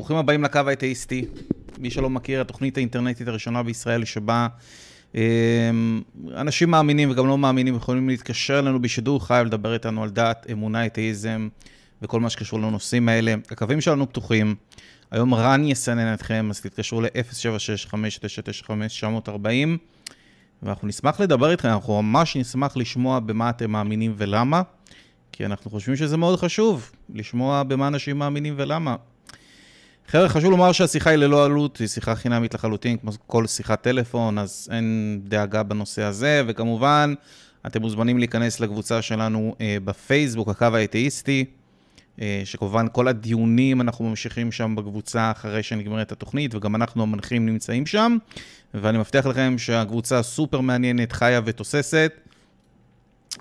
ברוכים הבאים לקו האתאיסטי. מי שלא מכיר, התוכנית האינטרנטית הראשונה בישראל שבה אה, אנשים מאמינים וגם לא מאמינים יכולים להתקשר אלינו בשידור חי ולדבר איתנו על דת, אמונה, אתאיזם וכל מה שקשור לנושאים האלה. הקווים שלנו פתוחים. היום רן יסנן אתכם, אז תתקשרו ל-076-5995-940 ואנחנו נשמח לדבר איתכם, אנחנו ממש נשמח לשמוע במה אתם מאמינים ולמה, כי אנחנו חושבים שזה מאוד חשוב, לשמוע במה אנשים מאמינים ולמה. חבר'ה, חשוב לומר שהשיחה היא ללא עלות, היא שיחה חינמית לחלוטין, כמו כל שיחת טלפון, אז אין דאגה בנושא הזה, וכמובן, אתם מוזמנים להיכנס לקבוצה שלנו אה, בפייסבוק, הקו האתאיסטי, אה, שכמובן כל הדיונים אנחנו ממשיכים שם בקבוצה אחרי שנגמרת התוכנית, וגם אנחנו המנחים נמצאים שם, ואני מבטיח לכם שהקבוצה סופר מעניינת, חיה ותוססת,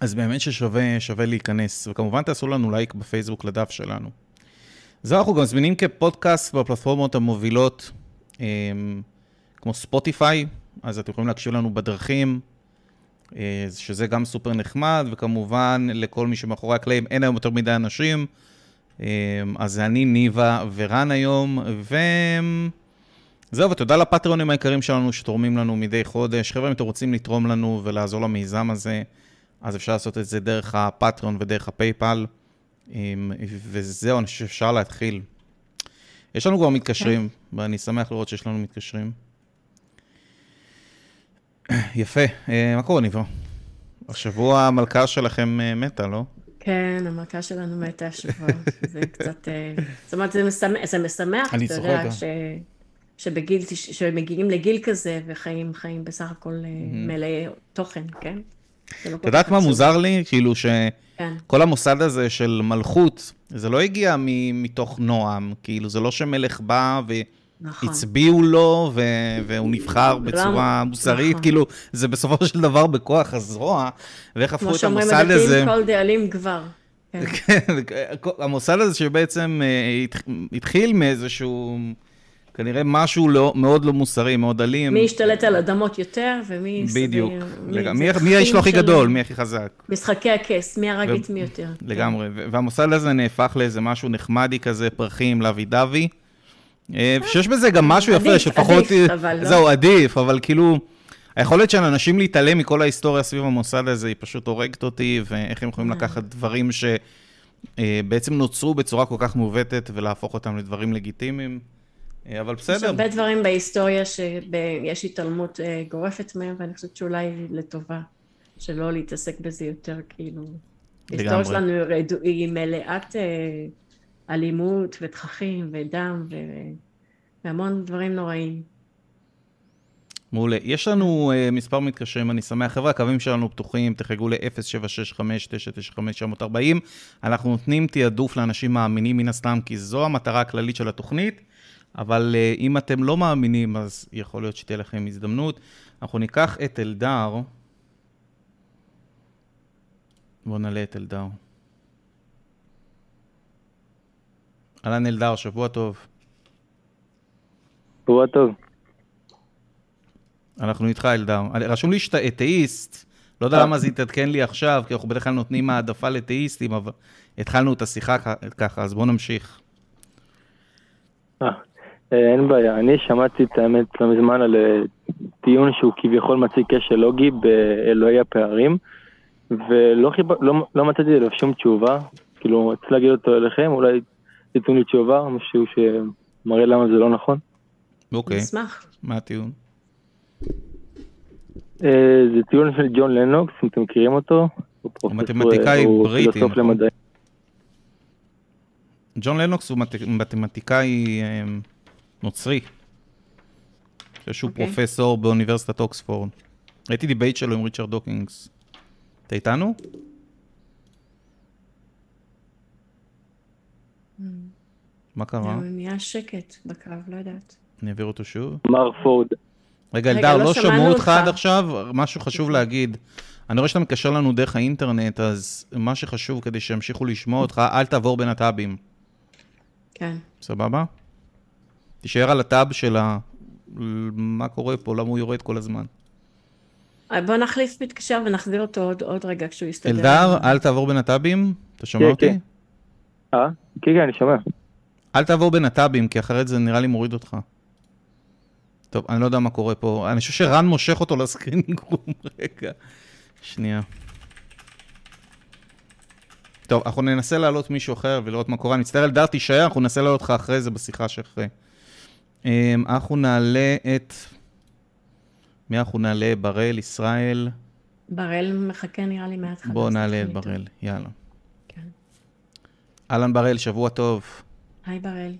אז באמת ששווה להיכנס, וכמובן תעשו לנו לייק בפייסבוק לדף שלנו. זהו, אנחנו גם זמינים כפודקאסט בפלטפורמות המובילות, אה, כמו ספוטיפיי, אז אתם יכולים להקשיב לנו בדרכים, אה, שזה גם סופר נחמד, וכמובן לכל מי שמאחורי הקלעים, אין היום יותר מדי אנשים, אה, אז אני, ניבה ורן היום, וזהו, ותודה לפטריונים היקרים שלנו שתורמים לנו מדי חודש. חבר'ה, אם אתם רוצים לתרום לנו ולעזור למיזם הזה, אז אפשר לעשות את זה דרך הפטריון ודרך הפייפל. וזהו, אני חושב שאפשר להתחיל. יש לנו כבר מתקשרים, כן. ואני שמח לראות שיש לנו מתקשרים. יפה. אה, מה קורה, ניבו? השבוע המלכה שלכם אה, מתה, לא? כן, המלכה שלנו מתה השבוע. זה קצת... אה, זאת אומרת, זה משמח, זה משמח אתה יודע, ש... שבגיל, שמגיעים לגיל כזה וחיים חיים בסך הכל מלאי תוכן, כן? לא את יודעת מה מוזר לי? כאילו ש... כן. המוסד הזה של מלכות, זה לא הגיע מתוך נועם, כאילו, זה לא שמלך בא והצביעו נכון. לו ו... והוא נבחר בצורה מוסרית, נכון. כאילו, זה בסופו של דבר בכוח הזרוע, ואיך הפכו את המוסד הזה... כמו שאומרים, מדכאים כל דאלים כבר. כן. כן, המוסד הזה שבעצם אה, התחיל מאיזשהו... כנראה משהו לא, מאוד לא מוסרי, מאוד אלים. מי ישתלט על אדמות יותר, ומי... בדיוק. מי, לג... מי, מי האיש הכי גדול, מי הכי חזק. משחקי הכס, מי הרג את מי יותר. לגמרי. כן. והמוסד הזה נהפך לאיזה משהו נחמדי כזה, פרחים, לוי דווי. אה, שיש בזה גם משהו יפה, שפחות... עדיף, אבל לא. זהו, עדיף, אבל כאילו... היכולת של אנשים להתעלם מכל ההיסטוריה סביב המוסד הזה, היא פשוט הורגת אותי, ואיך הם יכולים אה. לקחת דברים שבעצם אה, נוצרו בצורה כל כך מעוותת ולהפוך אותם לדברים לגיטימיים. אבל בסדר. יש הרבה דברים בהיסטוריה שיש התעלמות אה, גורפת מהם, ואני חושבת שאולי לטובה, שלא להתעסק בזה יותר, כאילו. ההיסטוריה שלנו היא מלאת אה, אלימות ותככים ודם והמון דברים נוראים. מעולה. יש לנו uh, מספר מתקשרים, אני שמח. חבר'ה, הקווים שלנו פתוחים, תחייגו ל-0765-995-940. אנחנו נותנים תעדוף לאנשים מאמינים מן הסתם, כי זו המטרה הכללית של התוכנית. אבל uh, אם אתם לא מאמינים, אז יכול להיות שתהיה לכם הזדמנות. אנחנו ניקח את אלדר. בואו נעלה את אלדר. אהלן אלדר, שבוע טוב. שבוע טוב. אנחנו איתך, אלדר. רשום לי שאתה אתאיסט, לא יודע למה זה התעדכן לי עכשיו, כי אנחנו בדרך כלל נותנים העדפה לתאיסטים, אבל התחלנו את השיחה ככה, אז בואו נמשיך. אה, אין בעיה, אני שמעתי את האמת לא מזמן על אה, טיעון שהוא כביכול מציג קשר לוגי באלוהי הפערים, ולא חיב... לא, לא מצאתי עליו שום תשובה, כאילו, רציתי להגיד אותו אליכם, אולי תיתנו לי תשובה, משהו שמראה למה זה לא נכון. אוקיי, נשמח. מה הטיעון? אה, זה טיעון של ג'ון לנוקס, אם אתם מכירים אותו. הוא מתמטיקאי בריטי, נכון? ג'ון לנוקס הוא מתמטיקאי נוצרי. שהוא okay. אוקיי. פרופסור באוניברסיטת אוקספורד. ראיתי debate שלו עם ריצ'רד דוקינס. אתה איתנו? Mm. מה קרה? נהיה שקט בקו, לא יודעת. אני אעביר אותו שוב. מר פורד. רגע, אלדר, לא, לא שמעו אותך עד עכשיו, משהו חשוב להגיד. אני רואה שאתה מקשר לנו דרך האינטרנט, אז מה שחשוב כדי שימשיכו לשמוע אותך, אל תעבור בין הטאבים. כן. סבבה? תישאר על הטאב של ה... מה קורה פה, למה הוא יורד כל הזמן. אה, בוא נחליף מתקשר ונחזיר אותו עוד, עוד רגע כשהוא יסתדר. אלדר, אל תעבור בין הטאבים, אתה שומע כן, אותי? כן. אה? כן, כן, אני שומע. אל תעבור בין הטאבים, כי אחרת זה נראה לי מוריד אותך. טוב, אני לא יודע מה קורה פה. אני חושב שרן מושך אותו לסקרינינג רום. רגע, שנייה. טוב, אנחנו ננסה להעלות מישהו אחר ולראות מה קורה. אני מצטער, אלדר, תישאר, אנחנו ננסה להעלות אותך אחרי זה בשיחה שאחרי. אמ, אנחנו נעלה את... מי אנחנו נעלה? בראל, ישראל? בראל מחכה נראה לי מההתחלה. בואו נעלה את בראל, יאללה. כן. אהלן בראל, שבוע טוב. היי בראל.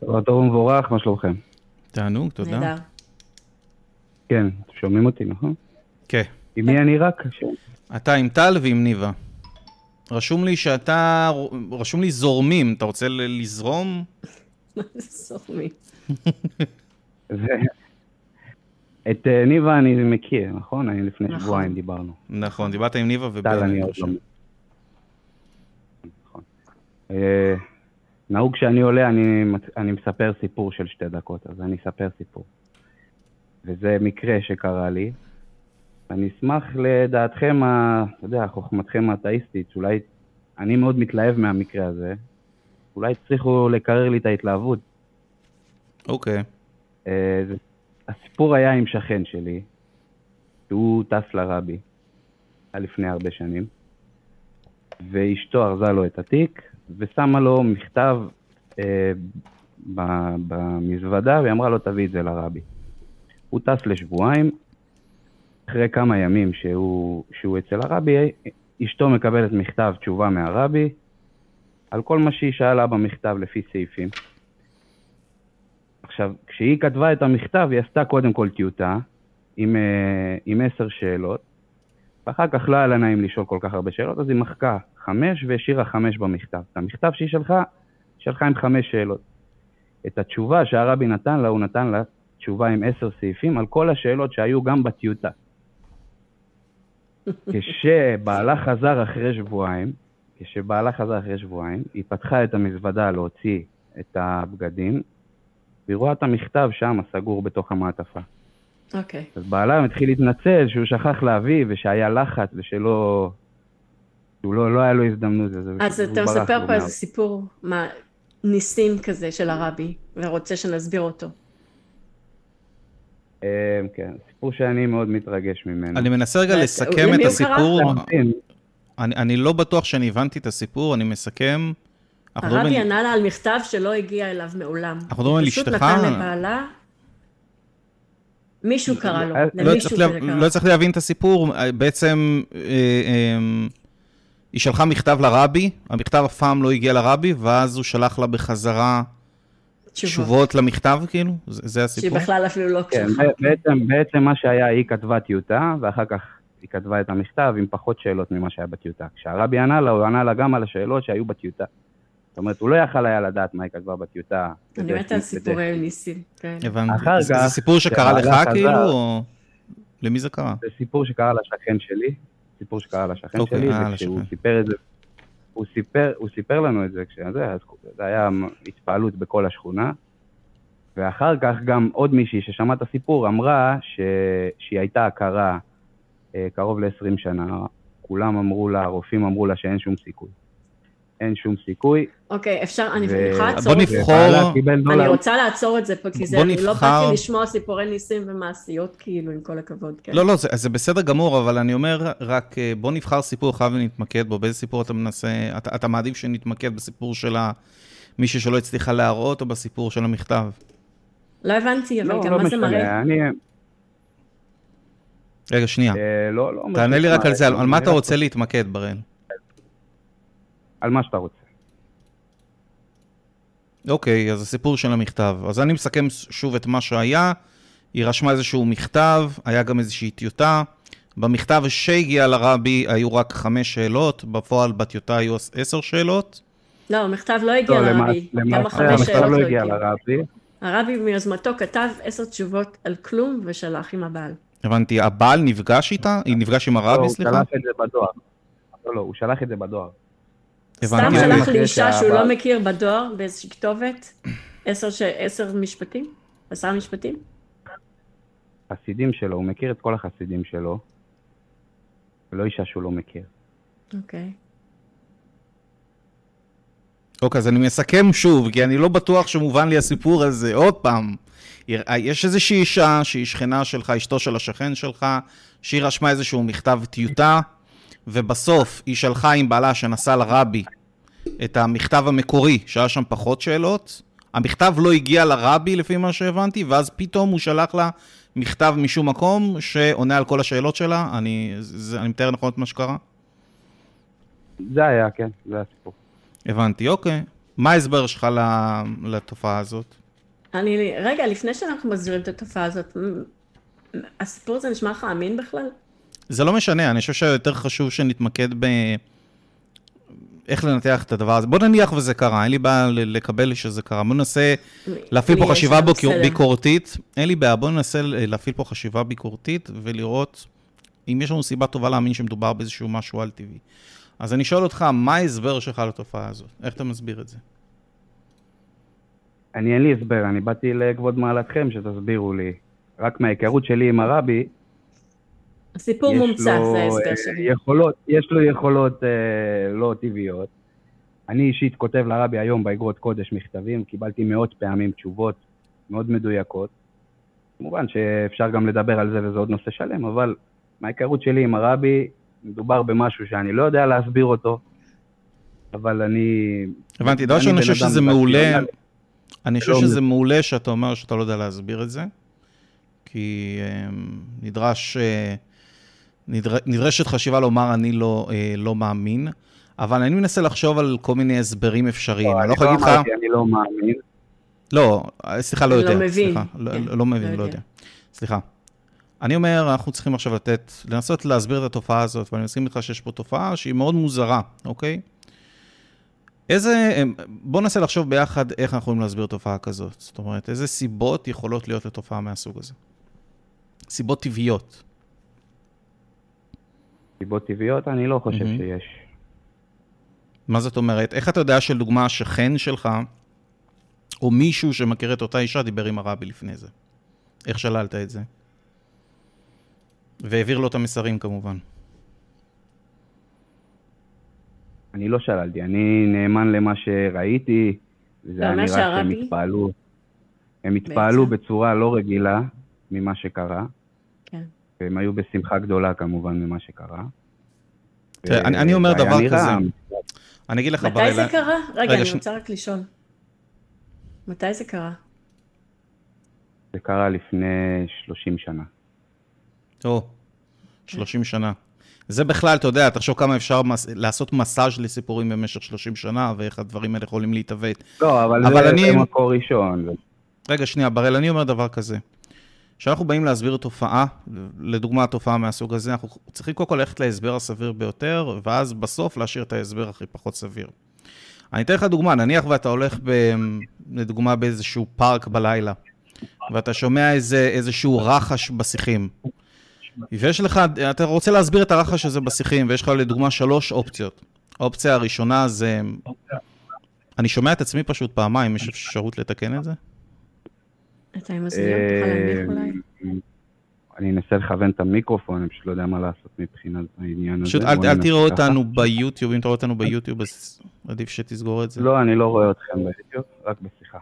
שבוע טוב ומבורך, מה שלומכם? תענוג, תודה. נהדר. כן, אתם שומעים אותי, נכון? כן. עם מי אני רק? אתה עם טל ועם ניבה. רשום לי שאתה, רשום לי זורמים, אתה רוצה לזרום? מה זה זורמים? את אה, ניבה אני מכיר, נכון? אני לפני נכון. שבועיים דיברנו. נכון, דיברת עם ניבה ובן. טל אני עוד לא... נכון. אה, נהוג כשאני עולה, אני, אני מספר סיפור של שתי דקות, אז אני אספר סיפור. וזה מקרה שקרה לי. אני אשמח לדעתכם, ה- אתה יודע, חוכמתכם האתאיסטית, שאולי אני מאוד מתלהב מהמקרה הזה. אולי תצליחו לקרר לי את ההתלהבות. אוקיי. אה, זה- הסיפור היה עם שכן שלי, שהוא טס לרבי, היה לפני הרבה שנים, ואשתו ארזה לו את התיק, ושמה לו מכתב אה, במזוודה, והיא אמרה לו, תביא את זה לרבי. הוא טס לשבועיים, אחרי כמה ימים שהוא, שהוא אצל הרבי, אשתו מקבלת מכתב תשובה מהרבי, על כל מה שהיא שאלה במכתב לפי סעיפים. עכשיו, כשהיא כתבה את המכתב, היא עשתה קודם כל טיוטה עם, אה, עם עשר שאלות, ואחר כך לא היה לה נעים לשאול כל כך הרבה שאלות, אז היא מחקה חמש והשאירה חמש במכתב. את המכתב שהיא שלחה, היא שלחה עם חמש שאלות. את התשובה שהרבי נתן לה, הוא נתן לה תשובה עם עשר סעיפים על כל השאלות שהיו גם בטיוטה. כשבעלה חזר אחרי שבועיים, כשבעלה חזר אחרי שבועיים, היא פתחה את המזוודה להוציא את הבגדים, והיא רואה את המכתב שם, סגור בתוך המעטפה. אוקיי. אז בעלה התחיל להתנצל שהוא שכח להביא ושהיה לחץ ושלא... שהוא לא, לא היה לו הזדמנות. אז, אתה מספר פה איזה סיפור, מה, ניסים כזה של הרבי, ורוצה שנסביר אותו. אה, כן, סיפור שאני מאוד מתרגש ממנו. אני מנסה רגע ואת- לסכם את הסיפור. אני לא בטוח שאני הבנתי את הסיפור, אני מסכם. הרבי ענה לה על מכתב שלא הגיע אליו מעולם. אנחנו מדברים על פשוט אשתך? נתן לבעלה, מישהו קרא לו, לא לא למישהו לה- קרא. לא הצלחתי להבין את הסיפור, בעצם אה, אה, היא שלחה מכתב לרבי, המכתב אף פעם לא הגיע לרבי, ואז הוא שלח לה בחזרה תשובות. תשובות למכתב, כאילו? זה זה שהיא הסיפור? בכלל אפילו לא כן, קשורה. בעצם, בעצם מה שהיה, היא כתבה טיוטה, ואחר כך היא כתבה את המכתב עם פחות שאלות ממה שהיה בטיוטה. כשהרבי ענה לה, הוא ענה לה גם על השאלות שהיו בטיוטה. זאת אומרת, הוא לא יכל היה לדעת מה היא כתבה בטיוטה. אני מתה על סיפורי ניסים. כן. הבנתי. אחר זה- סיפור שקרה לך, כאילו, או למי זה קרה? זה סיפור שקרה לשכן שלי, סיפור שקרה לשכן אוקיי, שלי, אה, וכשהוא. סיפר את זה, הוא סיפר, הוא סיפר לנו את זה, כשזה, אז זה היה התפעלות בכל השכונה, ואחר כך גם עוד מישהי ששמע את הסיפור אמרה ש... שהיא הייתה הכרה אה, קרוב ל-20 שנה, כולם אמרו לה, הרופאים אמרו לה שאין שום סיכוי. אין שום סיכוי. אוקיי, אפשר, אני יכולה לעצור בוא את זה? נבחור- ובעלה קיבל אני. רוצה לעצור את זה פה, כי זה, בוא אני לא באתי לשמוע סיפורי ניסים ומעשיות, כאילו, עם כל הכבוד. כן. לא, לא, זה, זה בסדר גמור, אבל אני אומר, רק אה, בוא נבחר סיפור אחד ונתמקד בו. באיזה סיפור אתה מנסה, אתה, אתה מעדיף שנתמקד בסיפור של מישהי שלא הצליחה להראות, או בסיפור של המכתב? לא הבנתי, אבל לא, גם לא מה זה מראה? רגע, שנייה. אה, לא, לא... תענה לי רק על זה, על, מה אתה רוצה להתמקד, בראל? על מה שאתה רוצה. אוקיי, אז הסיפור של המכתב. אז אני מסכם שוב את מה שהיה. היא רשמה איזשהו מכתב, היה גם איזושהי טיוטה. במכתב שהגיע לרבי היו רק חמש שאלות, בפועל בטיוטה היו עשר שאלות. לא, המכתב לא הגיע לא, לרבי, למעשה- המכתב שאלות לא לא הגיע. לרבי. הרבי מיוזמתו כתב עשר תשובות על כלום ושלח עם הבעל. הבנתי, הבעל נפגש איתה? היא נפגש עם לא, הרבי, הוא סליחה? שלח את זה בדואר. לא, לא, הוא שלח את זה בדואר. סתם. שלח אחרי לאישה שהוא לא מכיר בדואר באיזושהי כתובת, עשר ש- עשר משפטים? עשרה משפטים? חסידים שלו, הוא מכיר את כל החסידים שלו, ולא אישה שהוא לא מכיר. אוקיי. אוקיי, אז אני מסכם שוב, כי אני לא בטוח שמובן לי הסיפור הזה. עוד פעם, יש איזושהי אישה שהיא שכנה שלך, אשתו של השכן שלך, שהיא רשמה איזשהו מכתב טיוטה, ובסוף היא שלחה עם בעלה שנסע לרבי את המכתב המקורי, שהיה שם פחות שאלות. המכתב לא הגיע לרבי, לפי מה שהבנתי, ואז פתאום הוא שלח לה מכתב משום מקום שעונה על כל השאלות שלה. אני, זה, אני מתאר נכון את מה שקרה? זה היה, כן, זה הסיפור. הבנתי, אוקיי. מה ההסבר שלך לתופעה הזאת? אני, רגע, לפני שאנחנו מסבירים את התופעה הזאת, הסיפור הזה נשמע לך אמין בכלל? זה לא משנה, אני חושב שיותר חשוב שנתמקד ב... איך לנתח את הדבר הזה. בוא נניח וזה קרה, אין לי בעיה לקבל שזה קרה. בוא ננסה להפעיל פה חשיבה ביקורתית. אין לי בעיה, בוא ננסה להפעיל פה חשיבה ביקורתית ולראות אם יש לנו סיבה טובה להאמין שמדובר באיזשהו משהו על-טבעי. אז אני שואל אותך, מה ההסבר שלך לתופעה הזאת? איך אתה מסביר את זה? אני אין לי הסבר, אני באתי לכבוד מעלתכם שתסבירו לי. רק מההיכרות שלי עם הרבי, הסיפור מומצא, זה ההסבר אה, שלי. יכולות, יש לו יכולות אה, לא טבעיות. אני אישית כותב לרבי היום באגרות קודש מכתבים, קיבלתי מאות פעמים תשובות מאוד מדויקות. כמובן שאפשר גם לדבר על זה וזה עוד נושא שלם, אבל מההיכרות שלי עם הרבי, מדובר במשהו שאני לא יודע להסביר אותו, אבל אני... הבנתי, דבר ראשון, אני חושב שזה מעולה, אני חושב שזה מעולה שאתה אומר שאתה לא יודע להסביר את זה, כי אה, נדרש... נדר... נדרשת חשיבה לומר, אני לא, אה, לא מאמין, אבל אני מנסה לחשוב על כל מיני הסברים אפשריים. לא, אני לא יכול להגיד לך... אני לא מאמין. לא, סליחה, לא, לא יודע. לא מבין. סליחה, לא, כן. לא, לא מבין, לא, לא יודע. סליחה. אני אומר, אנחנו צריכים עכשיו לתת, לנסות להסביר את התופעה הזאת, ואני מסכים איתך שיש פה תופעה שהיא מאוד מוזרה, אוקיי? איזה, בוא ננסה לחשוב ביחד איך אנחנו יכולים להסביר תופעה כזאת. זאת אומרת, איזה סיבות יכולות להיות לתופעה מהסוג הזה? סיבות טבעיות. סיבות טבעיות? אני לא חושב mm-hmm. שיש. מה זאת אומרת? איך אתה יודע שלדוגמה השכן שלך, או מישהו שמכיר את אותה אישה, דיבר עם הרבי לפני זה? איך שללת את זה? והעביר לו את המסרים כמובן. אני לא שללתי, אני נאמן למה שראיתי, וזה היה נראה שהם התפעלו. הם התפעלו בצורה לא רגילה ממה שקרה. והם היו בשמחה גדולה כמובן ממה שקרה. תראה, אני, אומר דבר. כזה. אני אגיד לך, מתי זה קרה? רגע, אני רוצה רק לשאול. מתי זה קרה? זה קרה לפני 30 שנה. או, 30 שנה. זה בכלל, אתה יודע, תחשוב כמה אפשר מס... לעשות מסאז' לסיפורים במשך 30 שנה, ואיך הדברים האלה יכולים להתעוות. לא, אבל, אבל זה, אני... זה מקור ראשון. רגע, שנייה, בראל, אני אומר דבר כזה. כשאנחנו באים להסביר תופעה, לדוגמה תופעה מהסוג הזה, אנחנו צריכים קודם כל ללכת להסבר הסביר ביותר, ואז בסוף להשאיר את ההסבר הכי פחות סביר. אני אתן לך דוגמה, נניח ואתה הולך, ב, לדוגמה, באיזשהו פארק בלילה, ואתה שומע איזה, איזשהו רחש בשיחים. ויש לך, אתה רוצה להסביר את הרחש הזה בשיחים, ויש לך לדוגמה שלוש אופציות. האופציה הראשונה זה... אני שומע את עצמי פשוט פעמיים, יש אפשרות לתקן את זה? אתה עם אוזניות, תוכל להנמיך אולי? אני אנסה לכוון את המיקרופון, אני פשוט לא יודע מה לעשות מבחינת העניין הזה. פשוט אל תראו אותנו ביוטיוב, אם אתה רואה אותנו ביוטיוב, אז עדיף שתסגור את זה. לא, אני לא רואה אתכם ביוטיוב, רק בשיחה.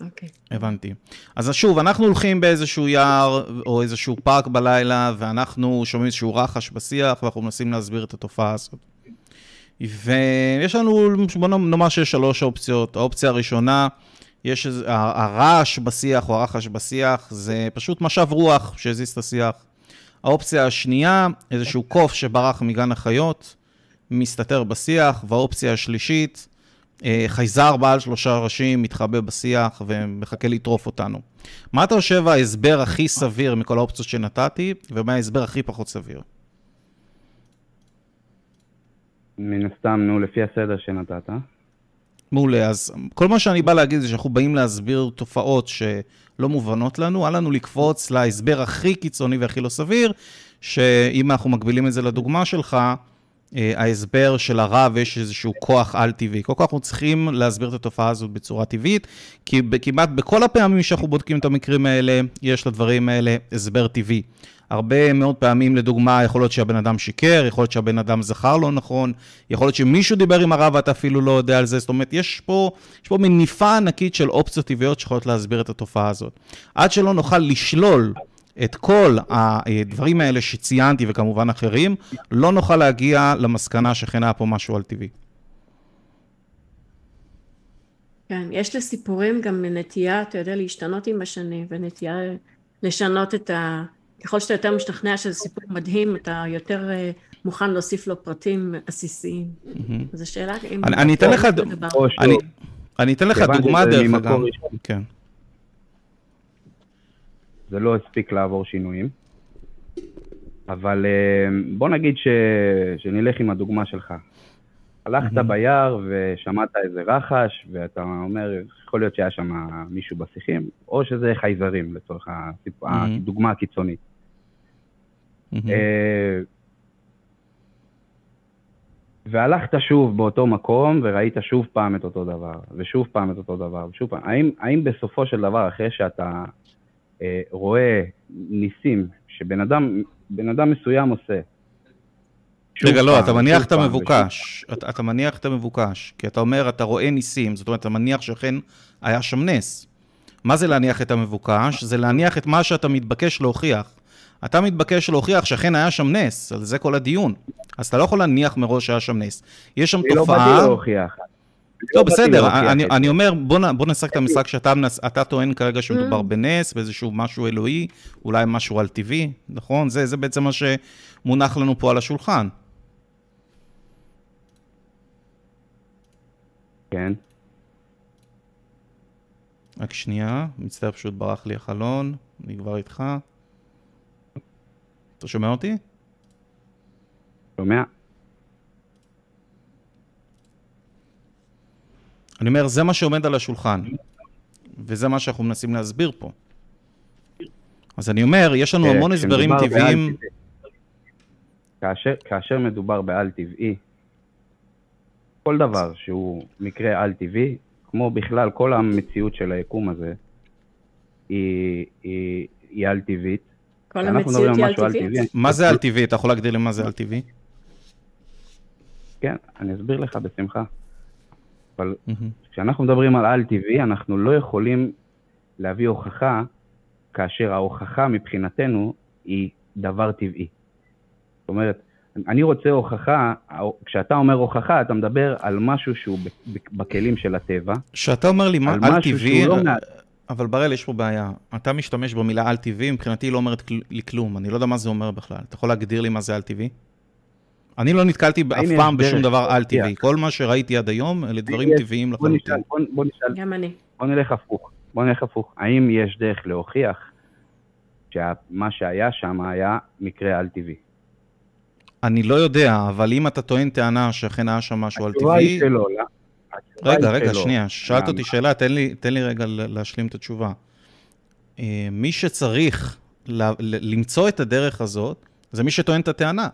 אוקיי. הבנתי. אז שוב, אנחנו הולכים באיזשהו יער או איזשהו פארק בלילה, ואנחנו שומעים איזשהו רחש בשיח, ואנחנו מנסים להסביר את התופעה הזאת. ויש לנו, בוא נאמר שיש שלוש אופציות. האופציה הראשונה, יש איזה, הרעש בשיח או הרחש בשיח זה פשוט משב רוח שהזיז את השיח. האופציה השנייה, איזשהו קוף שברח מגן החיות, מסתתר בשיח, והאופציה השלישית, אה, חייזר בעל שלושה ראשים מתחבא בשיח ומחכה לטרוף אותנו. מה אתה חושב ההסבר הכי סביר מכל האופציות שנתתי, ומה ההסבר הכי פחות סביר? מן הסתם, נו, לפי הסדר שנתת. מעולה, אז כל מה שאני בא להגיד זה שאנחנו באים להסביר תופעות שלא מובנות לנו, אל לנו לקפוץ להסבר הכי קיצוני והכי לא סביר, שאם אנחנו מגבילים את זה לדוגמה שלך, ההסבר של הרב יש איזשהו כוח על-טבעי. כל כך אנחנו צריכים להסביר את התופעה הזאת בצורה טבעית, כי כמעט בכל הפעמים שאנחנו בודקים את המקרים האלה, יש לדברים האלה הסבר טבעי. הרבה מאוד פעמים, לדוגמה, יכול להיות שהבן אדם שיקר, יכול להיות שהבן אדם זכר לא נכון, יכול להיות שמישהו דיבר עם הרב ואתה אפילו לא יודע על זה, זאת אומרת, יש פה, יש פה מניפה ענקית של אופציות טבעיות שיכולות להסביר את התופעה הזאת. עד שלא נוכל לשלול את כל הדברים האלה שציינתי, וכמובן אחרים, לא נוכל להגיע למסקנה שכן היה פה משהו על טבעי. כן, יש לסיפורים גם נטייה, אתה יודע, להשתנות עם השנים, ונטייה לשנות את ה... ככל שאתה יותר משתכנע שזה סיפור מדהים, אתה יותר אה, מוכן להוסיף לו פרטים עסיסיים. אז השאלה אם... אני אתן לך... אני אתן לך דוגמה דרך אגב. זה לא הספיק לעבור שינויים. אבל אה, בוא נגיד ש... שנלך עם הדוגמה שלך. הלכת. ביער ושמעת איזה רחש, ואתה אומר, יכול להיות שהיה שם מישהו בשיחים, או שזה חייזרים, לצורך הסיפ... הדוגמה הקיצונית. Mm-hmm. והלכת שוב באותו מקום, וראית שוב פעם את אותו דבר, ושוב פעם את אותו דבר, ושוב פעם. האם, האם בסופו של דבר, אחרי שאתה אה, רואה ניסים שבן אדם, אדם מסוים עושה. רגע, לא, אתה מניח את המבוקש. אתה, אתה מניח את המבוקש. כי אתה אומר, אתה רואה ניסים, זאת אומרת, אתה מניח שאכן היה שם נס. מה זה להניח את המבוקש? זה להניח את מה שאתה מתבקש להוכיח. אתה מתבקש להוכיח שאכן היה שם נס, על זה כל הדיון. אז אתה לא יכול להניח מראש שהיה שם נס. יש שם תופעה... אני לא באתי להוכיח. לא, בסדר, אני, אני אומר, בוא, בוא נשחק את המשחק שאתה טוען כרגע שמדובר mm. בנס, באיזשהו משהו אלוהי, אולי משהו על טבעי, נכון? זה, זה בעצם מה שמונח לנו פה על השולחן. כן. רק שנייה, מצטער, פשוט ברח לי החלון, אני כבר איתך. אתה שומע אותי? שומע. אני אומר, זה מה שעומד על השולחן, וזה מה שאנחנו מנסים להסביר פה. אז אני אומר, יש לנו המון הסברים טבעיים. כאשר, כאשר מדובר בעל טבעי, כל דבר שהוא מקרה על טבעי, כמו בכלל כל המציאות של היקום הזה, היא, היא, היא על טבעית. כל המציאות היא על טבעית? מה זה על טבעי? אתה יכול להגדיר לי מה זה על טבעי? כן, אני אסביר לך בשמחה. אבל mm-hmm. כשאנחנו מדברים על על-טבעי, אנחנו לא יכולים להביא הוכחה כאשר ההוכחה מבחינתנו היא דבר טבעי. זאת אומרת, אני רוצה הוכחה, כשאתה אומר הוכחה, אתה מדבר על משהו שהוא בכלים של הטבע. כשאתה אומר לי מה על-טבעי, לא אבל בראל, יש פה בעיה. אתה משתמש במילה על-טבעי, מבחינתי היא לא אומרת לי כלום. אני לא יודע מה זה אומר בכלל. אתה יכול להגדיר לי מה זה על-טבעי? אני לא נתקלתי אף פעם בשום דבר על-טבעי. כל מה שראיתי עד היום, אלה דברים טבעיים לחלוטין. בוא נשאל, גם אני. בוא נלך הפוך. בוא נלך הפוך. האם יש דרך להוכיח שמה שהיה שם היה מקרה על-טבעי? אני לא יודע, אבל אם אתה טוען טענה שאכן היה שם משהו על-טבעי... התשובה היא שלא, לא. רגע, רגע, שנייה, שאלת אותי שאלה, תן לי, תן לי רגע להשלים את התשובה. אה, מי שצריך למצוא את הדרך הזאת, זה מי שטוען את הטענה.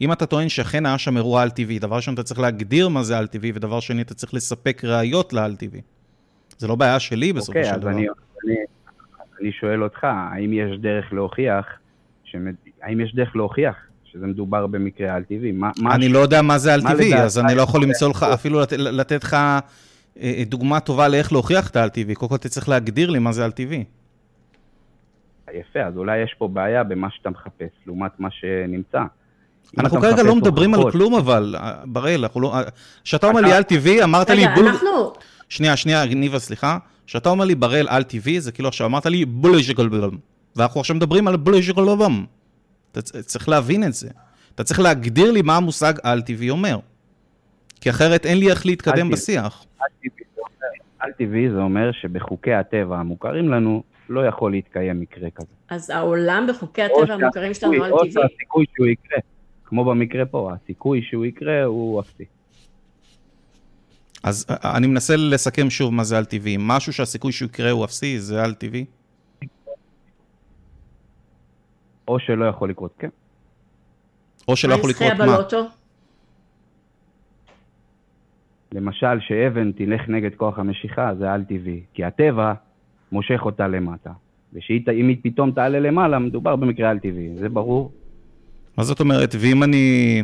אם אתה טוען שאכן היה שם אירוע על-טבעי, דבר ראשון אתה צריך להגדיר מה זה על-טבעי, ודבר שני אתה צריך לספק ראיות לעל-טבעי. זה לא בעיה שלי בסופו okay, של דבר. אוקיי, אז אני, אני, אני שואל אותך, האם יש דרך להוכיח, שמד... האם יש דרך להוכיח שזה מדובר במקרה על-טבעי? אני ש... לא יודע מה זה על-טבעי, אז אני לא יכול למצוא לך, אפילו לת... לתת לך אה, אה, דוגמה טובה לאיך להוכיח את האל-טבעי. קודם כל אתה צריך להגדיר לי מה זה על-טבעי. יפה, אז אולי יש פה בעיה במה שאתה מחפש, לעומת מה שנמצא. אנחנו כרגע לא מדברים על כלום, אבל, בראל, אנחנו לא... כשאתה אומר לי על טבעי, אמרת לי בול... אנחנו... שנייה, שנייה, ניבה, סליחה. כשאתה אומר לי בראל על טבעי, זה כאילו עכשיו אמרת לי בולז'יקל בלם. ואנחנו עכשיו מדברים על בולז'יקל בלם. אתה צריך להבין את זה. אתה צריך להגדיר לי מה המושג על טבעי אומר. כי אחרת אין לי איך להתקדם בשיח. על טבעי זה אומר שבחוקי הטבע המוכרים לנו, לא יכול להתקיים מקרה כזה. אז העולם בחוקי הטבע המוכרים שלנו על טבעי. או שהסיכוי שהוא יקרה. כמו במקרה פה, הסיכוי שהוא יקרה הוא אפסי. אז אה, אני מנסה לסכם שוב מה זה על-טבעי. משהו שהסיכוי שהוא יקרה הוא אפסי, זה על-טבעי? או שלא יכול לקרות, כן. או שלא יכול לקרות מה? בלוטו? למשל, שאבן תלך נגד כוח המשיכה, זה על טבעי, כי הטבע מושך אותה למטה. ושאם היא פתאום תעלה למעלה, מדובר במקרה על טבעי, זה ברור. מה זאת אומרת? ואם אני...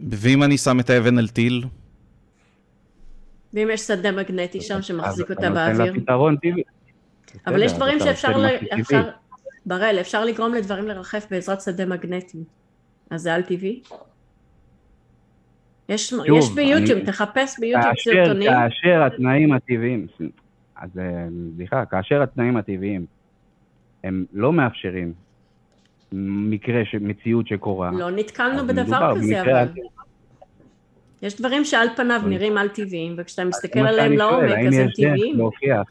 ואם אני שם את האבן על טיל? ואם יש שדה מגנטי שם שמחזיק אותה באוויר? אבל יש דברים שאפשר, אפשר, בראל, אפשר לגרום לדברים לרחף בעזרת שדה מגנטי. אז זה על טבעי? יש, שוב, יש ביוטיוב, אני... תחפש ביוטיוב כאשר, סרטונים. כאשר התנאים הטבעיים, אז סליחה, כאשר התנאים הטבעיים הם לא מאפשרים מקרה, ש... מציאות שקורה. לא נתקלנו בדבר כזה, אבל... על... יש דברים שעל פניו נראים על טבעיים, וכשאתה מסתכל עליהם לעומק, אז הם טבעיים. להוכיח,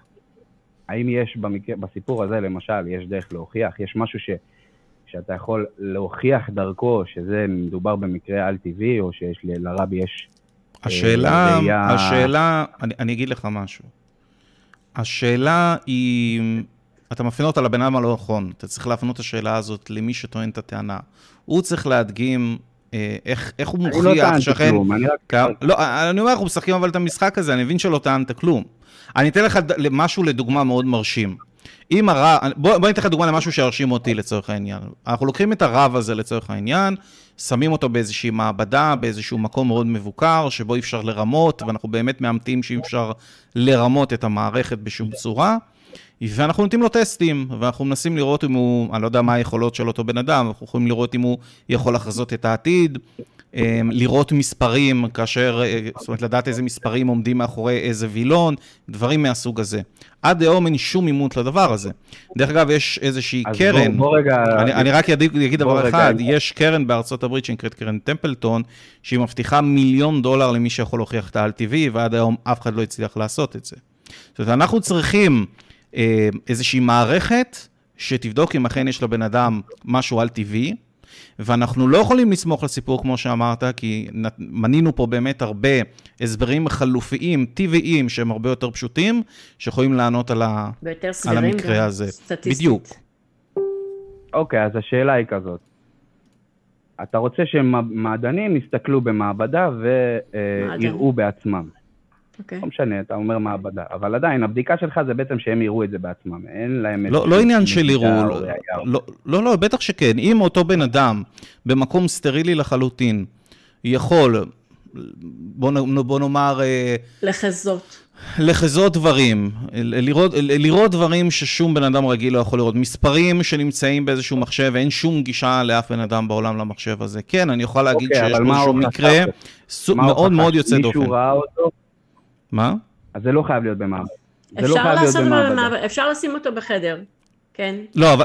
האם יש במקרה, בסיפור הזה, למשל, יש דרך להוכיח? יש משהו ש... שאתה יכול להוכיח דרכו שזה מדובר במקרה על-טבעי, או שיש לרבי יש... אה, השאלה, ראייה... השאלה, אני, אני אגיד לך משהו. השאלה היא, אתה מפנה אותה לבן אדם הלא נכון, אתה צריך להפנות את השאלה הזאת למי שטוען את הטענה. הוא צריך להדגים אה, איך, איך הוא מוכיח שאכן... אני לא טענתי כלום, אני רק... לא, אני אומר, אנחנו משחקים אבל את המשחק הזה, אני מבין שלא טענת כלום. אני אתן לך משהו לדוגמה מאוד מרשים. אם הרב, בוא, בוא ניתן לך דוגמה למשהו שירשים אותי לצורך העניין. אנחנו לוקחים את הרב הזה לצורך העניין, שמים אותו באיזושהי מעבדה, באיזשהו מקום מאוד מבוקר, שבו אי אפשר לרמות, ואנחנו באמת מאמתים שאי אפשר לרמות את המערכת בשום צורה. ואנחנו נותנים לו טסטים, ואנחנו מנסים לראות אם הוא, אני לא יודע מה היכולות של אותו בן אדם, אנחנו יכולים לראות אם הוא יכול לחזות את העתיד, אמ, לראות מספרים, כאשר, אה, זאת אומרת, לדעת איזה מספרים עומדים מאחורי איזה וילון, דברים מהסוג הזה. עד היום אין שום אימות לדבר הזה. דרך אגב, יש איזושהי קרן, בוא, בוא רגע... אני, אני רק אגיד, אגיד דבר אחד, רגע. יש קרן בארצות הברית שנקראת קרן טמפלטון, שהיא מבטיחה מיליון דולר למי שיכול להוכיח את העל-טבעי, ועד היום אף אחד לא הצליח לעשות את זה. זאת אומרת, אנחנו צריכים איזושהי מערכת שתבדוק אם אכן יש לבן אדם משהו על-טבעי, ואנחנו לא יכולים לסמוך לסיפור כמו שאמרת, כי מנינו פה באמת הרבה הסברים חלופיים, טבעיים, שהם הרבה יותר פשוטים, שיכולים לענות על, ה... על המקרה הזה. סטטיסטית. בדיוק. אוקיי, okay, אז השאלה היא כזאת. אתה רוצה שמעדנים יסתכלו במעבדה ויראו בעצמם. אוקיי. לא משנה, אתה אומר מעבדה, אבל עדיין, הבדיקה שלך זה בעצם שהם יראו את זה בעצמם, אין להם... לא, לא עניין של יראו, לא, לא, לא, בטח שכן. אם אותו בן אדם, במקום סטרילי לחלוטין, יכול, בוא, בוא נאמר... אה, לחזות. לחזות דברים, לראות, לראות דברים ששום בן אדם רגיל לא יכול לראות. מספרים שנמצאים באיזשהו מחשב, אין שום גישה לאף בן אדם בעולם למחשב הזה. כן, אני יכול להגיד okay, אוקיי, שיש פה איזשהו מקרה מאוד מאוד יוצא דופן. מישהו ראה אותו? מה? אז זה לא חייב להיות במעבד. לא אפשר, לא לעשות במעבדה. אפשר לשים אותו בחדר, כן? לא, אבל...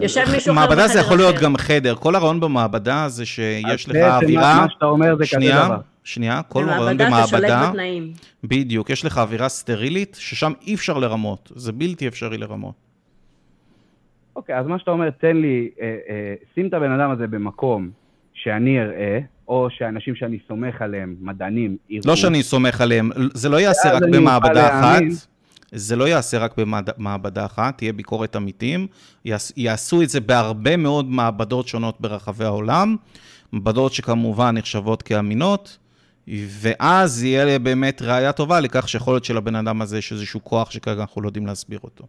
יושב מישהו אחר בחדר מעבדה זה יכול להיות גם חדר. כל הרעיון במעבדה זה שיש לך אווירה... מה שאתה אומר זה כזה דבר. שנייה, כל הרעיון במעבדה... בדיוק, יש לך אווירה סטרילית, ששם אי אפשר לרמות. זה בלתי אפשרי לרמות. אוקיי, אז מה שאתה אומר, תן לי, אה, אה, שים את הבן אדם הזה במקום שאני אראה, או שאנשים שאני סומך עליהם, מדענים, יראו... לא שאני סומך עליהם, זה לא יעשה רק במעבדה אחת. זה לא יעשה רק במעבדה אחת, תהיה ביקורת עמיתים. יעשו את זה בהרבה מאוד מעבדות שונות ברחבי העולם, מעבדות שכמובן נחשבות כאמינות, ואז יהיה באמת ראייה טובה לכך שיכול להיות שלבן אדם הזה יש איזשהו כוח שכרגע אנחנו לא יודעים להסביר אותו.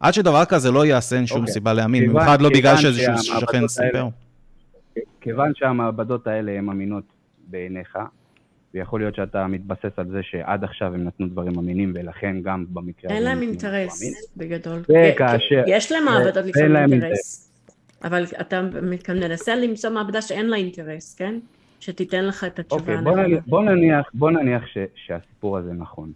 עד שדבר כזה לא יעשה, אין שום okay. אוקיי. סיבה להאמין, במיוחד לא בגלל שאיזשהו שכן סיפר. כיוון שהמעבדות האלה הן אמינות בעיניך, ויכול להיות שאתה מתבסס על זה שעד עכשיו הם נתנו דברים אמינים, ולכן גם במקרה הזה... אין להם אינטרס, בגדול. וכאשר... יש להם מעבדות לפעמים אינטרס, אבל אתה מנסה למצוא מעבדה שאין לה אינטרס, כן? שתיתן לך את התשובה. אוקיי, בוא נניח, בוא נניח ש, שהסיפור הזה נכון.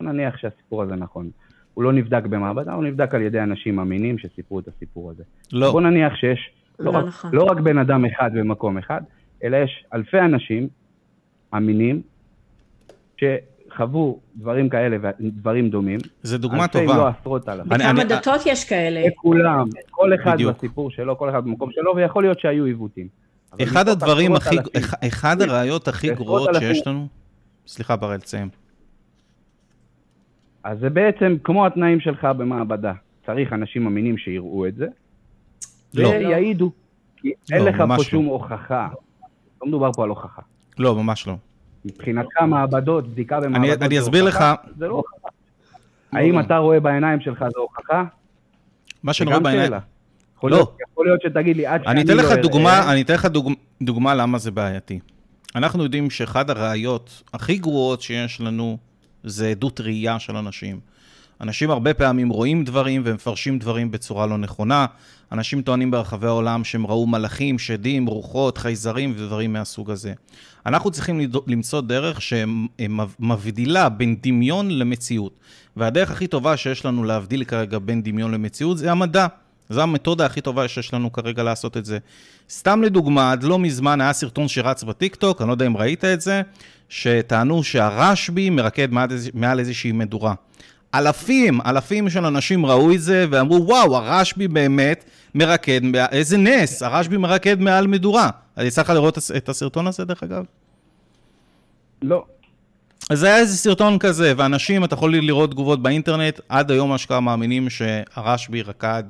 בוא נניח שהסיפור הזה נכון. הוא לא נבדק במעבדה, הוא נבדק על ידי אנשים אמינים שסיפרו את הסיפור הזה. לא. בוא נניח שיש לא, לא, רק, נכון. לא רק בן אדם אחד במקום אחד, אלא יש אלפי אנשים אמינים שחוו דברים כאלה ודברים דומים. זה דוגמה טובה. אלפי לא עשרות אלפים. בכמה דתות יש כאלה? לכולם, כל אחד בדיוק. בסיפור שלו, כל אחד במקום שלו, ויכול להיות שהיו עיוותים. אחד הדברים הכי, אלפים, אחד הראיות הכי גרועות שיש לנו, סליחה בראל, תסיים. אז זה בעצם כמו התנאים שלך במעבדה. צריך אנשים אמינים שיראו את זה, לא. ויעידו. כי אין לא, לך פה לא. שום הוכחה. לא מדובר פה על הוכחה. לא, ממש לא. מבחינתך מעבדות, בדיקה במעבדות, אני אסביר לך. זה לא הוכחה. האם אתה רואה בעיניים שלך זו הוכחה? מה שאני רואה בעיניים... יכול לא. להיות, יכול להיות שתגיד לי, עד שאני לא אראה... דוגמה, אני אתן לך דוג... דוגמה למה זה בעייתי. אנחנו יודעים שאחד הראיות הכי גרועות שיש לנו זה עדות ראייה של אנשים. אנשים הרבה פעמים רואים דברים ומפרשים דברים בצורה לא נכונה. אנשים טוענים ברחבי העולם שהם ראו מלאכים, שדים, רוחות, חייזרים ודברים מהסוג הזה. אנחנו צריכים למצוא דרך שמבדילה בין דמיון למציאות. והדרך הכי טובה שיש לנו להבדיל כרגע בין דמיון למציאות זה המדע. זו המתודה הכי טובה שיש לנו כרגע לעשות את זה. סתם לדוגמה, עד לא מזמן היה סרטון שרץ בטיקטוק, אני לא יודע אם ראית את זה, שטענו שהרשב"י מרקד מעל, איזושהי מדורה. אלפים, אלפים של אנשים ראו את זה ואמרו, וואו, הרשב"י באמת מרקד, איזה נס, הרשב"י מרקד מעל מדורה. אז יצא לך לראות את הסרטון הזה, דרך אגב? לא. אז היה איזה סרטון כזה, ואנשים, אתה יכול לראות תגובות באינטרנט, עד היום אשכרה מאמינים שהרשב"י רקד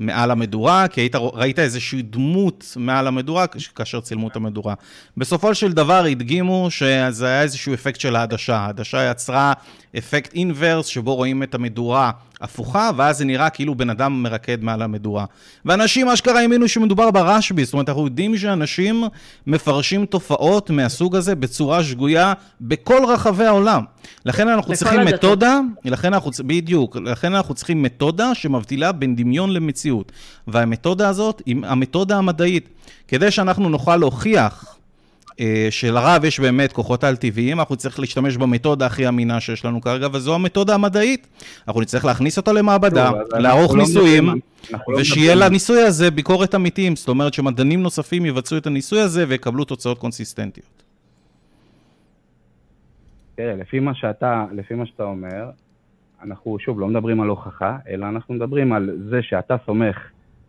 מעל המדורה, כי היית, ראית איזושהי דמות מעל המדורה כאשר צילמו את המדורה. בסופו של דבר הדגימו שזה היה איזשהו אפקט של העדשה. העדשה יצרה אפקט אינברס, שבו רואים את המדורה הפוכה, ואז זה נראה כאילו בן אדם מרקד מעל המדורה. ואנשים אשכרה האמינו שמדובר ברשב"י, זאת אומרת, אנחנו יודעים שאנשים מפרשים תופעות מהסוג הזה בצורה שגויה בכל רחבי העולם. לכן אנחנו צריכים הדתות. מתודה, לכן אנחנו, בדיוק, לכן אנחנו צריכים מתודה שמבדילה בין דמיון למציאות. והמתודה הזאת היא המתודה המדעית. כדי שאנחנו נוכל להוכיח שלרב יש באמת כוחות על-טבעיים, אנחנו נצטרך להשתמש במתודה הכי אמינה שיש לנו כרגע, וזו המתודה המדעית. אנחנו נצטרך להכניס אותה למעבדה, לערוך לא ניסויים, לא ושיהיה לניסוי הזה ביקורת אמיתיים. זאת אומרת שמדענים נוספים יבצעו את הניסוי הזה ויקבלו תוצאות קונסיסטנטיות. תראה, לפי מה שאתה, לפי מה שאתה אומר, אנחנו שוב לא מדברים על הוכחה, אלא אנחנו מדברים על זה שאתה סומך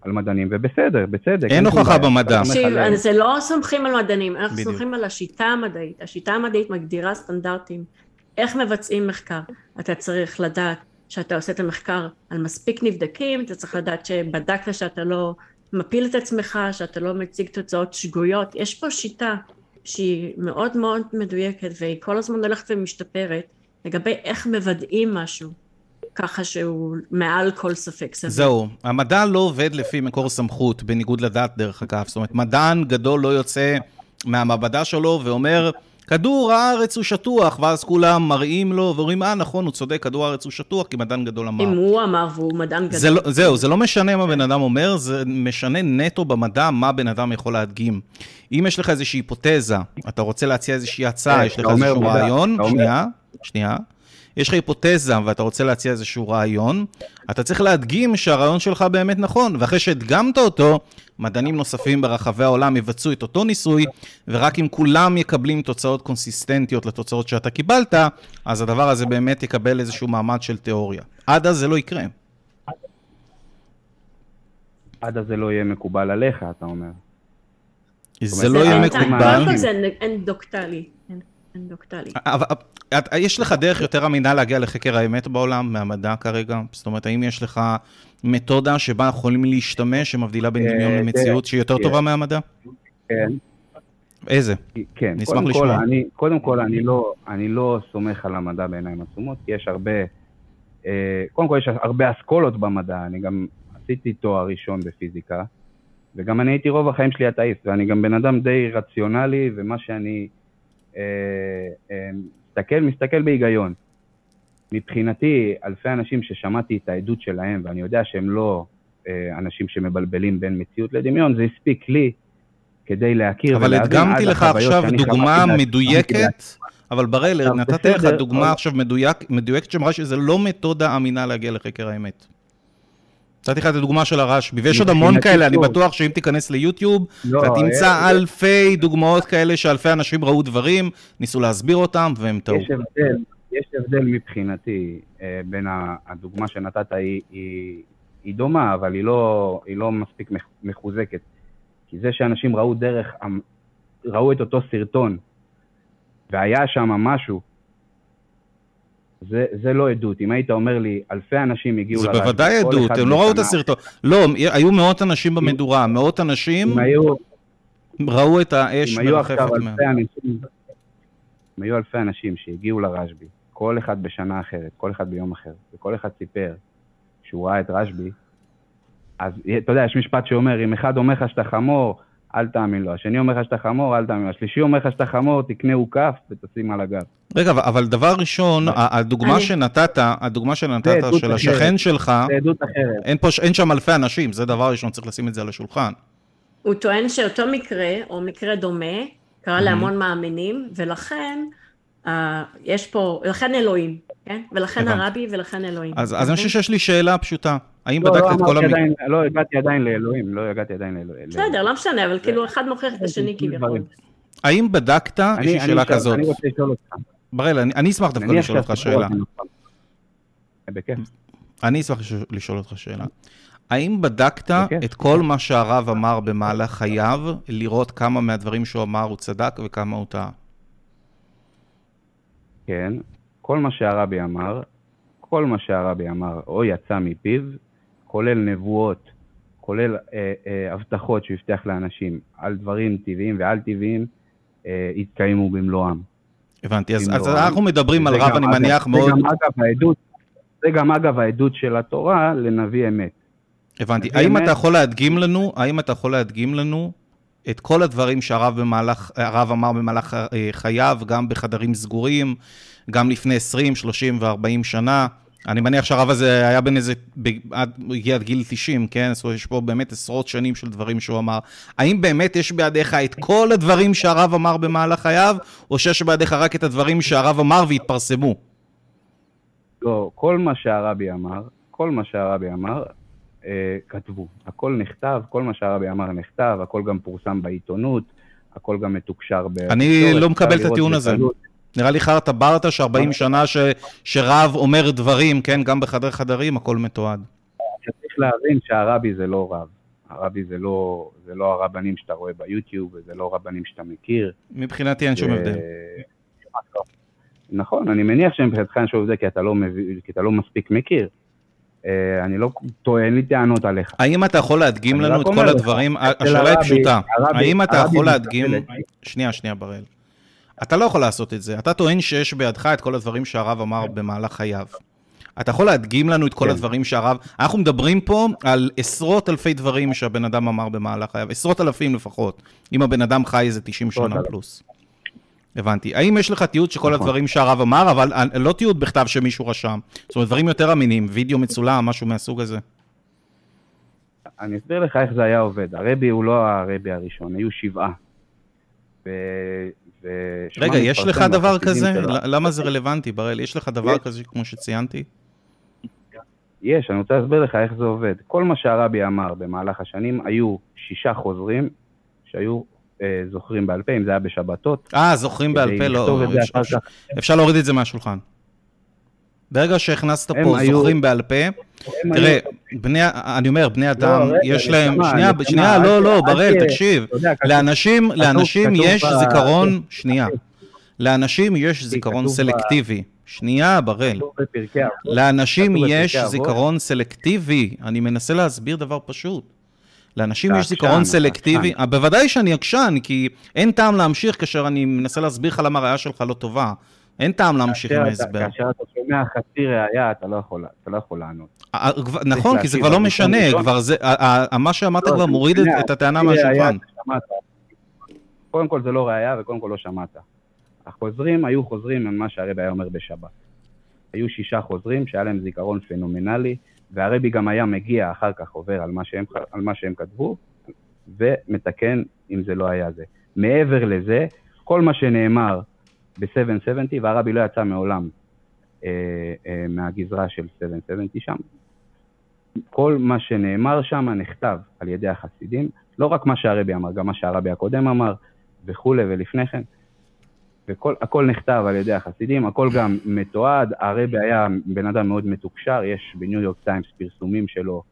על מדענים, ובסדר, בצדק. אין הוכחה במדע. תקשיב, זה לא סומכים על מדענים, אנחנו בדיוק. סומכים על השיטה המדעית. השיטה המדעית מגדירה סטנדרטים. איך מבצעים מחקר? אתה צריך לדעת שאתה עושה את המחקר על מספיק נבדקים, אתה צריך לדעת שבדקת שאתה לא מפיל את עצמך, שאתה לא מציג תוצאות שגויות. יש פה שיטה שהיא מאוד מאוד מדויקת, והיא כל הזמן הולכת ומשתפרת, לגבי איך מוודאים משהו. ככה שהוא מעל כל ספק סביר. זהו, המדע לא עובד לפי מקור סמכות, בניגוד לדת דרך אגב. זאת אומרת, מדען גדול לא יוצא מהמעבדה שלו ואומר, כדור הארץ הוא שטוח, ואז כולם מראים לו ואומרים, אה, נכון, הוא צודק, כדור הארץ הוא שטוח, כי מדען גדול אמר. אם הוא אמר והוא מדען גדול. זה לא, זהו, זה לא משנה מה בן אדם אומר, זה משנה נטו במדע מה בן אדם יכול להדגים. אם יש לך איזושהי היפותזה, אתה רוצה להציע איזושהי הצעה, כן, יש לך איזשהו רעיון, שנייה, שנייה. יש לך היפותזה ואתה רוצה להציע איזשהו רעיון, אתה צריך להדגים שהרעיון שלך באמת נכון, ואחרי שהדגמת אותו, מדענים נוספים ברחבי העולם יבצעו את אותו ניסוי, ורק אם כולם מקבלים תוצאות קונסיסטנטיות לתוצאות שאתה קיבלת, אז הדבר הזה באמת יקבל איזשהו מעמד של תיאוריה. עד אז זה לא יקרה. עד אז זה לא יהיה מקובל עליך, אתה אומר. זה לא יהיה מקובל. זה אנדוקטלי. אנדוקטלי. יש לך דרך יותר אמינה להגיע לחקר האמת בעולם מהמדע כרגע? זאת אומרת, האם יש לך מתודה שבה יכולים להשתמש שמבדילה בין אה, דמיון למציאות שהיא יותר טובה מהמדע? כן. איזה? כן. נשמח לשמוע. קודם כל, לא, אני לא סומך על המדע בעיניים עצומות, כי יש הרבה, אה, קודם כל יש הרבה אסכולות במדע, אני גם עשיתי תואר ראשון בפיזיקה, וגם אני הייתי רוב החיים שלי אתאיסט, ואני גם בן אדם די רציונלי, ומה שאני... אה, אה, מסתכל, מסתכל בהיגיון. מבחינתי, אלפי אנשים ששמעתי את העדות שלהם, ואני יודע שהם לא אה, אנשים שמבלבלים בין מציאות לדמיון, זה הספיק לי כדי להכיר. אבל הדגמתי לך עכשיו דוגמה מדויקת, אבל בראל, נתתי לך דוגמה עכשיו מדויקת שמראה שזה לא מתודה אמינה להגיע לחקר האמת. נתתי לך את הדוגמה של הרשב"י, ויש עוד המון כאלה, אני בטוח שאם תיכנס ליוטיוב, לא, אתה תמצא אלפי דוגמאות כאלה שאלפי אנשים ראו דברים, ניסו להסביר אותם, והם טעו. יש הבדל, יש הבדל מבחינתי אה, בין הדוגמה שנתת, היא, היא, היא דומה, אבל היא לא, היא לא מספיק מחוזקת. כי זה שאנשים ראו דרך, ראו את אותו סרטון, והיה שם משהו זה, זה לא עדות. אם היית אומר לי, אלפי אנשים הגיעו לרדיו, זה בוודאי עדות, הם לא ראו את הסרטון. לא, היו מאות אנשים במדורה, מאות אנשים היו, ראו את האש מרחפת מהם. אם אם היו אלפי אנשים שהגיעו לרשב"י, כל אחד בשנה אחרת, כל אחד ביום אחר, וכל אחד סיפר שהוא ראה את רשב"י, אז אתה יודע, יש משפט שאומר, אם אחד אומר לך שאתה חמור, אל תאמין לו. השני אומר לך שאתה חמור, אל תאמין לו. השלישי אומר לך שאתה חמור, תקנה עוקף ותשים על הגב. רגע, אבל דבר ראשון, הדוגמה שנתת, הדוגמה שנתת של השכן שלך, זה עדות אחרת. אין שם אלפי אנשים, זה דבר ראשון, צריך לשים את זה על השולחן. הוא טוען שאותו מקרה, או מקרה דומה, קרה להמון מאמינים, ולכן יש פה, לכן אלוהים, כן? ולכן הרבי ולכן אלוהים. אז אני חושב שיש לי שאלה פשוטה. האם בדקת את כל המקרים? לא הגעתי עדיין לאלוהים, לא הגעתי עדיין לאלוהים. בסדר, לא משנה, אבל כאילו אחד מוכיח את השני כביכול. האם בדקת, יש לי שאלה כזאת. אני רוצה לשאול אותך. בראל, אני אשמח דווקא לשאול אותך שאלה. בכיף. אני אשמח לשאול אותך שאלה. האם בדקת את כל מה שהרב אמר במהלך חייו, לראות כמה מהדברים שהוא אמר הוא צדק וכמה הוא טעה? כן, כל מה שהרבי אמר, כל מה שהרבי אמר או יצא מפיו, כולל נבואות, כולל אה, אה, הבטחות שהוא הבטיח לאנשים על דברים טבעיים ועל טבעיים, אה, התקיימו במלואם. הבנתי, אז, אז אנחנו מדברים על רב, אני מניח, מאוד... זה גם אגב העדות, זה גם אגב העדות של התורה לנביא אמת. הבנתי. האם אמת... אתה יכול להדגים לנו, האם אתה יכול להדגים לנו את כל הדברים שהרב במהלך, הרב אמר במהלך אה, חייו, גם בחדרים סגורים, גם לפני 20, 30 ו-40 שנה? אני מניח שהרב הזה היה בן איזה, הגיע עד גיל 90, כן? זאת אומרת, יש פה באמת עשרות שנים של דברים שהוא אמר. האם באמת יש בידיך את כל הדברים שהרב אמר במהלך חייו, או שיש בידיך רק את הדברים שהרב אמר והתפרסמו? לא, כל מה שהרבי אמר, כל מה שהרבי אמר, כתבו. הכל נכתב, כל מה שהרבי אמר נכתב, הכל גם פורסם בעיתונות, הכל גם מתוקשר ב... אני לא מקבל את הטיעון הזה. נראה לי חרטה ברטה ש-40 שנה ש, שרב אומר דברים, כן, גם בחדר חדרים, הכל מתועד. צריך להבין שהרבי זה לא רב. הרבי זה לא, זה לא הרבנים שאתה רואה ביוטיוב, וזה לא רבנים שאתה מכיר. מבחינתי אין שום הבדל. נכון, אני מניח שמבחינתך אין שום הבדל, כי אתה לא, כי אתה לא מספיק מכיר. אה, אני לא טוען לי טענות עליך. האם אתה יכול להדגים לנו את כל הדברים, השאלה היא פשוטה, האם אתה יכול להדגים, שנייה, שנייה בראל. אתה לא יכול לעשות את זה. אתה טוען שיש בידך את כל הדברים שהרב אמר במהלך חייו. אתה יכול להדגים לנו את כל כן. הדברים שהרב... אנחנו מדברים פה על עשרות אלפי דברים שהבן אדם אמר במהלך חייו, עשרות אלפים לפחות, אם הבן אדם חי איזה 90 שנה פלוס. הבנתי. האם יש לך תיעוד שכל נכון. הדברים שהרב אמר, אבל לא תיעוד בכתב שמישהו רשם? זאת אומרת, דברים יותר אמינים, וידאו מצולם, משהו מהסוג הזה. אני אסביר לך איך זה היה עובד. הרבי הוא לא הרבי הראשון, היו שבעה. ו... ו... רגע, יש לך דבר כזה? למה זה רלוונטי, בראל? יש לך דבר כזה כמו שציינתי? יש, אני רוצה להסביר לך איך זה עובד. כל מה שהרבי אמר במהלך השנים, היו שישה חוזרים שהיו אה, זוכרים בעל פה, אם זה היה בשבתות. אה, זוכרים בעל פה, לא... אפשר להוריד את זה מהשולחן. ברגע שהכנסת פה היו... זוכרים בעל פה, תראה, היו... בני, אני אומר, בני לא, אדם, לא, יש רגע, להם, שמה, שנייה, שנייה, לא, לא, בראל, תקשיב, לאנשים, לאנשים יש זיכרון, שנייה, לאנשים יש זיכרון סלקטיבי. שנייה, בראל. לאנשים יש זיכרון סלקטיבי. אני מנסה להסביר דבר פשוט. לאנשים יש זיכרון סלקטיבי, אה, בוודאי שאני עקשן, כי אין טעם להמשיך כאשר אני מנסה להסביר לך למה הראייה שלך לא טובה. אין טעם להמשיך עם ההסבר. כאשר אתה שומע חצי ראייה, אתה לא יכול לא לענות. אה, אה, נכון, כי זה כבר לא משנה, כבר זה, מה שאמרת לא, כבר מוריד את הטענה מהשולחן. קודם כל זה לא ראייה, וקודם כל לא שמעת. החוזרים היו חוזרים ממה שהרבי היה אומר בשבת. היו שישה חוזרים שהיה להם זיכרון פנומנלי, והרבי גם היה מגיע אחר כך, עובר על מה שהם, על מה שהם כתבו, ומתקן אם זה לא היה זה. מעבר לזה, כל מה שנאמר ב-770, והרבי לא יצא מעולם אה, אה, מהגזרה של 770 שם, כל מה שנאמר שם נכתב על ידי החסידים, לא רק מה שהרבי אמר, גם מה שהרבי הקודם אמר וכולי ולפני כן. והכל נכתב על ידי החסידים, הכל גם מתועד, הרבי היה בן אדם מאוד מתוקשר, יש בניו יורק טיימס פרסומים שלו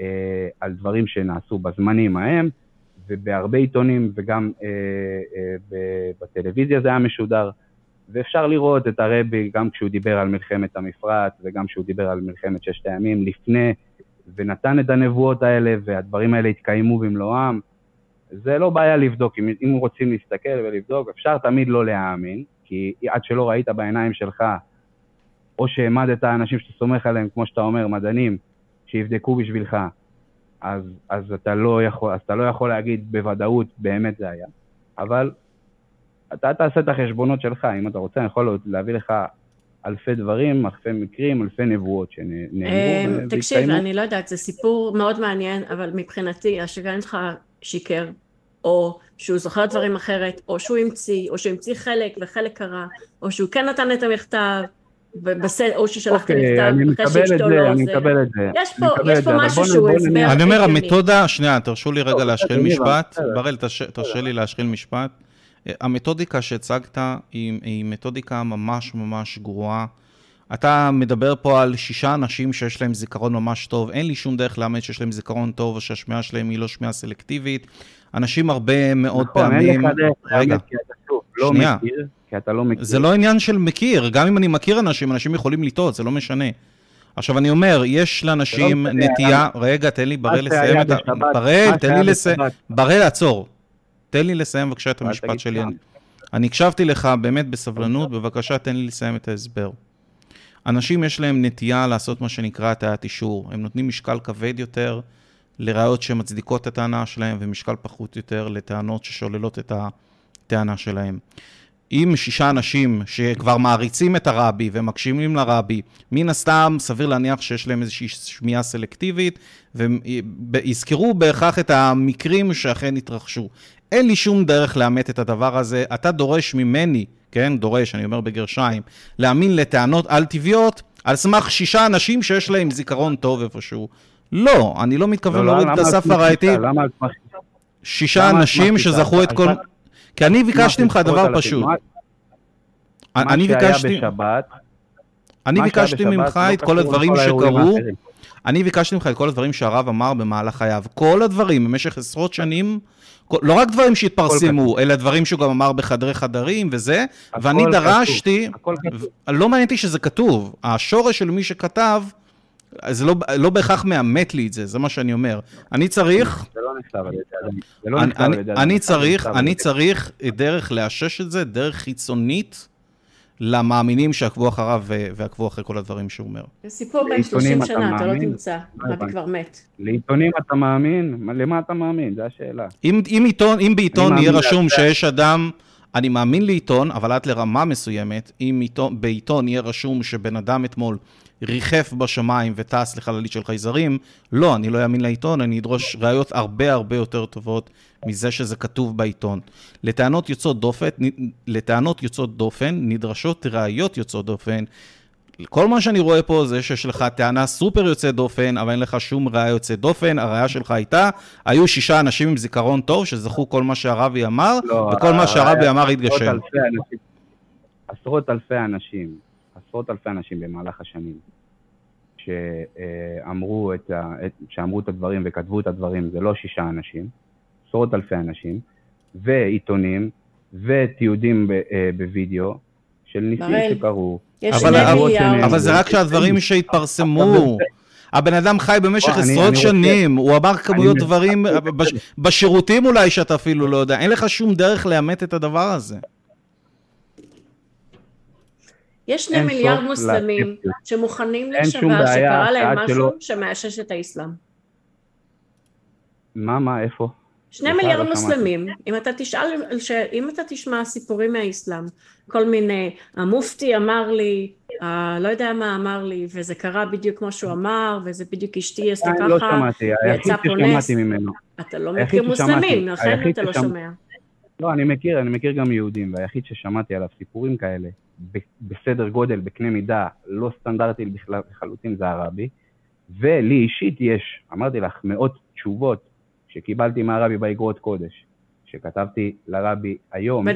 אה, על דברים שנעשו בזמנים ההם, ובהרבה עיתונים וגם אה, אה, בטלוויזיה זה היה משודר, ואפשר לראות את הרבי גם כשהוא דיבר על מלחמת המפרץ וגם כשהוא דיבר על מלחמת ששת הימים לפני, ונתן את הנבואות האלה, והדברים האלה התקיימו במלואם. זה לא בעיה לבדוק, אם, אם רוצים להסתכל ולבדוק, אפשר תמיד לא להאמין, כי עד שלא ראית בעיניים שלך, או שהעמדת אנשים שאתה סומך עליהם, כמו שאתה אומר, מדענים, שיבדקו בשבילך, אז, אז, אתה לא יכול, אז אתה לא יכול להגיד בוודאות באמת זה היה. אבל אתה תעשה את החשבונות שלך, אם אתה רוצה, אני יכול להביא לך אלפי דברים, אלפי מקרים, אלפי נבואות שנאמרו. אמ, תקשיב, אני לא יודעת, זה סיפור מאוד מעניין, אבל מבחינתי, השגרן שלך שיקר, או שהוא זוכר דברים אחרת, או שהוא המציא, או שהוא המציא חלק וחלק קרה, או שהוא כן נתן את המכתב, או ששלחתי אוקיי, מכתב אחרי שאשתו לא... אני מקבל את זה, יש פה, יש פה משהו שהוא הסבר. אני אומר, המתודה, שנייה, תרשו לי רגע להשחיל משפט. בראל, תרשה לי להשחיל משפט. המתודיקה שהצגת היא, היא מתודיקה ממש ממש גרועה. אתה מדבר פה על שישה אנשים שיש להם זיכרון ממש טוב, אין לי שום דרך לאמת שיש להם זיכרון טוב או שהשמיעה שלהם היא לא שמיעה סלקטיבית. אנשים הרבה מאוד נכון, פעמים... נכון, אין לך דרך לאמת כי אתה שוב לא שנייה. מכיר, כי אתה לא מכיר. זה לא עניין של מכיר, גם אם אני מכיר אנשים, אנשים יכולים לטעות, זה לא משנה. עכשיו אני אומר, יש לאנשים לא נטייה, רגע, תן לי בראל לסיים את ה... בראל, תן לי לסיים, בראל, עצור. תן לי לסיים בבקשה את המשפט שלי. אני, אני הקשבתי לך באמת בסבלנות, בבקשה תן לי לסיים את ההסבר. אנשים יש להם נטייה לעשות מה שנקרא הטיית אישור. הם נותנים משקל כבד יותר לראיות שמצדיקות את הטענה שלהם, ומשקל פחות יותר לטענות ששוללות את הטענה שלהם. אם שישה אנשים שכבר מעריצים את הרבי ומקשיבים לרבי, מן הסתם סביר להניח שיש להם איזושהי שמיעה סלקטיבית, ויזכרו בהכרח את המקרים שאכן התרחשו. אין לי שום דרך לאמת את הדבר הזה. אתה דורש ממני, כן, דורש, אני אומר בגרשיים, להאמין לטענות על-טבעיות על סמך שישה אנשים שיש להם זיכרון טוב איפשהו. לא, אני לא מתכוון לא, להוריד את הסף הרעייתי. שישה אנשים שזכו את כל... כי אני ביקשתי ממך דבר פשוט. אני ביקשתי... אני ביקשתי ממך את כל הדברים שקרו. אני ביקשתי ממך את כל הדברים שהרב אמר במהלך חייו. כל הדברים במשך עשרות שנים, לא רק דברים שהתפרסמו, אלא דברים שהוא גם אמר בחדרי חדרים וזה, ואני דרשתי, לא מעניין אותי שזה כתוב. השורש של מי שכתב, זה לא, לא בהכרח מאמת לי את זה, זה מה שאני אומר. אני צריך... זה לא נכתב על ידי לא אני צריך, אני צריך דרך לאשש את זה, דרך חיצונית. למאמינים שעקבו אחריו ועקבו אחרי כל הדברים שהוא אומר. זה סיפור בן 30 שנה, אתה לא תמצא, רבי כבר מת. לעיתונים אתה מאמין? למה אתה מאמין? זו השאלה. אם, אם, עיתון, אם בעיתון יהיה רשום שיש אדם, אני מאמין לעיתון, אבל עד לרמה מסוימת, אם עיתון, בעיתון יהיה רשום שבן אדם אתמול ריחף בשמיים וטס לחללית של חייזרים, לא, אני לא אאמין לעיתון, אני אדרוש ראיות הרבה הרבה יותר טובות מזה שזה כתוב בעיתון. לטענות יוצאות דופן, לטענות יוצאות דופן נדרשות ראיות יוצאות דופן. כל מה שאני רואה פה זה שיש לך טענה סופר יוצאת דופן, אבל אין לך שום ראיה יוצאת דופן. הראיה שלך הייתה, היו שישה אנשים עם זיכרון טוב שזכו כל מה שהרבי אמר, לא, וכל מה שהרבי אמר התגשם. עשרות אלפי אנשים, עשרות אלפי אנשים במהלך השנים, שאמרו את, ה, שאמרו את הדברים וכתבו את הדברים, זה לא שישה אנשים, עשרות אלפי אנשים, ועיתונים, ותיעודים אה, בווידאו של ניסים שקרו. אבל, אבל, אבל זה רק שהדברים שהתפרסמו. הבן אדם חי במשך עשרות שנים, הוא אמר כמויות דברים, בשירותים אולי שאתה אפילו לא יודע, אין לך שום דרך לאמת את הדבר הזה. יש שני מיליארד מוסלמים שמוכנים להישבע שקרה להם משהו שמאשש את האסלאם. מה, מה, איפה? שני מיליארד מוסלמים, אם אתה תשאל, אם אתה תשמע סיפורים מהאסלאם, כל מיני, המופתי אמר לי, לא יודע מה אמר לי, וזה קרה בדיוק כמו שהוא אמר, וזה בדיוק אשתי עשתה ככה, לא שמעתי, היחיד ששמעתי ממנו. אתה לא מכיר מוסלמים, לכן אתה לא שומע. לא, אני מכיר, אני מכיר גם יהודים, והיחיד ששמעתי עליו סיפורים כאלה, בסדר גודל, בקנה מידה, לא סטנדרטי בכלל, לחלוטין, זה הרבי. ולי אישית יש, אמרתי לך, מאות תשובות שקיבלתי מהרבי באגרות קודש, שכתבתי לרבי היום.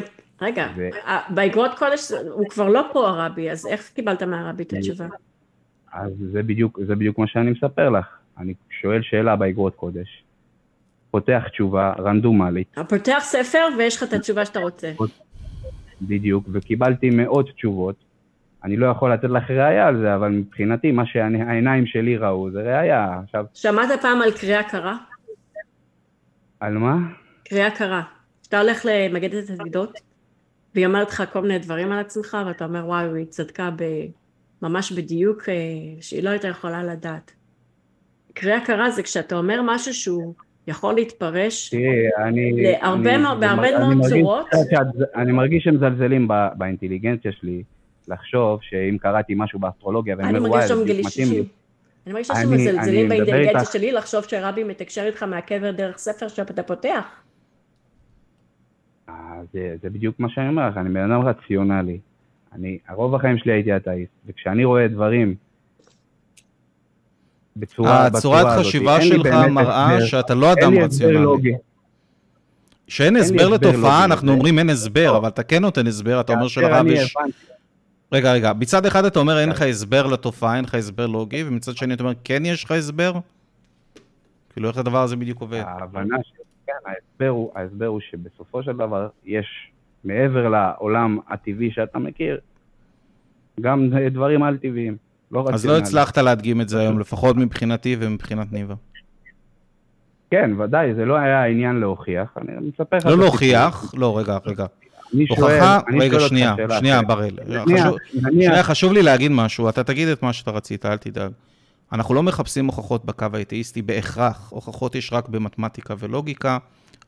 רגע, ו... באגרות קודש הוא כבר לא פה הרבי, אז איך קיבלת מהרבי את התשובה? אז זה בדיוק, זה בדיוק מה שאני מספר לך. אני שואל שאלה באגרות קודש, פותח תשובה רנדומלית. פותח ספר ויש לך את התשובה שאתה רוצה. בדיוק, וקיבלתי מאות תשובות. אני לא יכול לתת לך ראייה על זה, אבל מבחינתי מה שהעיניים שלי ראו זה ראייה. עכשיו... שמעת פעם על קריאה קרה? על מה? קריאה קרה. אתה הולך למגדת הדידות, והיא אומרת לך כל מיני דברים על עצמך, ואתה אומר, וואי, היא צדקה ב... ממש בדיוק אה, שהיא לא הייתה יכולה לדעת. קריאה הכרה זה כשאתה אומר משהו שהוא יכול להתפרש להרבה מאוד, בהרבה מאוד צורות. אני מרגיש שמזלזלים באינטליגנציה שלי, לחשוב שאם קראתי משהו באסטרולוגיה, ואני אומר, וואי, זה מתאים לי. אני מרגישה שמזלזלים באינטליגנציה שלי לחשוב שרבי מתקשר איתך מהקבר דרך ספר שאתה פותח. אה, זה, זה בדיוק מה שאני אומר לך, אני בן אדם רציונלי. אני, הרוב החיים שלי הייתי אתאיסט, וכשאני רואה דברים בצורה, הצורת חשיבה שלך מראה הסבר, שאתה לא אדם רציונלי. שאין הסבר לתופעה, אנחנו אומרים אין הסבר, אבל אתה כן נותן הסבר, אתה אומר שלרב יש... רגע, רגע, מצד אחד אתה אומר אין לך הסבר לתופעה, אין לך הסבר לוגי, ומצד שני אתה אומר כן יש לך הסבר? כאילו איך הדבר הזה בדיוק עובד? ההבנה ש... כן, ההסבר הוא, ההסבר הוא שבסופו של דבר יש, מעבר לעולם הטבעי שאתה מכיר, גם דברים על-טבעיים. לא אז לא הצלחת להדגים את זה היום, לפחות מבחינתי ומבחינת ניבה. כן, ודאי, זה לא היה עניין להוכיח, אני מספר לך... לא להוכיח, לא, רגע, רגע. הוכחה, רגע, שנייה, שנייה, בראל. שנייה, חשוב לי להגיד משהו, אתה תגיד את מה שאתה רצית, אל תדאג. אנחנו לא מחפשים הוכחות בקו האתאיסטי בהכרח, הוכחות יש רק במתמטיקה ולוגיקה.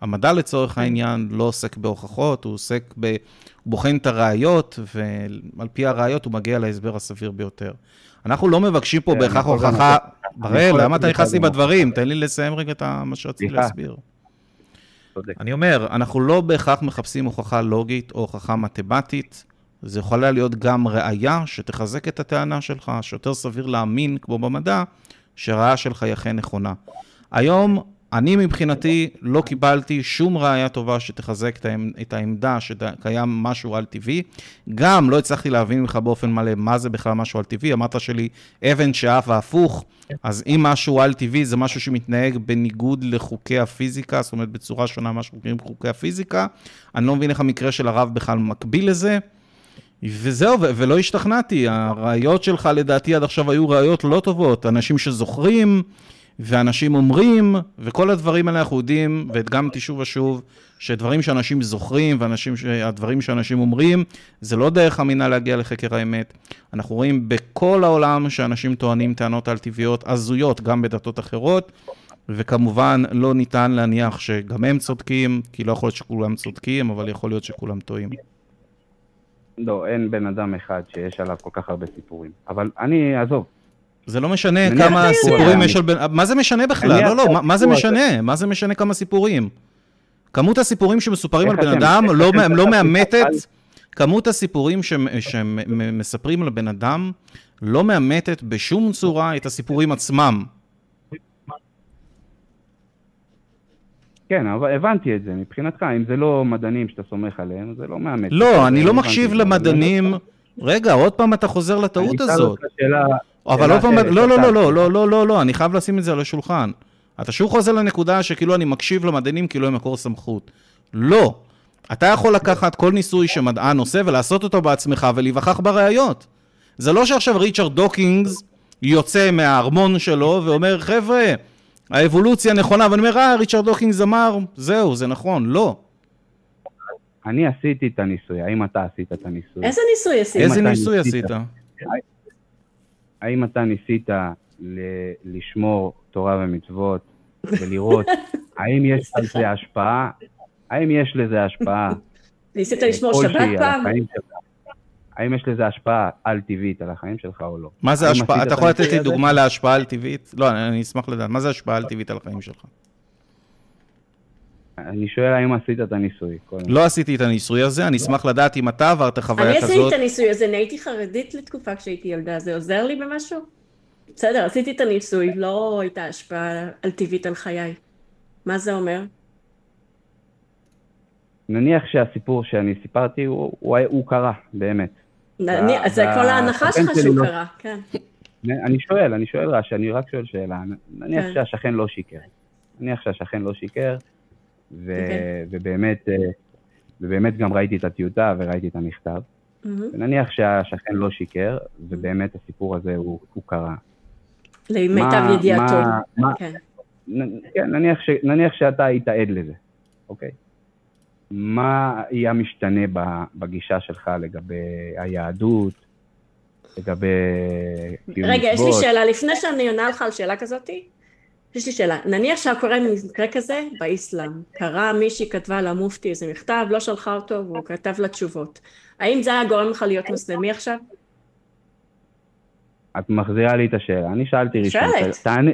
המדע לצורך העניין לא עוסק בהוכחות, הוא עוסק ב... הוא בוחן את הראיות, ועל פי הראיות הוא מגיע להסבר הסביר ביותר. אנחנו לא מבקשים פה כן, בהכרח הוכחה... בראל, למה אתה נכנס לי בדברים? תן לי לסיים רגע את מה שרציתי להסביר. אני אומר, אנחנו לא בהכרח מחפשים הוכחה לוגית או הוכחה מתמטית. זה יכולה להיות גם ראייה שתחזק את הטענה שלך, שיותר סביר להאמין, כמו במדע, שהראייה שלך היא אכן נכונה. היום אני מבחינתי לא קיבלתי שום ראייה טובה שתחזק את העמדה שקיים משהו על טבעי. גם לא הצלחתי להבין ממך באופן מלא מה זה בכלל משהו על טבעי. אמרת שלי, אבן שאף והפוך, אז אם משהו על טבעי זה משהו שמתנהג בניגוד לחוקי הפיזיקה, זאת אומרת בצורה שונה ממה שקוראים חוקי הפיזיקה. אני לא מבין איך המקרה של הרב בכלל מקביל לזה. וזהו, ולא השתכנעתי. הראיות שלך לדעתי עד עכשיו היו ראיות לא טובות. אנשים שזוכרים... ואנשים אומרים, וכל הדברים האלה אנחנו יודעים, והדגמתי שוב ושוב, שדברים שאנשים זוכרים, והדברים שאנשים אומרים, זה לא דרך אמינה להגיע לחקר האמת. אנחנו רואים בכל העולם שאנשים טוענים טענות על טבעיות הזויות, גם בדתות אחרות, וכמובן לא ניתן להניח שגם הם צודקים, כי לא יכול להיות שכולם צודקים, אבל יכול להיות שכולם טועים. לא, אין בן אדם אחד שיש עליו כל כך הרבה סיפורים. אבל אני, עזוב, זה לא משנה כמה סיפורים יש על בן... מה זה משנה בכלל? לא, לא, מה זה משנה? מה זה משנה כמה סיפורים? כמות הסיפורים שמסופרים על בן אדם לא, לא מאמתת, כמות הסיפורים שמספרים על בן אדם לא מאמתת בשום צורה את הסיפורים עצמם. כן, אבל הבנתי את זה. מבחינתך, אם זה לא מדענים שאתה סומך עליהם, זה לא מאמת. לא, אני לא מקשיב למדענים. רגע, עוד פעם אתה חוזר לטעות הזאת. אבל לא, פעם, לא, לא, לא, לא, לא, לא, לא, לא, אני חייב לשים את זה על השולחן. אתה שוב חוזר לנקודה שכאילו אני מקשיב למדענים כאילו הם מקור סמכות. לא. אתה יכול לקחת כל ניסוי שמדען עושה ולעשות אותו בעצמך ולהיווכח בראיות. זה לא שעכשיו ריצ'רד דוקינס יוצא מהארמון שלו ואומר, חבר'ה, האבולוציה נכונה, ואני אומר, אה, ריצ'רד דוקינס אמר, זהו, זה נכון. לא. אני עשיתי את הניסוי, האם אתה עשית את הניסוי? איזה ניסוי עשית? איזה ניסוי עשית? האם אתה ניסית ל- לשמור תורה ומצוות ולראות האם יש לזה השפעה? האם יש לזה השפעה? ניסית לשמור שבת פעם? האם יש לזה השפעה על-טבעית על החיים שלך או לא? מה זה השפעה? אתה יכול לתת לי דוגמה להשפעה על-טבעית? לא, אני אשמח לדעת. מה זה השפעה על-טבעית על החיים שלך? אני שואל האם עשית את הניסוי. לא עשיתי את הניסוי הזה, אני אשמח לדעת אם אתה עברת חוויה כזאת. אני עשיתי את הניסוי הזה, אני הייתי חרדית לתקופה כשהייתי ילדה, זה עוזר לי במשהו? בסדר, עשיתי את הניסוי, לא הייתה השפעה על טבעית על חיי. מה זה אומר? נניח שהסיפור שאני סיפרתי הוא, הוא, הוא קרה, באמת. אז זה כל ההנחה שלך שהוא לא... קרה, כן. אני שואל, אני שואל רעש, אני רק שואל שאלה. נניח כן. שהשכן לא שיקר. נניח שהשכן לא שיקר, ו- okay. אוקיי. ובאמת, אה, ובאמת גם ראיתי את הטיוטה וראיתי את המכתב. Mm-hmm. ונניח שהשכן לא שיקר, ובאמת הסיפור הזה הוא, הוא קרה. למיטב ידיעתו. כן. נ, כן, נניח, ש, נניח שאתה היית עד לזה, אוקיי? מה יהיה משתנה בגישה שלך לגבי היהדות, לגבי? רגע, יש לי שאלה, לפני שאני עונה לך על שאלה כזאתי, יש לי שאלה, נניח שקורה מקרה כזה באסלאם, קרה מישהי כתבה למופתי איזה מכתב, לא שלחה אותו והוא כתב לה תשובות, האם זה היה גורם לך להיות מוסלמי עכשיו? את מחזירה לי את השאלה, אני שאלתי ראשון,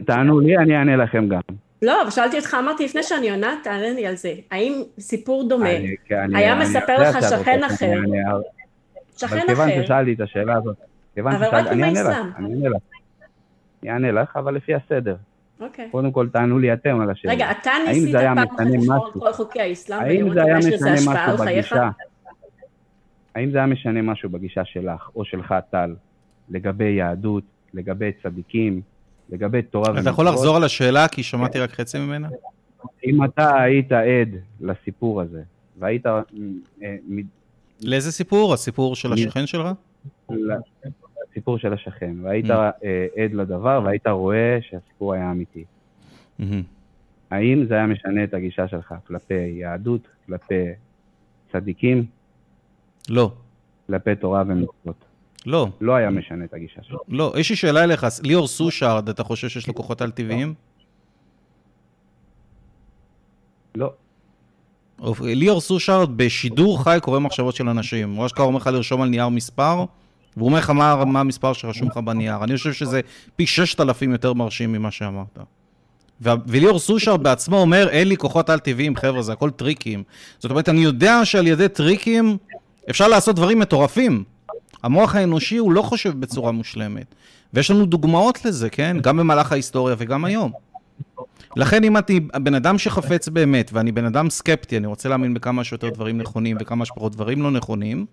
תענו לי, אני אענה לכם גם. לא, אבל שאלתי אותך, אמרתי, לפני שאני עונה, תענה לי על זה. האם סיפור דומה היה מספר לך שכן אחר? שכן אחר. אבל כיוון ששאלתי את השאלה הזאת, כיוון ששאלתי, אני אענה לך, אני אענה לך. אני אענה לך, אבל לפי הסדר. אוקיי. קודם כל תענו לי אתם על השאלה. רגע, אתה ניסית פעם אחת לשמור כל חוקי האסלאם, האם זה היה משנה משהו בגישה? האם זה היה משנה משהו בגישה שלך, או שלך, טל, לגבי יהדות, לגבי צדיקים, לגבי תורה ומצוות? אתה יכול לחזור על השאלה, כי שמעתי רק חצי ממנה? אם אתה היית עד לסיפור הזה, והיית... אה, לאיזה סיפור? הסיפור של השכן שלך? הסיפור של השכן, והיית אה, עד לדבר, והיית רואה שהסיפור היה אמיתי. האם זה היה משנה את הגישה שלך כלפי יהדות, כלפי צדיקים? לא. כלפי תורה ומצוות? לא. לא היה משנה את הגישה שלך. לא, יש לי שאלה אליך, ליאור סושארד, אתה חושב שיש לו כוחות על-טבעיים? לא. ליאור סושארד בשידור חי קורא מחשבות של אנשים. הוא אשכרה אומר לך לרשום על נייר מספר, והוא אומר לך מה, מה המספר שרשום לך בנייר. אני חושב שזה פי ששת אלפים יותר מרשים ממה שאמרת. וליאור סושר בעצמו אומר, אין לי כוחות על-טבעיים, חבר'ה, זה הכל טריקים. זאת אומרת, אני יודע שעל ידי טריקים אפשר לעשות דברים מטורפים. המוח האנושי הוא לא חושב בצורה מושלמת. ויש לנו דוגמאות לזה, כן? גם במהלך ההיסטוריה וגם היום. לכן אם אני בן אדם שחפץ באמת, ואני בן אדם סקפטי, אני רוצה להאמין בכמה שיותר דברים נכונים וכמה שפחות דברים לא נכונים,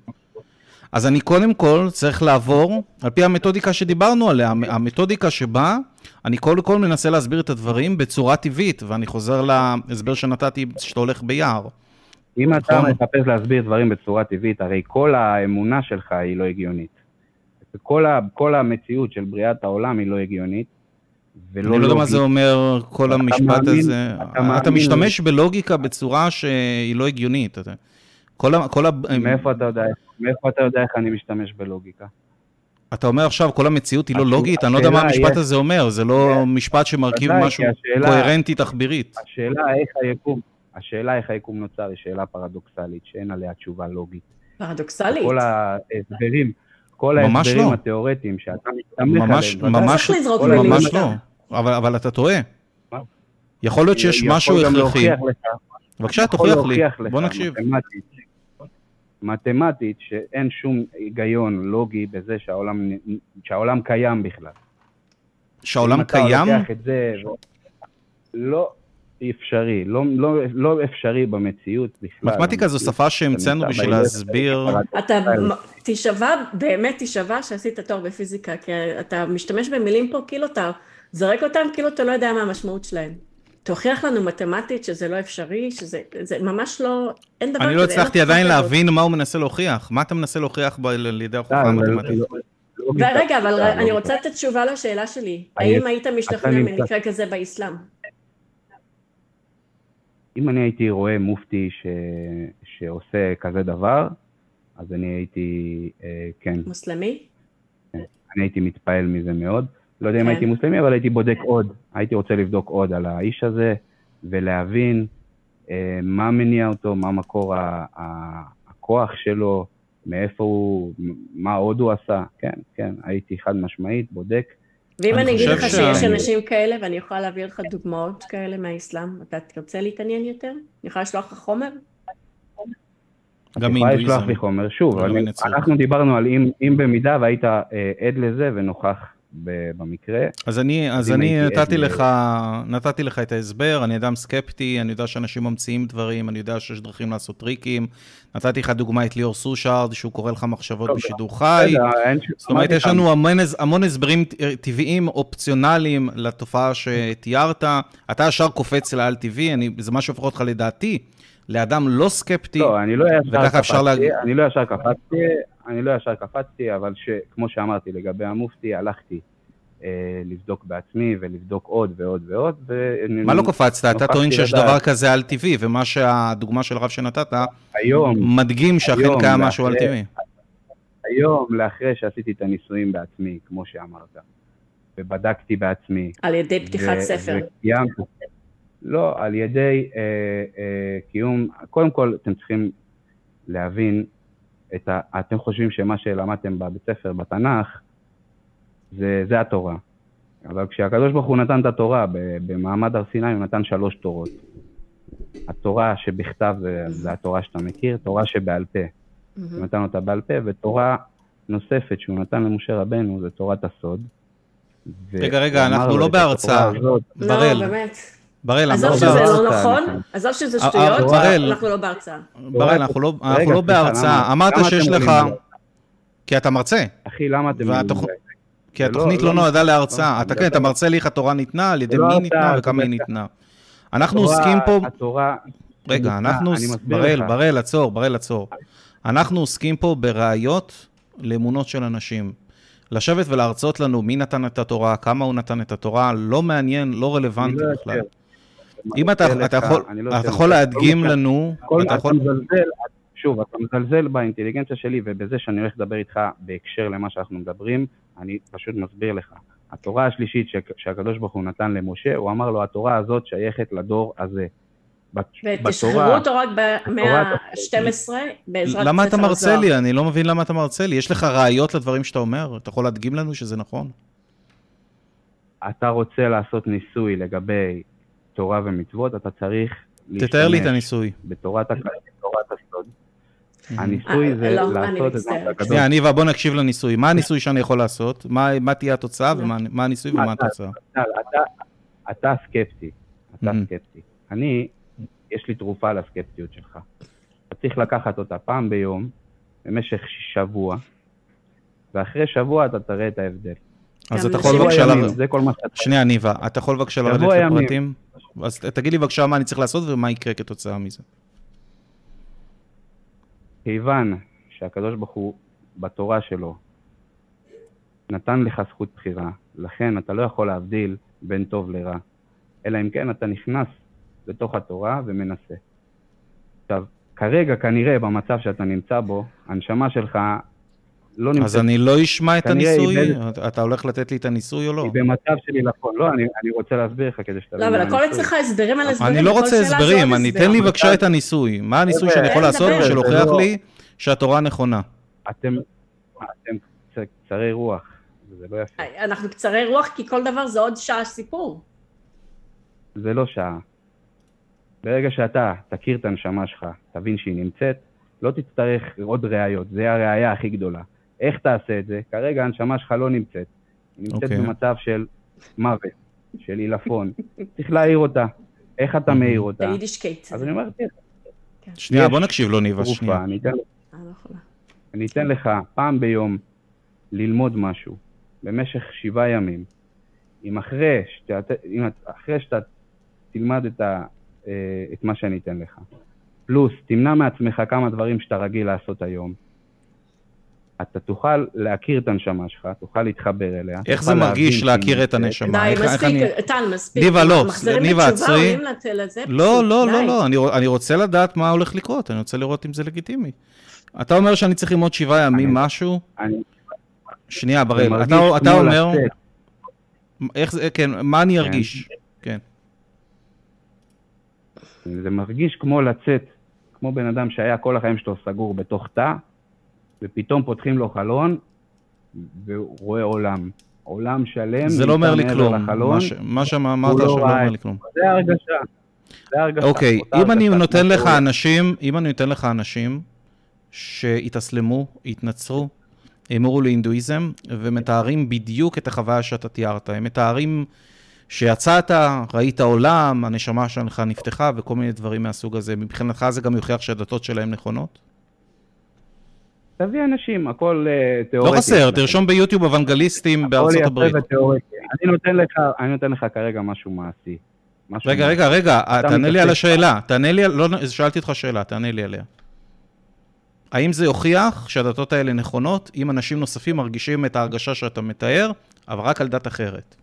אז אני קודם כל צריך לעבור, על פי המתודיקה שדיברנו עליה, המתודיקה שבה אני קודם כל מנסה להסביר את הדברים בצורה טבעית, ואני חוזר להסבר שנתתי שאתה הולך ביער. אם אתה נכון? מחפש להסביר דברים בצורה טבעית, הרי כל האמונה שלך היא לא הגיונית. כל, ה, כל המציאות של בריאת העולם היא לא הגיונית. ולא אני לא יודע מה זה אומר, כל המשפט מאמין, הזה. אתה, אתה משתמש בלוגיקה בצורה שהיא לא הגיונית. כל ה... כל ה... מאיפה אתה יודע, מאיפה אתה יודע איך אני משתמש בלוגיקה? אתה אומר עכשיו, כל המציאות היא לא לוגית? אני לא יודע מה המשפט הזה אומר, זה לא משפט שמרכיב משהו קוהרנטי תחבירית. השאלה איך היקום, השאלה איך היקום נוצר היא שאלה פרדוקסלית, שאין עליה תשובה לוגית. פרדוקסלית? כל ההסברים, כל ההסברים לא. התיאורטיים שאתה מסתמך עליהם. ממש, ממש לא, אבל אתה טועה. יכול להיות שיש משהו הכרחי. בבקשה, תוכיח לי, בוא נקשיב. מתמטית שאין שום היגיון לוגי בזה שהעולם, שהעולם קיים בכלל. שהעולם קיים? אם אתה לוקח את זה, לא אפשרי, לא, לא, לא אפשרי במציאות בכלל. מתמטיקה זו שפה שהמצאנו בשביל להסביר... אתה תישבע, באמת תישבע שעשית תואר בפיזיקה, כי אתה משתמש במילים פה כאילו אתה זורק אותם כאילו אתה לא יודע מה המשמעות שלהם. תוכיח לנו מתמטית שזה לא אפשרי, שזה זה ממש לא, אין דבר כזה. אני לא הצלחתי עדיין להבין מה הוא מנסה להוכיח. מה אתה מנסה להוכיח על ידי ההוכחה אה, המתמטית? לא- לא רגע, אבל אה, אני רוצה לתת תשובה לשאלה שלי. האם היית משתכנע ממקרה כזה באסלאם? אם אני הייתי רואה מופתי שעושה כזה דבר, אז אני הייתי, אה, כן. מוסלמי? כן. אני הייתי מתפעל מזה מאוד. לא יודע אם הייתי כן. מוסלמי, אבל הייתי בודק עוד. הייתי רוצה לבדוק עוד על האיש הזה, ולהבין אה, מה מניע אותו, מה מקור ה- ה- הכוח שלו, מאיפה הוא, מה עוד הוא עשה. כן, כן, הייתי חד משמעית, בודק. ואם אני אגיד לך ש... שיש אנשים כאלה, ואני יכולה להביא לך דוגמאות כאלה מהאסלאם, אתה תרצה להתעניין יותר? אני יכולה לשלוח לך חומר? גם מאינדואיזם. יכולה לשלוח לי חומר. שוב, אני, אנחנו דיברנו על אם, אם במידה והיית אה, עד לזה ונוכח במקרה. אז אני, אז אני נתתי לך, נתתי לך את ההסבר, אני אדם סקפטי, אני יודע שאנשים ממציאים דברים, אני יודע שיש דרכים לעשות טריקים. נתתי לך דוגמא את ליאור סושארד, שהוא קורא לך מחשבות בשידור חי. זאת אומרת, יש לנו המון, המון הסברים טבעיים, אופציונליים לתופעה שתיארת. אתה ישר קופץ לעל טבעי, אני, זה מה שהופך אותך לדעתי. לאדם לא סקפטי, לא, אני לא ישר קפצתי, לה... אני לא ישר קפצתי, אני לא ישר קפצתי, אבל ש, כמו שאמרתי לגבי המופתי, הלכתי, אה, לבדוק בעצמי ולבדוק עוד ועוד ועוד. ו... מה לא קפצת? אתה טוען שיש לדעת. דבר כזה על טבעי, ומה שהדוגמה של הרב שנתת, היום, מדגים שאכן קיים משהו על לאחרי- טבעי. היום, לאחרי שעשיתי את הניסויים בעצמי, כמו שאמרת, ובדקתי בעצמי, על ידי פתיחת ו- ספר. וקיימתי, לא, על ידי אה, אה, קיום, קודם כל אתם צריכים להבין, את ה, אתם חושבים שמה שלמדתם בבית ספר, בתנ"ך, זה, זה התורה. אבל כשהקדוש ברוך הוא נתן את התורה, ב- במעמד הר סיני הוא נתן שלוש תורות. התורה שבכתב זה, זה התורה שאתה מכיר, תורה שבעל פה, הוא מהמם. נתן אותה בעל פה, ותורה נוספת שהוא נתן למשה רבנו זה תורת הסוד. רגע, רגע, הוא אנחנו לא בהרצאה. הזאת, בראל, לא, באמת. בראל, עזוב אנחנו לא שזה בהרצאה. לא נכון, נכון. עזוב שזה אה, שטויות. אנחנו לא בהרצאה. בראל, אנחנו לא לא בהרצאה. אמרת שיש לך... כי אתה מרצה. אחי, למה אתם... כי לא- התוכנית לא לא נועדה נכון. להרצאה. לא, אתה כן, אתה מרצה לי איך התורה ניתנה, על ידי לא מי ניתנה וכמה היא ניתנה. אנחנו עוסקים פה... התורה... רגע, אנחנו... בראל. בראל, עצור, בראל, עצור. אנחנו עוסקים פה בראיות לאמונות של אנשים. לשבת ולהרצות לנו מי נתן את התורה, כמה הוא נתן את התורה, לא מעניין, לא רלוונטי לא בכלל. אם אתה, לא אתה יוצר יכול, לא אתה. יכול להדגים לנו, כל אתה אתה יכול... מזלזל, שוב, אתה מזלזל באינטליגנציה שלי ובזה שאני הולך לדבר איתך בהקשר למה שאנחנו מדברים, אני פשוט מסביר לך. התורה השלישית ש- שהקדוש ברוך הוא נתן למשה, הוא אמר לו, התורה הזאת שייכת לדור הזה. ותשחררו אותו רק במאה בתורה- ה-12 בעזרת למה אתה מרצה. לי? אני לא מבין למה אתה מרצה לי. יש לך ראיות לדברים שאתה אומר? אתה יכול להדגים לנו שזה נכון? אתה רוצה לעשות ניסוי לגבי תורה ומצוות, אתה צריך תתאר לי את להשתמש הניסוי. בתורת הסוד. הניסוי אה, זה לא, אני לעשות את. שהקדוש שנייה, ניבה, בוא נקשיב לניסוי. מה הניסוי שאני יכול לעשות? מה מה תהיה התוצאה ומה מה הניסוי ומה התוצאה? אתה, סקפטי, אתה. סקפטי. אני, יש לי תרופה לסקפטיות שלך. אתה צריך לקחת אותה פעם ביום, במשך שבוע, ואחרי שבוע אתה תראה את ההבדל. אז גם אתה יכול בבקשה... זה כל מה שאתה... שנייה, ניבה, אתה יכול בבקשה לרדת. לפרטים? אז תגיד לי בבקשה מה אני צריך לעשות ומה יקרה כתוצאה מזה. כיוון שהקדוש ברוך הוא בתורה שלו נתן לך זכות בחירה, לכן אתה לא יכול להבדיל בין טוב לרע, אלא אם כן אתה נכנס לתוך התורה ומנסה. עכשיו, כרגע כנראה במצב שאתה נמצא בו, הנשמה שלך לא נמצאת, אז אני לא אשמע את הניסוי? איבד- אתה הולך לתת לי את הניסוי או לא? היא במצב שלי נכון. לא, אני, אני רוצה להסביר לך כדי שתבין לא, אבל הכל. אצלך הסברים על הסברים. אני לא רוצה הסברים, אני. תן לי בבקשה את הניסוי. מה הניסוי שאני יכול לעשות להוכיח לא- לי שהתורה נכונה? אתם, אתם קצ- קצרי רוח, זה לא יפה. אנחנו קצרי רוח, כי כל דבר זה עוד שעה סיפור. זה לא שעה. ברגע שאתה תכיר את הנשמה שלך, תבין שהיא נמצאת, לא תצטרך עוד ראיות, זה הראייה הכי גדולה. איך תעשה את זה? כרגע הנשמה שלך לא נמצאת. היא נמצאת אוקיי. במצב של מוות, של עילפון. צריך להעיר אותה. איך אתה מעיר אותה? ביידישקייט. אז אני אומר, תראה, שנייה, יש בוא נקשיב לו, ניבה, שנייה. תרופה, אני אתן, אה, לא. אני אתן לך פעם ביום ללמוד משהו במשך שבעה ימים. אם אחרי שאתה, אם אחרי שאתה תלמד את, ה, אה, את מה שאני אתן לך, פלוס תמנע מעצמך כמה דברים שאתה רגיל לעשות היום, אתה תוכל להכיר את הנשמה שלך, תוכל להתחבר אליה. איך זה מרגיש להכיר את. הנשמה? די, מספיק, טל, מספיק. ניבה, לא, ניבה, עצרי. לא, לא. לא, לא, אני, אני רוצה לדעת מה הולך לקרות, אני רוצה לראות אם זה לגיטימי. אתה אומר שאני צריך ללמוד שבעה ימים משהו? אני- שנייה, בראל, אתה, אומר. איך זה, כן, מה אני ארגיש? כן. זה מרגיש כמו לצאת, כמו בן אדם שהיה כל החיים שלו סגור בתוך תא, ופתאום פותחים לו חלון, והוא רואה עולם. עולם שלם, זה לא אומר לי כלום. לחלון. מה שאמרת לא עכשיו לא אומר לי כלום. זה ההרגשה. זה ההרגשה. אוקיי, אם אני הרגשה, נותן לך אנשים, אם אני נותן לך אנשים שהתאסלמו, התנצרו, המרו להינדואיזם, ומתארים בדיוק את החוויה שאתה תיארת. הם מתארים שיצאת, ראית עולם, הנשמה שלך נפתחה וכל מיני דברים מהסוג הזה. מבחינתך זה גם יוכיח שהדתות שלהם נכונות? תביא אנשים, הכל אה, תיאורטי. לא חסר, תרשום ביוטיוב אוונגליסטים בארצות הברית. אני נותן לך, אני נותן לך כרגע משהו מעשי. משהו רגע, מעשי. רגע, רגע, אתה תענה לי על השאלה. תענה לי, על- לא, שאלתי אותך שאלה, תענה לי עליה. האם זה יוכיח שהדתות האלה נכונות, אם אנשים נוספים מרגישים את ההרגשה שאתה מתאר, אבל רק על דת אחרת?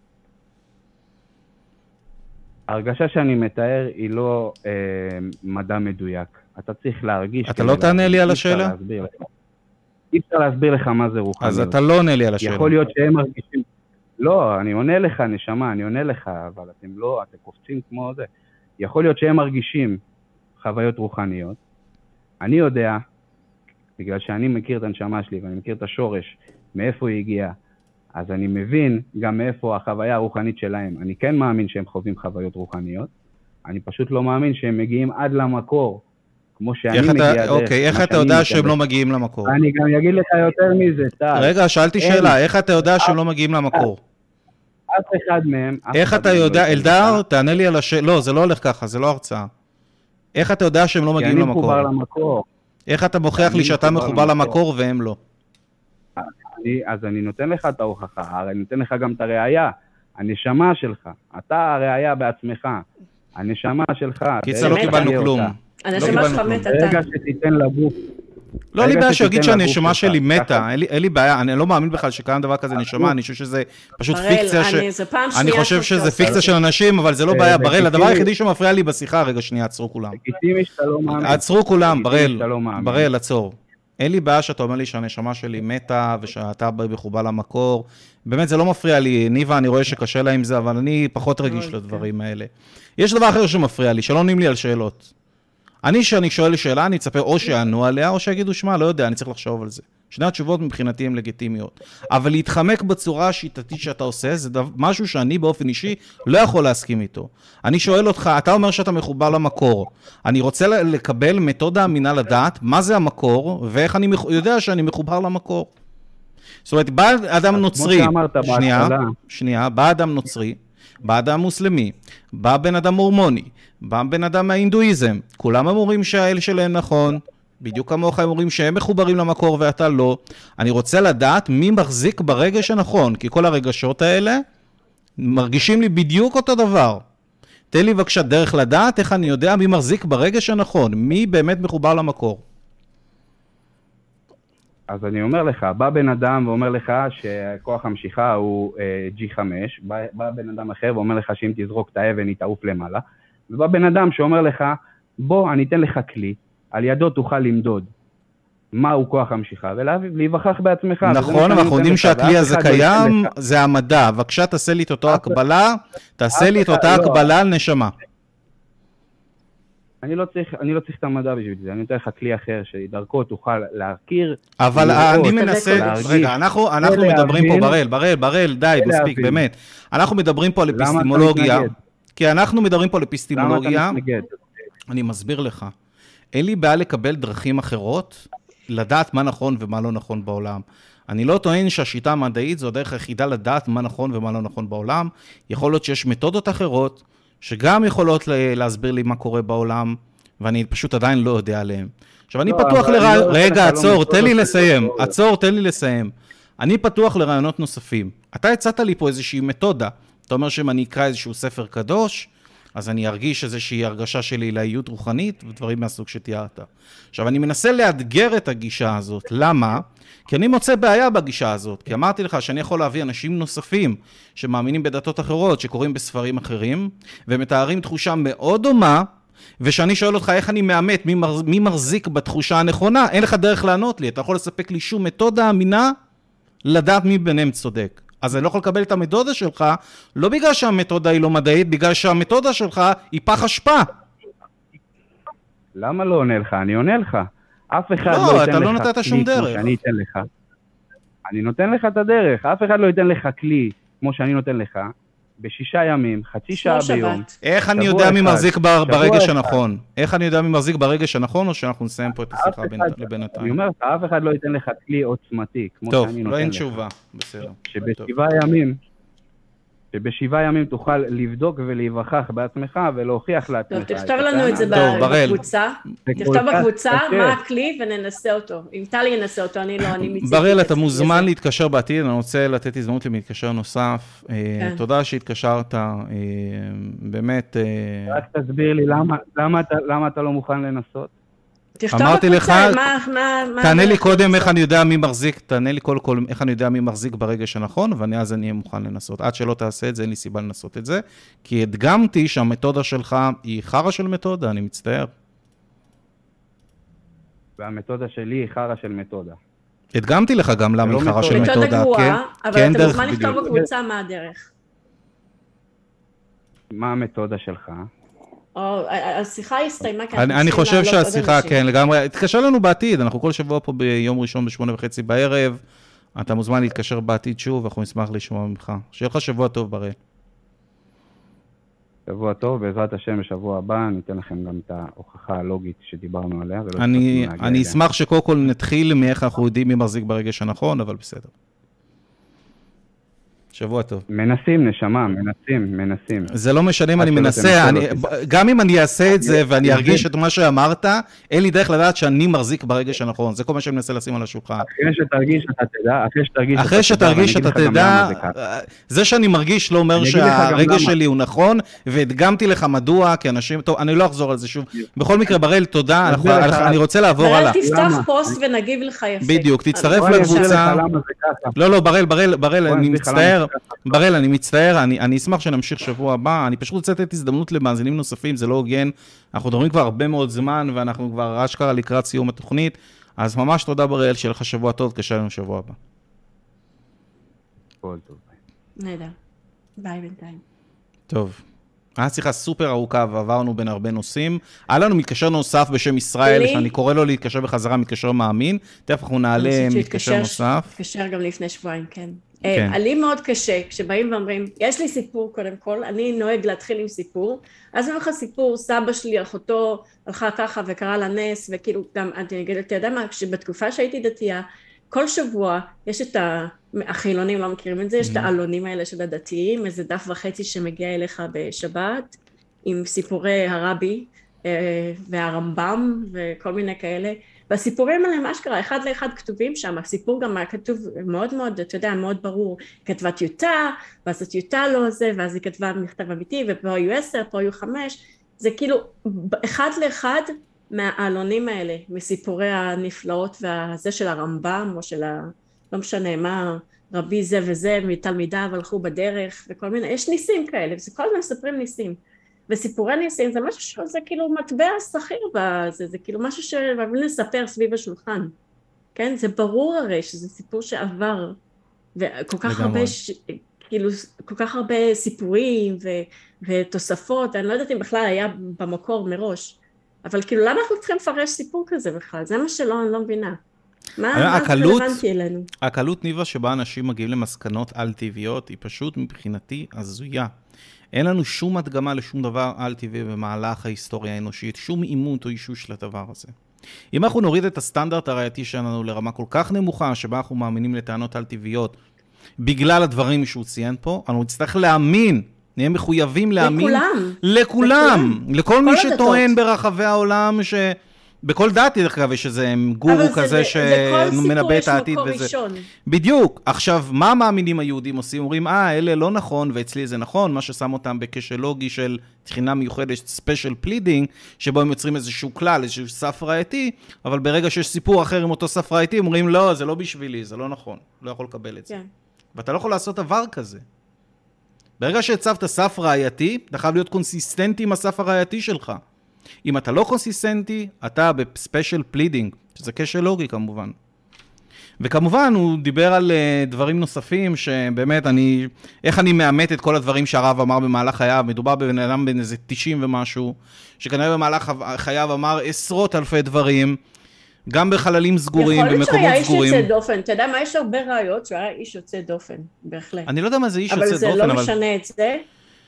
ההרגשה שאני מתאר היא לא אה, מדע מדויק. אתה צריך להרגיש... אתה לא תענה לי על השאלה? אי אפשר להסביר לך מה זה רוחניות. אז אתה לא עונה לי על השאלה. יכול להיות שהם מרגישים... לא, אני עונה לך, נשמה, אני עונה לך, אבל אתם לא, אתם קופצים כמו זה. יכול להיות שהם מרגישים חוויות רוחניות. אני יודע, בגלל שאני מכיר את הנשמה שלי ואני מכיר את השורש, מאיפה היא הגיעה, אז אני מבין גם מאיפה החוויה הרוחנית שלהם. אני כן מאמין שהם חווים חוויות רוחניות, אני פשוט לא מאמין שהם מגיעים עד למקור, כמו שאני מגיע דרך. אוקיי, איך אתה יודע שהם לא מגיעים למקור? אני גם אגיד לך יותר מזה, טל. רגע, שאלתי שאלה, איך אתה יודע שהם לא מגיעים למקור? אף אחד מהם... איך אתה יודע, לא אלדר, תענה לי על השאלה, לא, זה לא הולך ככה, זה לא הרצאה. איך אתה יודע שהם לא מגיעים למקור? כי אני מחובר למקור. איך אתה מוכיח לי שאתה מחובר למקור והם לא? אני, אז אני נותן לך את ההוכחה, הרי אני נותן לך גם את הראייה. הנשמה שלך, אתה הראייה בעצמך. הנשמה שלך. קיצר, לא קיבלנו כלום. הנשמה שלך מתה. ברגע שתיתן לגוף לא, אין לי בעיה שיגיד שהנשמה שלי מתה, אין לי בעיה, אני לא מאמין בכלל שקיים דבר כזה נשמה, אני חושב שזה פשוט פיקציה ש... אני חושב שזה פיקציה של אנשים, אבל זה לא בעיה. בראל, הדבר היחידי שמפריע לי בשיחה, רגע, שנייה, עצרו כולם. לא עצרו כולם, בראל, לא בראל, עצור. אין לי בעיה שאתה אומר לי שהנשמה שלי מתה ושאתה מחובר למקור. באמת, זה לא מפריע לי. ניבה, אני רואה שקשה לה עם זה, אבל אני פחות רגיש. לדברים האלה. יש דבר אחר שמפריע לי, שלא עונים לי על שאלות. אני, כשאני שואל שאלה, אני אצפה או שיענו עליה, או שיגידו, שמע, לא יודע, אני צריך לחשוב על זה. שני התשובות מבחינתי הן לגיטימיות. אבל להתחמק בצורה השיטתית שאתה עושה, זה דבר, משהו שאני באופן אישי לא יכול להסכים איתו. אני שואל אותך, אתה אומר שאתה מחובר למקור. אני רוצה לקבל מתודה אמינה לדעת מה זה המקור, ואיך אני יודע שאני מחובר למקור. זאת אומרת, בא אדם נוצרי, שנייה, שנייה, בא אדם נוצרי, בא אדם מוסלמי, בא בן אדם מורמוני, בא בן אדם מההינדואיזם, כולם אומרים שהאל שלהם נכון, בדיוק כמוך הם אומרים שהם מחוברים למקור ואתה לא. אני רוצה לדעת מי מחזיק ברגש הנכון, כי כל הרגשות האלה מרגישים לי בדיוק אותו דבר. תן לי בבקשה דרך לדעת איך אני יודע מי מחזיק ברגש הנכון, מי באמת מחובר למקור. אז אני אומר לך, בא בן אדם ואומר לך שכוח המשיכה הוא אה, G5, בא, בא בן אדם אחר ואומר לך שאם תזרוק את האבן היא תעוף למעלה, ובא בן אדם שאומר לך, בוא, אני אתן לך כלי, על ידו תוכל למדוד מהו כוח המשיכה, ולהיווכח בעצמך. נכון, אנחנו יודעים שהכלי הזה קיים, זה המדע. בבקשה, תעשה לי את אותו הקבלה, תעשה לי את אותה לא. הקבלה על נשמה. אני לא צריך, אני לא צריך את המדע בשביל זה, אני נותן לך כלי אחר שדרכו תוכל להכיר. אבל אני מנסה, רגע, אנחנו, אנחנו מדברים פה, בראל, בראל, בראל, די, מספיק, באמת. אנחנו מדברים פה על אפיסטימולוגיה. כי אנחנו מדברים פה על אפיסטימולוגיה. למה אתה מתנגד? אני מסביר לך. אין לי בעיה לקבל דרכים אחרות, לדעת מה נכון ומה לא נכון בעולם. אני לא טוען שהשיטה המדעית זו הדרך היחידה לדעת מה נכון ומה לא נכון בעולם. יכול להיות שיש מתודות אחרות, שגם יכולות להסביר לי מה קורה בעולם, ואני פשוט עדיין לא יודע עליהן. עכשיו, אני לא, פתוח לרע... לא רגע, עצור, תן לי לסיים. עצור, תן לי לסיים. אני פתוח לרעיונות נוספים. אתה הצעת לי פה איזושהי מתודה. אתה אומר שאם אני אקרא איזשהו ספר קדוש, אז אני ארגיש איזושהי הרגשה של עילאיות רוחנית ודברים מהסוג שתיארת. עכשיו, אני מנסה לאתגר את הגישה הזאת. למה? כי אני מוצא בעיה בגישה הזאת. כי אמרתי לך שאני יכול להביא אנשים נוספים שמאמינים בדתות אחרות, שקוראים בספרים אחרים, ומתארים תחושה מאוד דומה, וכשאני שואל אותך איך אני מאמת, מי, מר, מי מחזיק בתחושה הנכונה, אין לך דרך לענות לי. אתה יכול לספק לי שום מתודה אמינה לדעת מי ביניהם צודק. אז אני לא יכול לקבל את המתודה שלך, לא בגלל שהמתודה היא לא מדעית, בגלל שהמתודה שלך היא פח אשפה. למה לא עונה לך? אני עונה לך. אף אחד לא, לא ייתן לא לך כלי כמו שאני אתן לך. אני נותן לך את הדרך, אף אחד לא ייתן לך כלי כמו שאני נותן לך, בשישה ימים, חצי שעה ביום. איך אני יודע מי מחזיק ברגש הנכון? איך אני יודע מי מחזיק ברגש הנכון, או שאנחנו נסיים פה את השיחה לבינתיים? אני אומר לך, אף אחד לא ייתן לך כלי עוצמתי, כמו שאני נותן לך. טוב, לא אין תשובה, בסדר. שבשבעה ימים, שבשבעה ימים תוכל לבדוק ולהיווכח בעצמך ולהוכיח לעצמך. טוב, תכתוב לנו את זה בקבוצה. תכתוב בקבוצה מה הכלי וננסה אותו. אם טלי ינסה אותו, אני לא, אני מציעה. בראל, אתה מוזמן להתקשר בעתיד, אני רוצה לתת הזדמנות למתקשר נוסף. אה, כן. תודה שהתקשרת, אה, באמת... אה, רק תסביר לי למה אתה לא מוכן לנסות. תכתוב אמרתי לך, מה- מה- מה תענה לי קודם איך. אני יודע מי מחזיק, תענה לי קודם כל איך אני יודע מי מחזיק ברגש הנכון, ואז אני אהיה מוכן לנסות. עד שלא תעשה את זה, אין לי סיבה לנסות את זה, כי הדגמתי שהמתודה שלך היא חרא של מתודה, אני מצטער. והמתודה שלי היא חרא של מתודה. הדגמתי לך גם למה לא היא חרא של מתודה. מתודה. גרועה, כן, אבל כן, אתה דרך מוזמן לכתוב. בקבוצה מה הדרך. מה המתודה שלך? או, השיחה הסתיימה כי אנחנו אני, אני חושב שהשיחה, אנשים. כן, לגמרי, תתקשר לנו בעתיד, אנחנו כל שבוע פה ביום ראשון בשמונה וחצי בערב, אתה מוזמן להתקשר בעתיד שוב, אנחנו נשמח לשמוע ממך. שיהיה לך שבוע טוב, בראל. שבוע טוב, בעזרת השם, בשבוע הבא ניתן לכם גם את ההוכחה הלוגית שדיברנו עליה. אני, אני. אשמח שקודם כל נתחיל מאיך אנחנו יודעים מי מחזיק ברגש הנכון, אבל בסדר. שבוע טוב. מנסים, נשמה, מנסים, מנסים. זה לא משנה אם אני מנסה, תנסה, אני, לא. גם אם אני אעשה את זה אני- ואני אני ארגיש. את מה שאמרת, אין לי דרך לדעת שאני מחזיק ברגש הנכון. זה כל מה שאני מנסה לשים על השולחן. אחרי שתרגיש אתה תדע, אחרי שתרגיש אתה תדע, אחרי שתרגיש אתה תדע, זה ככה. זה שאני מרגיש לא אומר אני שהרגש. שלי הוא נכון, והדגמתי לך מדוע, כי אנשים, טוב, אני לא אחזור על זה שוב. בכל מקרה, בראל, תודה, אני. אני רוצה לעבור הלאה. תפתח למה? פוסט ונגיב לך יפה. בדיוק, תצטרף אני לקבוצה. לא, לא, בראל, בראל, בראל, אני למה מצטער. בראל, אני מצטער, אני, אני אשמח שנמשיך שבוע הבא, אני פשוט רוצה לתת הזדמנות למאזינים נוספים, זה לא הוגן, אנחנו מדברים כבר הרבה מאוד זמן, ואנחנו כבר אשכרה לקראת סיום התוכנית, אז ממש תודה בראל, שיהיה לך שבוע טוב, תקשר לנו שבוע הבא. כל טוב. נהדר. ביי בינתיים. טוב. הייתה שיחה סופר ארוכה ועברנו בין הרבה נושאים. היה לנו מתקשר נוסף בשם ישראל? שאני קורא לו להתקשר בחזרה, מתקשר מאמין. תכף אנחנו נעלה אני חושבת מתקשר נוסף. התקשר גם לפני שבועיים, כן. כן. אה, לי מאוד קשה, כשבאים ואומרים, יש לי סיפור קודם כל, אני נוהג להתחיל עם סיפור, אז אני אומר לך סיפור, סבא שלי, אחותו, הלכה ככה וקרה לה נס, וכאילו גם, אני אגיד, אתה יודע מה, כשבתקופה שהייתי דתייה, כל שבוע יש את ה... החילונים לא מכירים את זה, יש את העלונים האלה של הדתיים, איזה דף וחצי שמגיע אליך בשבת, עם סיפורי הרבי אה, והרמב"ם וכל מיני כאלה, והסיפורים האלה, מה שקרה, אחד לאחד כתובים שם, הסיפור גם היה כתוב מאוד מאוד, אתה יודע, מאוד ברור, כתבה טיוטה, ואז הטיוטה לא זה, ואז היא כתבה מכתב אמיתי, ופה היו עשר, פה היו חמש, זה כאילו אחד לאחד מהעלונים האלה, מסיפורי הנפלאות והזה של הרמב"ם, או של ה... לא משנה מה, רבי זה וזה, מתלמידיו הלכו בדרך, וכל מיני, יש ניסים כאלה, וזה כל הזמן מספרים ניסים. וסיפורי ניסים זה משהו שזה כאילו מטבע שכיר בזה, זה כאילו משהו שאוהבים לספר סביב השולחן, כן? זה ברור הרי שזה סיפור שעבר, וכל כך לגמרי. הרבה, ש... כאילו, כל כך הרבה סיפורים ו... ותוספות, אני לא יודעת אם בכלל היה במקור מראש, אבל כאילו למה אנחנו צריכים לפרש סיפור כזה בכלל? זה מה שלא, אני לא מבינה. מה, הקלות- רלוונטי אלינו? הקלות ניבה שבה אנשים מגיעים למסקנות על-טבעיות היא פשוט מבחינתי הזויה. אין לנו שום הדגמה לשום דבר על-טבעי במהלך ההיסטוריה האנושית, שום עימות או אישוש לדבר הזה. אם אנחנו נוריד את הסטנדרט הראייתי שלנו לרמה כל כך נמוכה, שבה אנחנו מאמינים לטענות על-טבעיות, בגלל הדברים שהוא ציין פה, אנחנו נצטרך להאמין, נהיה מחויבים להאמין לכולם. לכולם, לכל מי הדתות. שטוען ברחבי העולם ש... בכל דת, דרך אגב, יש איזה גורו אבל זה- כזה זה- לכל סיפור שמנבא יש את העתיד מקור וזה. ראשון. בדיוק. עכשיו, מה המאמינים היהודים עושים? אומרים, אה, אלה לא נכון, ואצלי זה נכון, מה ששם אותם בקשר לוגי של תחינה מיוחדת, special pleading, שבו הם יוצרים איזשהו כלל, איזשהו סף ראייתי, אבל ברגע שיש סיפור אחר עם אותו סף ראייתי, אומרים, לא, זה לא בשבילי, זה לא נכון, לא יכול לקבל את זה. כן. ואתה לא יכול לעשות דבר כזה. ברגע שהצבת סף ראייתי, אתה חייב להיות קונסיסטנטי עם הסף הראייתי שלך. אם אתה לא קונסיסטנטי, אתה ב special pleading, שזה כשל לוגי כמובן. וכמובן, הוא דיבר על אה, דברים נוספים, שבאמת, אני... איך אני מאמת את כל הדברים שהרב אמר במהלך חייו? מדובר בבן אדם בן איזה 90 ומשהו, שכנראה במהלך חייו אמר עשרות אלפי דברים, גם בחללים סגורים, יכול להיות שהוא במקומות היה איש סגורים. יוצא דופן, אתה יודע מה, יש הרבה ראיות שהוא היה איש יוצא דופן, בהחלט. אני לא יודע מה זה איש אבל יוצא זה דופן, לא אבל... משנה את זה,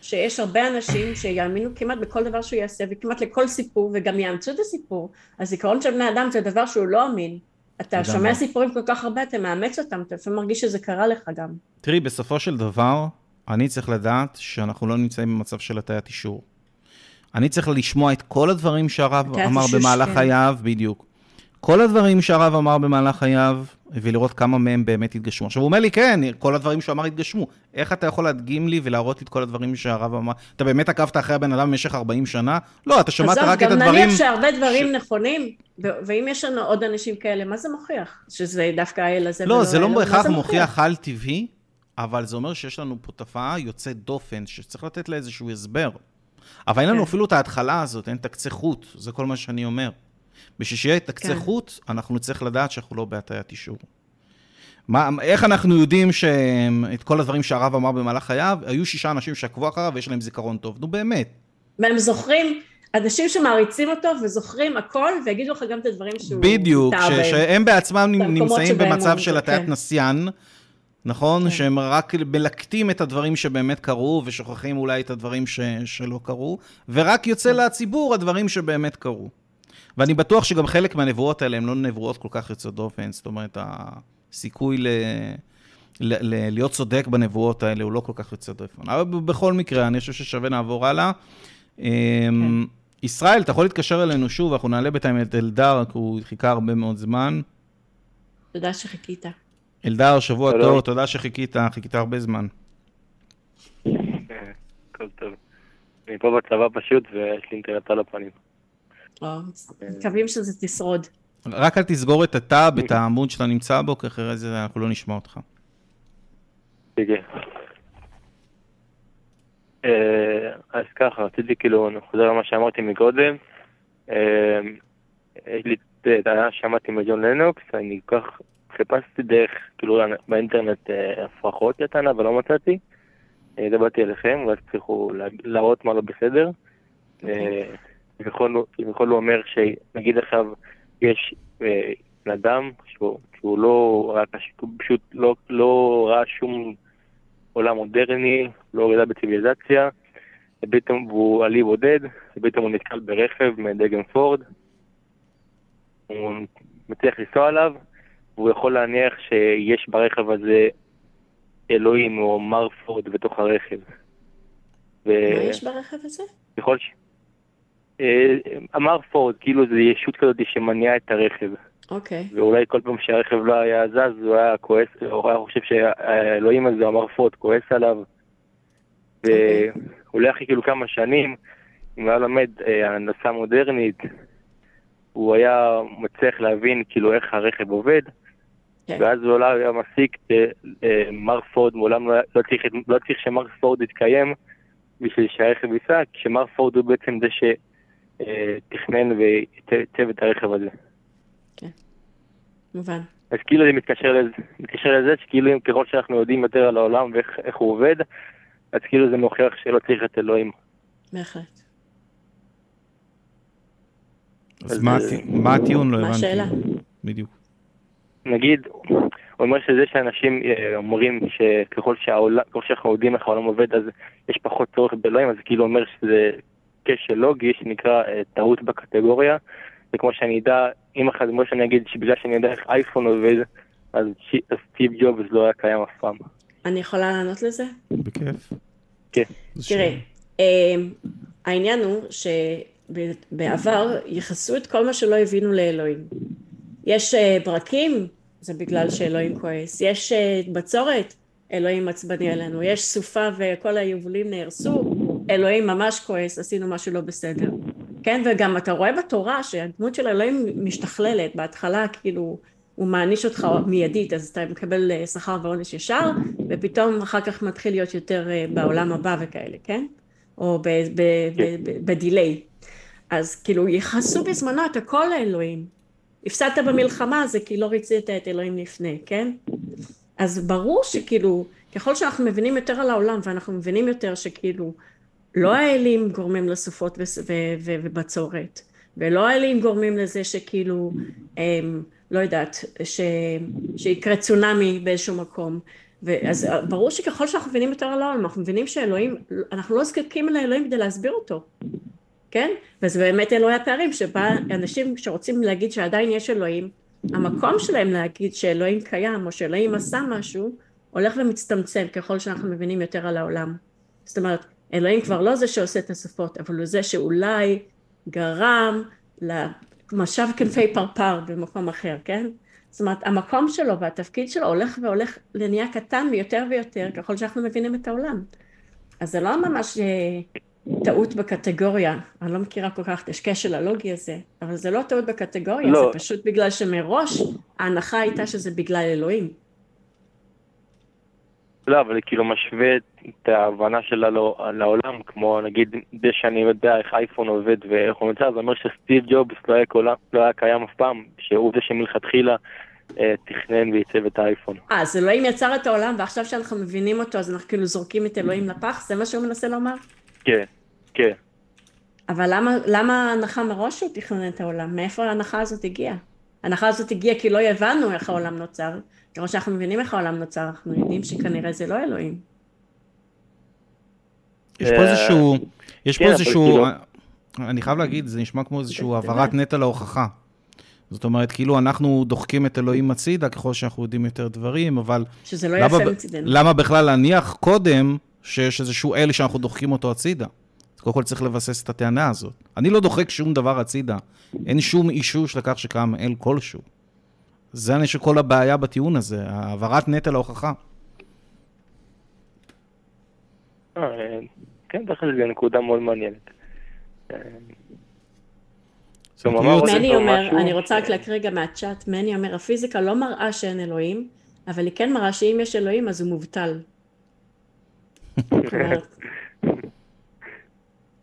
שיש הרבה אנשים שיאמינו כמעט בכל דבר שהוא יעשה, וכמעט לכל סיפור, וגם יאמצו את הסיפור. הזיכרון של בני אדם זה דבר שהוא לא אמין. אתה. שומע סיפורים כל כך הרבה, אתה מאמץ אותם, אתה לפעמים מרגיש שזה קרה לך גם. תראי, בסופו של דבר, אני צריך לדעת שאנחנו לא נמצאים במצב של הטיית אישור. אני צריך לשמוע את כל הדברים שהרב אמר במהלך כן. חייו, בדיוק. כל הדברים שהרב אמר במהלך חייו, ולראות כמה מהם באמת התגשמו. עכשיו, הוא אומר לי, כן, כל הדברים שהוא אמר התגשמו. איך אתה יכול להדגים לי ולהראות לי את כל הדברים שהרב אמר? אתה באמת עקבת אחרי הבן אדם במשך 40 שנה? לא, אתה שמעת רק את הדברים... עזוב, גם נניח שהרבה דברים ש... נכונים, ואם יש לנו עוד אנשים כאלה, מה זה מוכיח? שזה דווקא האל הזה לא, זה לא בהכרח מוכיח על טבעי, אבל זה אומר שיש לנו פה תופעה יוצאת דופן, שצריך לתת לה איזשהו הסבר. אבל אין לנו כן. אפילו את ההתחלה הזאת, אין את הקצה חוט, זה כל מה שאני אומר. בשביל שיהיה את הקצה כן. חוט, אנחנו נצטרך לדעת שאנחנו לא בהטיית אישור. מה, איך אנחנו יודעים שאת כל הדברים שהרב אמר במהלך חייו, היו שישה אנשים שעקבו אחריו ויש להם זיכרון טוב, נו באמת. והם זוכרים, אנשים שמעריצים אותו וזוכרים הכל, ויגידו לך גם את הדברים שהוא... בדיוק, ש- שהם בעצמם נמצאים במצב של הטיית כן. נסיין, נכון? כן. שהם רק מלקטים את הדברים שבאמת קרו, ושוכחים אולי את הדברים ש- שלא קרו, ורק יוצא כן. לציבור הדברים שבאמת קרו. ואני בטוח שגם חלק מהנבואות האלה הן לא נבואות כל כך יוצאות דופן, זאת אומרת, הסיכוי ל... ל... ל... להיות צודק בנבואות האלה הוא לא כל כך יוצא דופן. אבל בכל מקרה, אני חושב ששווה נעבור הלאה. כן. ישראל, אתה יכול להתקשר אלינו שוב, אנחנו נעלה בינתיים את אלדר, כי הוא חיכה הרבה מאוד זמן. תודה שחיכית. אלדר, שבוע טוב, תודה שחיכית, חיכית הרבה זמן. הכל טוב. אני פה בצבא פשוט, ויש לי אינטרנט על הפנים. מקווים שזה תשרוד. רק אל תסגור את הטאב, את העמוד שאתה נמצא בו, כי אחרי זה אנחנו לא נשמע אותך. כן. אז ככה, רציתי כאילו, אני חוזר למה שאמרתי מקודם. אה, יש לי טענה שמעתי מג'ון לנוקס, אני כל כך חיפשתי דרך, כאילו באינטרנט אה, הפרחות לטענה, אבל לא מצאתי. דיברתי אליכם, ואז צריכו להראות מה לא בסדר. כביכול הוא אומר שנגיד עכשיו יש אה, בן אדם שהוא, שהוא לא ראה, פשוט לא, לא ראה שום עולם מודרני, לא גדל בציוויליזציה, ופתאום הוא עלי בודד, ופתאום הוא נתקל ברכב מדגם פורד, הוא מצליח לנסוע עליו, והוא יכול להניח שיש ברכב הזה אלוהים או מר פורד בתוך הרכב. ו... מה יש ברכב הזה? ככל ש... אה, אמר פורד, כאילו זה ישות כזאת שמניעה את הרכב. אוקיי. Okay. ואולי כל פעם שהרכב לא היה זז, הוא היה כועס, או היה חושב שהאלוהים הזה, אמר פורד, כועס עליו. אוקיי. ואולי אחרי כאילו כמה שנים, אם הוא היה לומד אה, הנדסה מודרנית, הוא היה מצליח להבין כאילו איך הרכב עובד. Okay. כן. ואז הוא אולי היה מסיק שמר אה, פורד מעולם לא, לא צריך, לא צריך שמר פורד יתקיים בשביל שהרכב ייסע, כשמר פורד הוא בעצם זה ש... תכנן ועיצב את הרכב הזה. כן, מובן. אז כאילו זה מתקשר לזה, מתקשר לזה שכאילו ככל שאנחנו יודעים יותר על העולם ואיך הוא עובד, אז כאילו זה מוכיח שלא צריך את אלוהים. בהחלט. אז מה הטיעון? לא הבנתי. מה השאלה? בדיוק. נגיד, הוא אומר שזה שאנשים אה, אומרים שככל שאנחנו יודעים איך העולם עובד, אז יש פחות צורך באלוהים, אז כאילו אומר שזה כשל לוגי שנקרא uh, טעות בקטגוריה, וכמו שאני אדע, אם אחד, כמו שאני אגיד שבגלל שאני יודע איך אייפון עובד, אז סטיב ג'ובס לא היה קיים אף פעם. אני יכולה לענות לזה? בכיף. כן. תראה, uh, העניין הוא שבעבר ייחסו את כל מה שלא הבינו לאלוהים. יש uh, ברקים, זה בגלל שאלוהים כועס. יש uh, בצורת, אלוהים עצבני עלינו. יש סופה וכל היבולים נהרסו, אלוהים ממש כועס, עשינו משהו לא בסדר. כן, וגם אתה רואה בתורה שהדמות של אלוהים משתכללת, בהתחלה כאילו הוא מעניש אותך מיידית, אז אתה מקבל אה, שכר ועונש ישר, ופתאום אחר כך מתחיל להיות יותר אה, בעולם הבא וכאלה, כן? או בדיליי. אז כאילו ייחסו בזמנו את הכל לאלוהים. הפסדת במלחמה זה כי לא ריצית את אלוהים לפני, כן? אז ברור שכאילו, ככל שאנחנו מבינים יותר על העולם ואנחנו מבינים יותר שכאילו לא האלים גורמים לסופות ובצורת, ולא האלים גורמים לזה שכאילו, הם, לא יודעת, ש, שיקרה צונאמי באיזשהו מקום. אז ברור שככל שאנחנו מבינים יותר על העולם, אנחנו מבינים שאלוהים, אנחנו לא זקוקים לאלוהים כדי להסביר אותו, כן? וזה באמת אלוהי הפערים, שבה אנשים שרוצים להגיד שעדיין יש אלוהים, המקום שלהם להגיד שאלוהים קיים, או שאלוהים עשה משהו, הולך ומצטמצם ככל שאנחנו מבינים יותר על העולם. זאת אומרת, אלוהים כבר לא זה שעושה את השפות, אבל הוא זה שאולי גרם משב כנפי פרפר במקום אחר, כן? זאת אומרת, המקום שלו והתפקיד שלו הולך והולך לנהיה קטן יותר ויותר ככל שאנחנו מבינים את העולם. אז זה לא ממש אה, טעות בקטגוריה, אני לא מכירה כל כך את השקשל הלוגי הזה, אבל זה לא טעות בקטגוריה, לא. זה פשוט בגלל שמראש ההנחה הייתה שזה בגלל אלוהים. לא, אבל כאילו משווה את ההבנה שלה לא, לעולם, כמו נגיד זה שאני יודע איך אייפון עובד ואיך הוא נמצא, זה אומר שסטיב ג'ובס לא היה, קולה, לא היה קיים אף פעם, שהוא זה שמלכתחילה אה, תכנן וייצב את האייפון. אה, אז אלוהים יצר את העולם ועכשיו שאנחנו מבינים אותו אז אנחנו כאילו זורקים את אלוהים לפח? זה מה שהוא מנסה לומר? כן, כן. אבל למה, למה ההנחה מראש שהוא תכנן את העולם? מאיפה ההנחה הזאת הגיעה? ההנחה הזאת הגיעה כי לא הבנו איך העולם נוצר. כמו שאנחנו מבינים איך העולם נוצר, אנחנו יודעים שכנראה זה לא אלוהים. יש פה איזשהו, יש פה כן, איזשהו, כאילו- אני חייב להגיד, זה נשמע כמו איזשהו העברת נטל ההוכחה. זאת אומרת, כאילו אנחנו דוחקים את אלוהים הצידה ככל שאנחנו יודעים יותר דברים, אבל... שזה לא יפה מצידנו. למה בכלל להניח קודם שיש איזשהו אל שאנחנו דוחקים אותו הצידה? קודם כל צריך לבסס את הטענה הזאת. אני לא דוחק שום דבר הצידה. אין שום אישוש לכך שקם אל כלשהו. זה אני שכל הבעיה בטיעון הזה, העברת נטל ההוכחה. אה, כן, בהחלט זו נקודה מאוד מעניינת. מני אומר, אני רוצה רק להקריא רגע מהצ'אט, מני אומר, הפיזיקה לא מראה שאין אלוהים, אבל היא כן מראה שאם יש אלוהים אז הוא מובטל.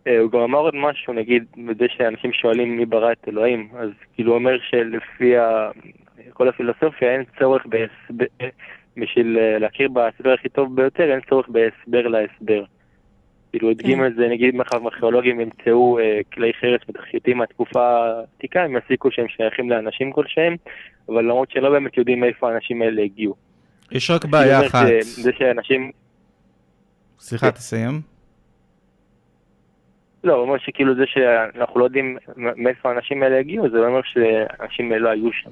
אה, הוא גם אמר עוד משהו, נגיד, בזה שאנשים שואלים מי ברא את אלוהים, אז כאילו הוא אומר שלפי כל הפילוסופיה אין צורך בהסבר, בשביל אה, להכיר בהסבר הכי טוב ביותר, אין צורך בהסבר להסבר. כאילו הדגים כן. את זה, נגיד מחר ארכיאולוגים ימצאו אה, כלי חרס ותכשיטים מהתקופה העתיקה, הם יסיקו שהם שייכים לאנשים כלשהם, אבל למרות שלא באמת יודעים מאיפה האנשים האלה הגיעו. יש רק בעיה אחת. זה שאנשים... סליחה, תסיים. לא, הוא אומר שכאילו זה שאנחנו לא יודעים מאיפה האנשים האלה הגיעו, זה אומר שאנשים האלה לא היו שם.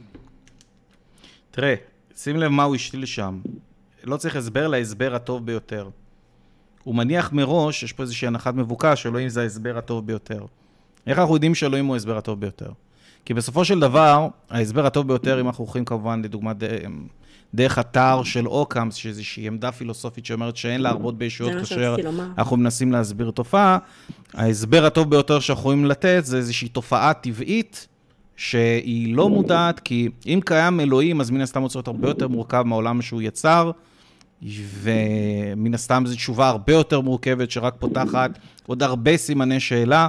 תראה, שים לב מה הוא השתיל שם. לא צריך הסבר להסבר הטוב ביותר. הוא מניח מראש, יש פה איזושהי הנחת מבוקה, שאלוהים זה ההסבר הטוב ביותר. איך אנחנו יודעים שאלוהים הוא ההסבר הטוב ביותר? כי בסופו של דבר, ההסבר הטוב ביותר, אם אנחנו הולכים כמובן לדוגמה דרך אתר של אוקאמס, שאיזושהי עמדה פילוסופית שאומרת שאין להרבות בישויות כאשר אנחנו מנסים להסביר תופעה, ההסבר הטוב ביותר שאנחנו יכולים לתת זה איזושהי תופעה טבעית שהיא לא מודעת, כי אם קיים אלוהים, אז מן הסתם הוא צריך להיות הרבה יותר מורכב מהעולם שהוא יצר, ומן הסתם זו תשובה הרבה יותר מורכבת שרק פותחת עוד הרבה סימני שאלה,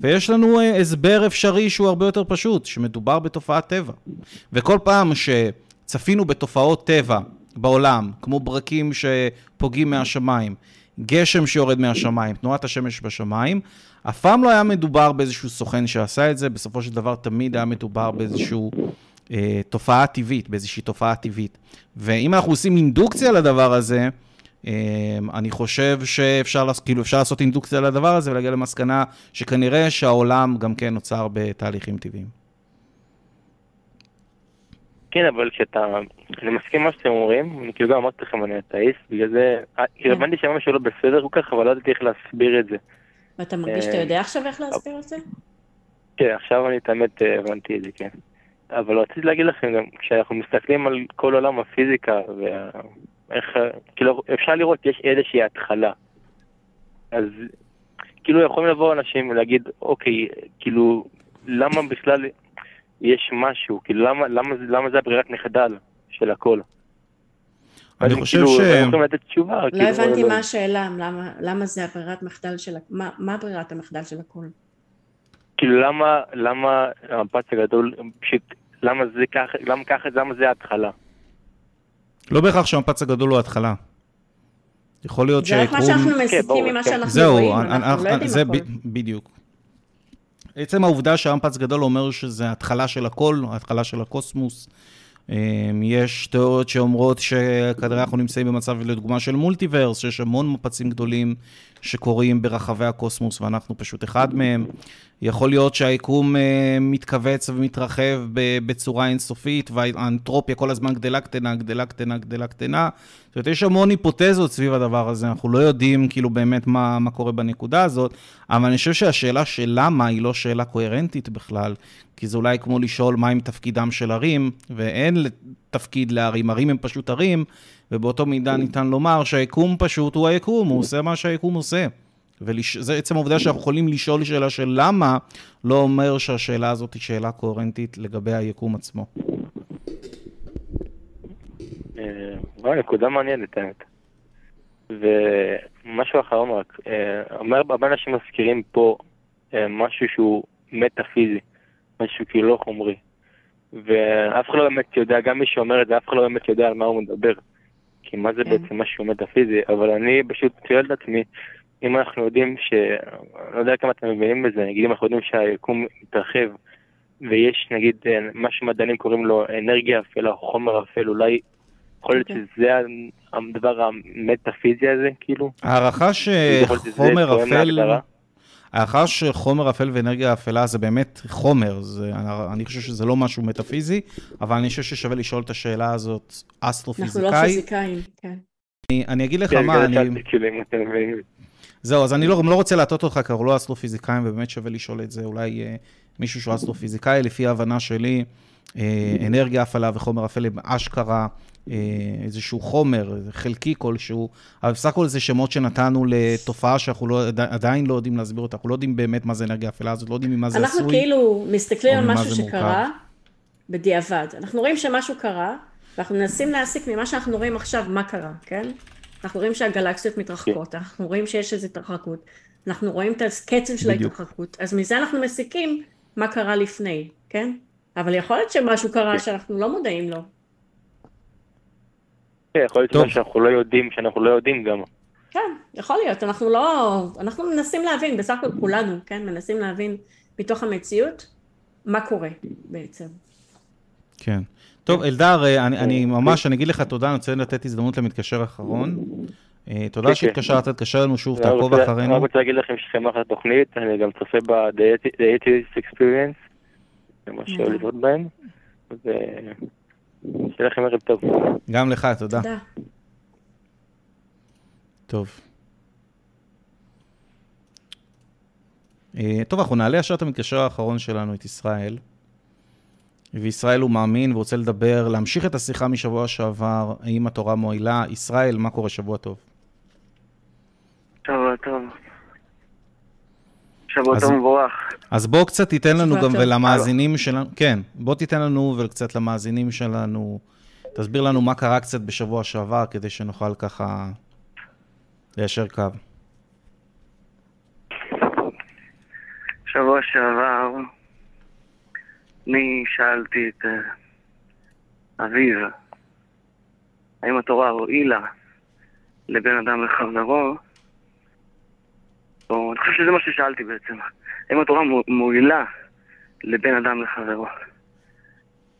ויש לנו uh, הסבר אפשרי שהוא הרבה יותר פשוט, שמדובר בתופעת טבע. וכל פעם שצפינו בתופעות טבע בעולם, כמו ברקים שפוגעים מהשמיים, גשם שיורד מהשמיים, תנועת השמש בשמיים, אף פעם לא היה מדובר באיזשהו סוכן שעשה את זה, בסופו של דבר תמיד היה מדובר באיזשהו אה, תופעה טבעית, באיזושהי תופעה טבעית. ואם אנחנו עושים אינדוקציה לדבר הזה, אה, אני חושב שאפשר כאילו אפשר לעשות אינדוקציה לדבר הזה ולהגיע למסקנה שכנראה שהעולם גם כן נוצר בתהליכים טבעיים. כן, אבל כשאתה, אני מסכים עם מה שאתם אומרים, אני כאילו גם אמרתי לכם אני אתאיסט, בגלל זה, אה, כאילו. הבנתי שמשהו לא בסדר כל כך, אבל לא ידעתי איך להסביר את זה. ואתה מרגיש שאתה אה, יודע עכשיו איך להסביר את זה? כן, עכשיו אני את האמת אה, הבנתי את זה, כן. אבל רציתי להגיד לכם גם, כשאנחנו מסתכלים על כל עולם הפיזיקה, ואיך, כאילו, אפשר לראות, יש איזושהי התחלה. אז כאילו יכולים לבוא אנשים ולהגיד, אוקיי, כאילו, למה בכלל יש משהו? כאילו, למה, למה, למה זה הברירת מחדל של הכל? אני חושב כאילו, ש... לתת תשובה. לא כאילו, הבנתי מה השאלה, למה, למה זה הברירת מחדל של... מה, מה ברירת המחדל של הכל? כאילו למה, למה המפץ הגדול, פשוט, למה זה ככה, למה ככה, למה זה ההתחלה? לא בהכרח שהמפץ הגדול הוא ההתחלה. יכול להיות שיקרו... זה רק מה שאנחנו כן, מסיקים ממה שאנחנו רואים, אנחנו לא יודעים זה. בדיוק. עצם העובדה שהמפץ גדול אומר שזה התחלה של הכל, התחלה של הקוסמוס. אמ, יש תיאוריות שאומרות שכנראה אנחנו נמצאים במצב לדוגמה של מולטיברס, שיש המון מפצים גדולים שקורים ברחבי הקוסמוס, ואנחנו פשוט אחד מהם. יכול להיות שהיקום אה, מתכווץ ומתרחב בצורה אינסופית, והאנטרופיה כל הזמן גדלה קטנה, גדלה קטנה, גדלה קטנה. זאת אומרת, יש המון היפותזות סביב הדבר הזה, אנחנו לא יודעים כאילו באמת מה, מה קורה בנקודה הזאת, אבל אני חושב שהשאלה של למה היא לא שאלה קוהרנטית בכלל, כי זה אולי כמו לשאול מהם תפקידם של ערים, ואין תפקיד לערים, ערים הם פשוט ערים, ובאותו מידה ניתן לומר שהיקום פשוט הוא היקום, הוא עושה מה שהיקום עושה. וזה עצם העובדה שאנחנו יכולים לשאול שאלה של למה, לא אומר שהשאלה הזאת היא שאלה קוהרנטית לגבי היקום עצמו. אה, וואי, נקודה מעניינת, האמת. ומשהו אחרון רק, אה, הרבה אנשים מזכירים פה אה, משהו שהוא מטאפיזי, משהו כאילו לא חומרי. ואף אחד לא באמת יודע, גם מי שאומר את זה, אף אחד לא באמת יודע על מה הוא מדבר. כי מה זה כן. בעצם משהו מטאפיזי, אבל אני פשוט שואל את עצמי, אם אנחנו יודעים ש... לא יודע כמה אתם מבינים בזה, נגיד אם אנחנו יודעים שהיקום מתרחב, ויש נגיד מה שמדענים קוראים לו אנרגיה אפלה או חומר אפל, אולי יכול להיות אוקיי. שזה הדבר המטאפיזי הזה, כאילו? ההערכה שחומר אפל... ההערכה שחומר אפל ואנרגיה אפלה זה באמת חומר, זה, אני חושב שזה לא משהו מטאפיזי, אבל אני חושב ששווה לשאול את השאלה הזאת אסטרופיזיקאי. אנחנו לא פיזיקאים, כן. אני, אני אגיד לך כן, מה, אני... כאילו, זהו, אז אני לא, לא רוצה להטעות אותך, כי אנחנו לא אסטרופיזיקאים, ובאמת שווה לשאול את זה, אולי אה, מישהו שהוא אסטרופיזיקאי, לפי ההבנה שלי, אה, אנרגיה אפלה וחומר אפל הם אשכרה איזשהו חומר, חלקי כלשהו, אבל בסך הכל זה שמות שנתנו לתופעה שאנחנו לא, עדיין לא יודעים להסביר אותה, אנחנו לא יודעים באמת מה זה אנרגיה אפלה הזאת, לא יודעים ממה זה עשוי. אנחנו כאילו מסתכלים על משהו שקרה בדיעבד. אנחנו רואים שמשהו קרה, ואנחנו מנסים להסיק ממה שאנחנו רואים עכשיו מה קרה, כן? אנחנו רואים שהגלקסיות מתרחקות, אנחנו רואים שיש איזו התרחקות, אנחנו רואים את הקצב של ההתרחקות, אז מזה אנחנו מסיקים מה קרה לפני, כן? אבל יכול להיות שמשהו קרה שאנחנו לא מודעים לו. כן, יכול להיות שאנחנו לא יודעים, שאנחנו לא יודעים גם. כן, יכול להיות, אנחנו לא, אנחנו מנסים להבין, בסך הכל כולנו, כן, מנסים להבין מתוך המציאות מה קורה בעצם. כן. טוב, אלדר, אה, אני, אני ממש, אני אגיד לך תודה, אני רוצה לתת הזדמנות למתקשר האחרון. אה, תודה כן, כן. שהתקשרת, תתקשר לנו שוב, תעקוב אחרינו. אני רוצה להגיד לכם ששם אחת התוכנית, אני גם צופה ב-The Experience, זה מה שאוהב לראות בהם, שיהיה לכם ערב טוב. גם לך, תודה. תודה. טוב. אה, טוב, אנחנו נעלה ישר את המתקשר האחרון שלנו, את ישראל. וישראל הוא מאמין ורוצה לדבר, להמשיך את השיחה משבוע שעבר, האם התורה מועילה. ישראל, מה קורה? שבוע טוב. שבוע טוב. שבוע טוב מבורך. אז בוא קצת תיתן לנו גם ולמאזינים שלנו, כן, בוא תיתן לנו וקצת למאזינים שלנו, תסביר לנו מה קרה קצת בשבוע שעבר, כדי שנוכל ככה ליישר קו. שבוע שעבר אני שאלתי את אה, אביב, האם התורה הועילה לבן אדם לחברו, או אני חושב שזה מה ששאלתי בעצם, האם התורה מועילה לבן אדם לחברו.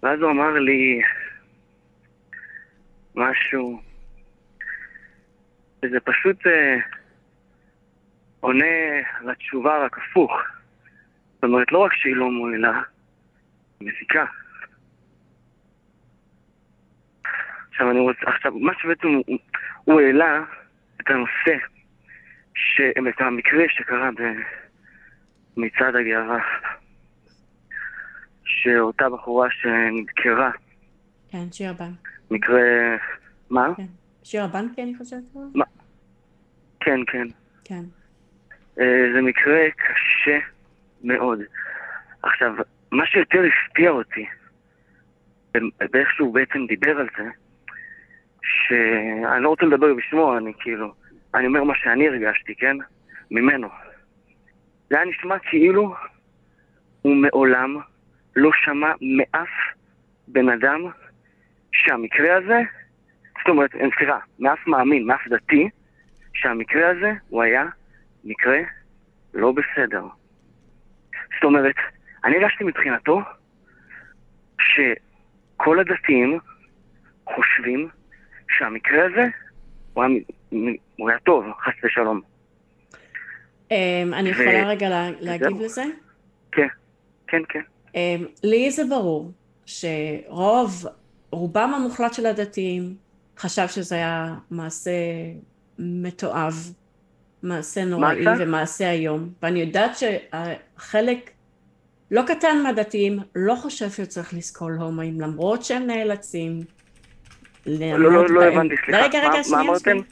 ואז הוא אמר לי משהו, שזה פשוט אה, עונה לתשובה רק הפוך. זאת אומרת, לא רק שהיא לא מועילה, מזיקה. עכשיו אני רוצה, עכשיו, מה שבעצם הוא, הוא העלה את הנושא. את המקרה שקרה במצעד הגאווה, שאותה בחורה שנדקרה. כן, שירה בן. מקרה... מה? כן. שירה בנקי, אני חושבת. מה? כן, כן. כן. אה, זה מקרה קשה מאוד. עכשיו, מה שיותר הפתיע אותי, באיך שהוא בעצם דיבר על זה, שאני לא רוצה לדבר בשמו, אני כאילו, אני אומר מה שאני הרגשתי, כן? ממנו. זה היה נשמע כאילו הוא מעולם לא שמע מאף בן אדם שהמקרה הזה, זאת אומרת, סליחה, מאף מאמין, מאף דתי, שהמקרה הזה הוא היה מקרה לא בסדר. זאת אומרת, אני הרגשתי מבחינתו שכל הדתיים חושבים שהמקרה הזה הוא היה, הוא היה טוב, חס ושלום. אמ, אני יכולה רגע להגיב לזה? כן, כן, כן. אמ, לי זה ברור שרוב, רובם המוחלט של הדתיים חשב שזה היה מעשה מתועב, מעשה נוראי ומעשה איום, ואני יודעת שחלק לא קטן מהדתיים לא חושב שצריך לסקול הומואים למרות שהם נאלצים לא, לא, לא הבנתי, סליחה. רגע, רגע, שנייה, שנייה.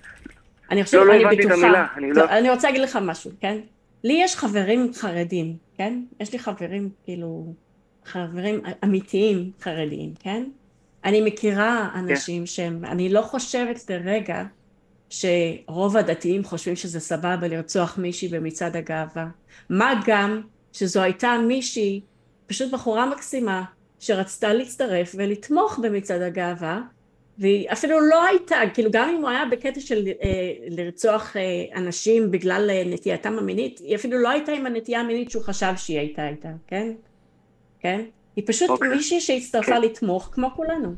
אני חושבת, לא, לא אני הבנתי את המילה. אני, לא... אני רוצה להגיד לך משהו, כן? לי יש חברים חרדים, כן? יש לי חברים, כאילו, חברים אמיתיים חרדיים, כן? אני מכירה אנשים כן. שהם, אני לא חושבת לרגע שרוב הדתיים חושבים שזה סבבה לרצוח מישהי במצעד הגאווה. מה גם שזו הייתה מישהי, פשוט בחורה מקסימה, שרצתה להצטרף ולתמוך במצעד הגאווה, והיא אפילו לא הייתה, כאילו גם אם הוא היה בקטע של אה, לרצוח אה, אנשים בגלל אה, נטייתם המינית, היא אפילו לא הייתה עם הנטייה המינית שהוא חשב שהיא הייתה איתה, כן? כן? היא פשוט okay. אוקיי. מישהי שהצטרפה okay. כן. לתמוך כמו כולנו,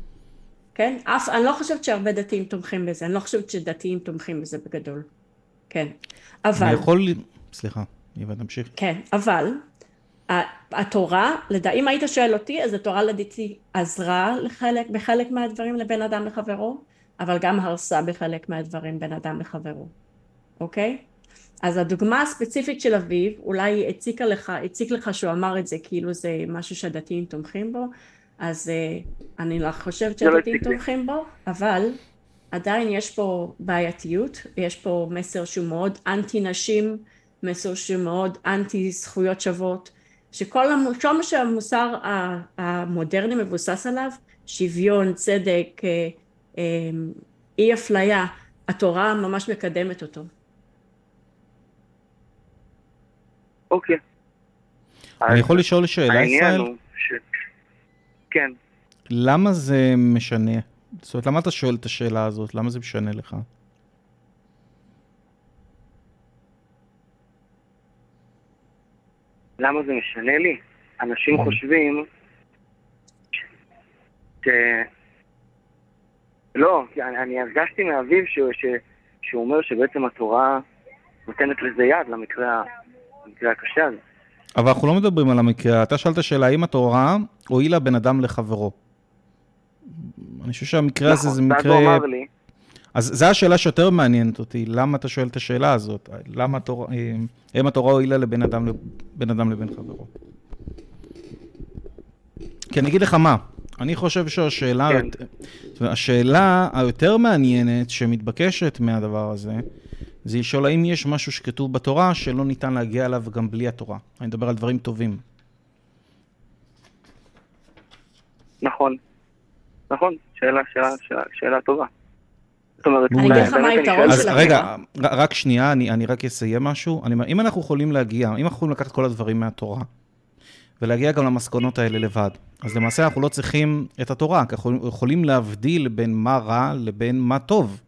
כן? אף, אני לא חושבת שהרבה דתיים תומכים בזה, אני לא חושבת שדתיים תומכים בזה בגדול, כן. אבל... אני יכול... סליחה, יובל תמשיך. כן, אבל התורה, אם היית שואל אותי, אז התורה לדעתי עזרה לחלק, בחלק מהדברים לבן אדם לחברו, אבל גם הרסה בחלק מהדברים בין אדם לחברו, אוקיי? אז הדוגמה הספציפית של אביו, אולי הציקה לך, הציק לך שהוא אמר את זה כאילו זה משהו שהדתיים תומכים בו, אז uh, אני לא חושבת לא שהדתיים תומכים בו, אבל עדיין יש פה בעייתיות, יש פה מסר שהוא מאוד אנטי נשים, מסר שהוא מאוד אנטי זכויות שוות, שכל מה שהמוסר המודרני מבוסס עליו, שוויון, צדק, אה, אה, אי אפליה, התורה ממש מקדמת אותו. אוקיי. אני יכול לשאול שאלה, ישראל? ש... כן. למה זה משנה? זאת אומרת, למה אתה שואל את השאלה הזאת? למה זה משנה לך? למה זה משנה לי? אנשים mm-hmm. חושבים ש... לא, אני, אני הרגשתי מאביו ש... ש... שהוא אומר שבעצם התורה נותנת לזה יד, למקרה, למקרה הקשה הזה. אבל אנחנו לא מדברים על המקרה, אתה שאלת שאלה, האם התורה הועילה בין אדם לחברו? אני חושב שהמקרה נכון, הזה זה מקרה... נכון, הוא אמר לי. אז זו השאלה שיותר מעניינת אותי, למה אתה שואל את השאלה הזאת? למה התורה, האם התורה הועילה לבין אדם, בין אדם לבין חברו? כי אני אגיד לך מה, אני חושב שהשאלה, כן. השאלה היותר מעניינת שמתבקשת מהדבר הזה, זה לשאול האם יש משהו שכתוב בתורה שלא ניתן להגיע אליו גם בלי התורה. אני מדבר על דברים טובים. נכון, נכון, שאלה, שאלה, שאלה, שאלה טובה. זאת אומרת, אני אגיד לך מה היתרון של. רגע, רק שנייה, אני, אני רק אסיים משהו. אני, אם אנחנו יכולים להגיע, אם אנחנו יכולים לקחת כל הדברים מהתורה, ולהגיע גם למסקנות האלה לבד, אז למעשה אנחנו לא צריכים את התורה, כי אנחנו יכולים להבדיל בין מה רע לבין מה טוב.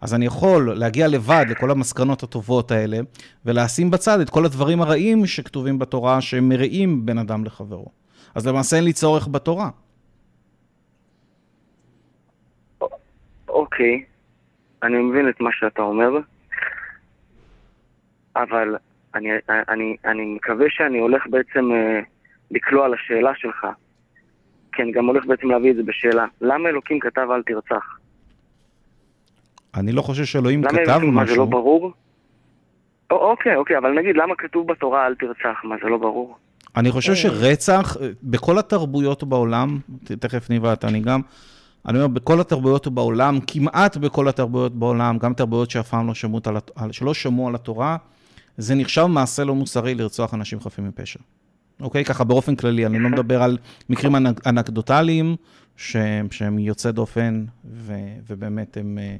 אז אני יכול להגיע לבד לכל המסקנות הטובות האלה, ולשים בצד את כל הדברים הרעים שכתובים בתורה, שהם מרעים בין אדם לחברו. אז למעשה אין לי צורך בתורה. אוקיי, אני מבין את מה שאתה אומר, אבל אני, אני, אני מקווה שאני הולך בעצם אה, לקלוע לשאלה שלך. כי אני גם הולך בעצם להביא את זה בשאלה. למה אלוקים כתב אל תרצח? אני לא חושב שאלוהים כתב משהו. מה, זה לא ברור? או, אוקיי, אוקיי, אבל נגיד, למה כתוב בתורה אל תרצח? מה, זה לא ברור? אני חושב שרצח, בכל התרבויות בעולם, תכף ניבה, אתה אני גם, אני אומר, בכל התרבויות בעולם, כמעט בכל התרבויות בעולם, גם תרבויות שאף פעם לא שמעו על, שלא שמעו על התורה, זה נחשב מעשה לא מוסרי לרצוח אנשים חפים מפשע. אוקיי? ככה באופן כללי, אני לא מדבר על מקרים אנקדוטליים שהם, שהם יוצא דופן ו, ובאמת הם אה,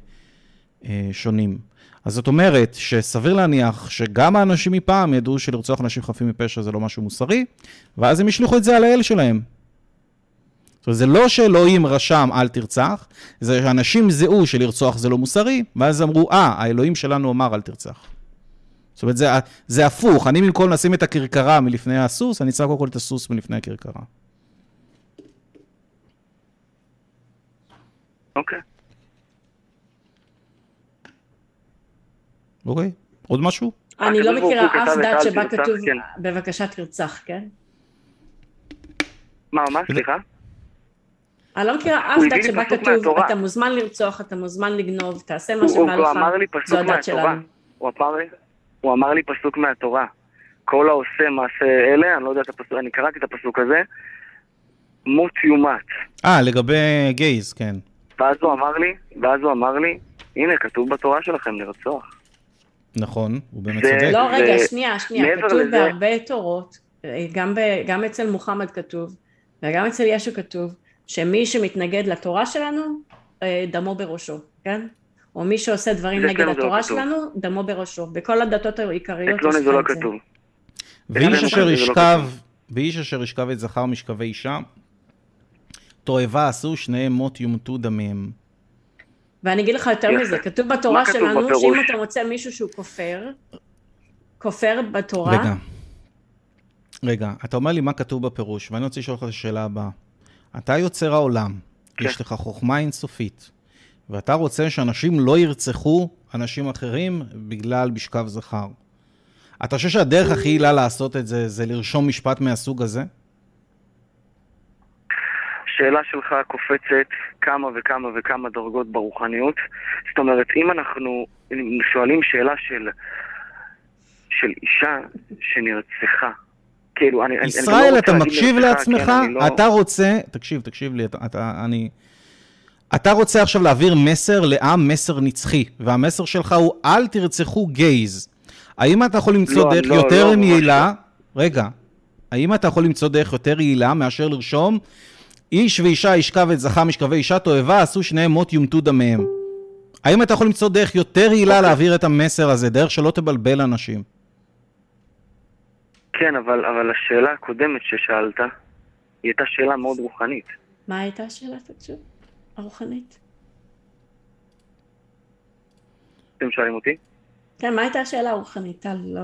אה, שונים. אז זאת אומרת שסביר להניח שגם האנשים מפעם ידעו שלרצוח אנשים חפים מפשע זה לא משהו מוסרי, ואז הם ישליכו את זה על האל שלהם. זאת אומרת, זה לא שאלוהים רשם אל תרצח, זה שאנשים זיהו שלרצוח זה לא מוסרי, ואז אמרו, אה, האלוהים שלנו אמר אל תרצח. זאת אומרת, זה, זה הפוך, אני במקום לשים את הכרכרה מלפני הסוס, אני צריך קודם כל את הסוס מלפני הכרכרה. אוקיי. אוקיי, עוד משהו? אני לא מכירה אף דת שבה כתוב, כן. בבקשה תרצח, כן? מה, מה, סליחה? אני לא מכירה אף דת שבה כתוב, מהתורה. אתה מוזמן לרצוח, אתה מוזמן לגנוב, תעשה מה הוא- שבא לך, אמר לי זו פסוק הדת. שלנו. הוא אמר לי, הוא אמר לי פסוק מהתורה. כל העושה מעשה אלה, אני לא יודע את הפסוק, אני קראתי את הפסוק הזה, מות יומת. אה, לגבי גייז, כן. ואז הוא אמר לי, ואז הוא אמר לי, הנה, כתוב בתורה שלכם לרצוח. נכון, הוא באמת זה- צודק. לא, רגע, שנייה, שנייה, כתוב לזה- בהרבה תורות, אה, גם, ב, גם אצל מוחמד כתוב, וגם אצל ישו כתוב, שמי שמתנגד לתורה שלנו, אה, דמו בראשו, כן? או מי שעושה דברים נגד זה לא התורה כתוב. שלנו, דמו בראשו. בכל הדתות העיקריות יש זה לא את זה. כתוב. ואיש אשר לא ישכב. ואיש אשר ישכב את זכר משכבי אישה, תועבה עשו שניהם מות יומתו דמיהם. ואני אגיד לך יותר. מזה, כתוב בתורה שלנו, בפירוש? שאם אתה מוצא מישהו שהוא כופר, כופר בתורה, רגע, רגע, אתה אומר לי מה כתוב בפירוש, ואני רוצה לשאול אותך את השאלה הבאה. אתה יוצר העולם, כן. יש לך חוכמה אינסופית, ואתה רוצה שאנשים לא ירצחו אנשים אחרים בגלל משכב זכר. אתה חושב שהדרך הכי יעילה לעשות את זה, זה לרשום משפט מהסוג הזה? השאלה שלך קופצת כמה וכמה וכמה דרגות ברוחניות. זאת אומרת, אם אנחנו שואלים שאלה של, של אישה שנרצחה, כאילו, אני... אני- אני לא ישראל, רוצה אתה להגיד מקשיב לעצמך? כן, אני לא- אתה רוצה, תקשיב, תקשיב לי, אתה, אתה, אני... אתה רוצה עכשיו להעביר מסר לעם, מסר נצחי, והמסר שלך הוא אל תרצחו גייז. האם אתה יכול למצוא לא, דרך לא, יותר לא, יעילה, רגע, האם אתה יכול למצוא דרך יותר יעילה מאשר לרשום איש ואישה ישכב את זכה משכבי אישה תועבה, עשו שניהם מות יומתו דמיהם. האם אתה יכול למצוא דרך יותר יעילה אוקיי. להעביר את המסר הזה, דרך שלא תבלבל אנשים? כן, אבל, אבל השאלה הקודמת ששאלת, היא הייתה שאלה מאוד רוחנית. מה הייתה השאלה, תקשיב? הרוחנית? אתם שואלים אותי? כן, מה הייתה השאלה הרוחנית? טל, לא...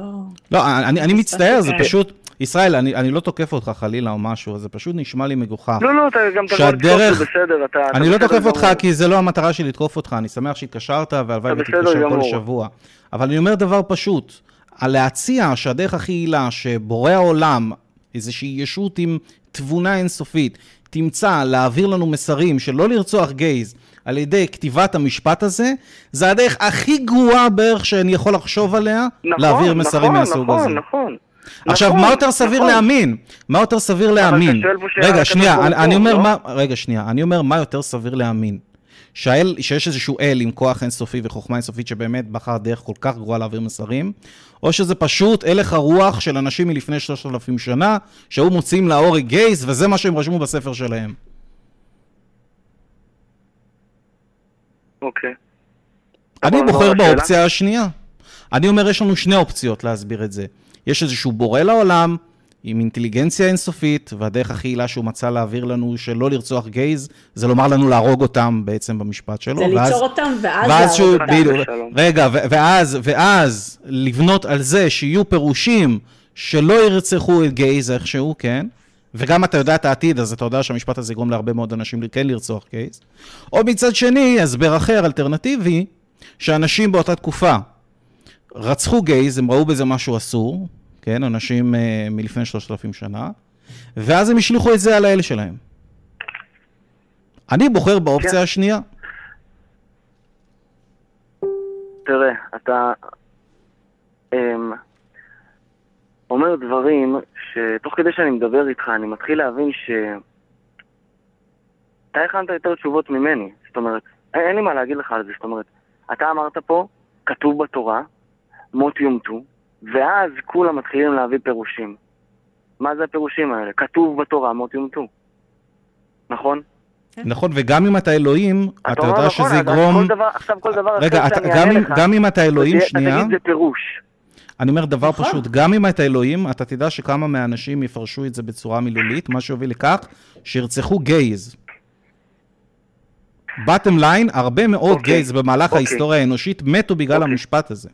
לא, אני, אני מצטער, זה כן. פשוט... ישראל, אני, אני לא תוקף אותך חלילה או משהו, זה פשוט נשמע לי מגוחך. לא, לא, אתה גם תבוא לתקוף, זה בסדר, אתה... אתה אני לא בסדר תוקף אותך גמור. כי זה לא המטרה שלי לתקוף אותך, אני שמח שהתקשרת והלוואי אתה ותתקשר כל. שבוע. אבל אני אומר דבר פשוט, על להציע שהדרך הכי יעילה, שבורא העולם, איזושהי ישות עם תבונה אינסופית, תמצא להעביר לנו מסרים של לא לרצוח גייז על ידי כתיבת המשפט הזה, זה הדרך הכי גרועה בערך שאני יכול לחשוב עליה, נכון, להעביר מסרים נכון, מהסוג הזה. נכון, נכון. עכשיו, נכון, מה יותר סביר נכון. להאמין? מה יותר סביר להאמין? רגע, שנייה, אני, אני אומר לא? מה... רגע, שנייה. אני אומר מה יותר סביר להאמין. שהאל, שיש איזשהו אל עם כוח אינסופי וחוכמה אינסופית שבאמת בחר דרך כל כך גרועה להעביר מסרים, או שזה פשוט הלך הרוח של אנשים מלפני 3,000 שנה, שהיו מוציאים להורג גייז, וזה מה שהם רשמו בספר שלהם. אוקיי. אני אבל בוחר? באופציה השנייה. אני אומר, יש לנו שני אופציות להסביר את זה. יש איזשהו בורא לעולם, עם אינטליגנציה אינסופית, והדרך הכי יעילה שהוא מצא להעביר לנו שלא לרצוח גייז, זה לומר לנו להרוג אותם בעצם במשפט שלו. זה ואז- ליצור אותם ואז להרוג אותם. בדיוק, ושלום. רגע, ו- ואז, ואז לבנות על זה שיהיו פירושים שלא ירצחו את גייז איכשהו, כן? וגם אתה יודע את העתיד, אז אתה יודע שהמשפט הזה יגרום להרבה מאוד אנשים כן לרצוח גייז. או מצד שני, הסבר אחר, אלטרנטיבי, שאנשים באותה תקופה רצחו גייז, הם ראו בזה משהו אסור, כן? אנשים uh, מלפני 3,000 שנה, ואז הם השליכו את זה על האלה שלהם. אני בוחר באופציה כן. השנייה. תראה, אתה אמ, אומר דברים שתוך כדי שאני מדבר איתך, אני מתחיל להבין ש... אתה הכנת יותר תשובות ממני. זאת אומרת, אין לי מה להגיד לך על זה. זאת אומרת, אתה אמרת פה, כתוב בתורה, מות יומתו, ואז כולם מתחילים להביא פירושים. מה זה הפירושים האלה? כתוב בתורה, מות יומתו. נכון? נכון, וגם אם אתה אלוהים, אתה יודע נכון, שזה יגרום... כל דבר, עכשיו כל דבר רגע, אחר אתה, שאני גם, אענה אם, לך, גם אם אתה אלוהים, אתה שנייה, תגיד זה פירוש. אני אומר דבר נכון. פשוט, גם אם אתה אלוהים, אתה תדע שכמה מהאנשים יפרשו את זה בצורה מילולית, מה שיוביל לכך שירצחו גייז. בטם ליין, הרבה מאוד אוקיי, גייז במהלך אוקיי. ההיסטוריה האנושית מתו בגלל אוקיי. המשפט הזה.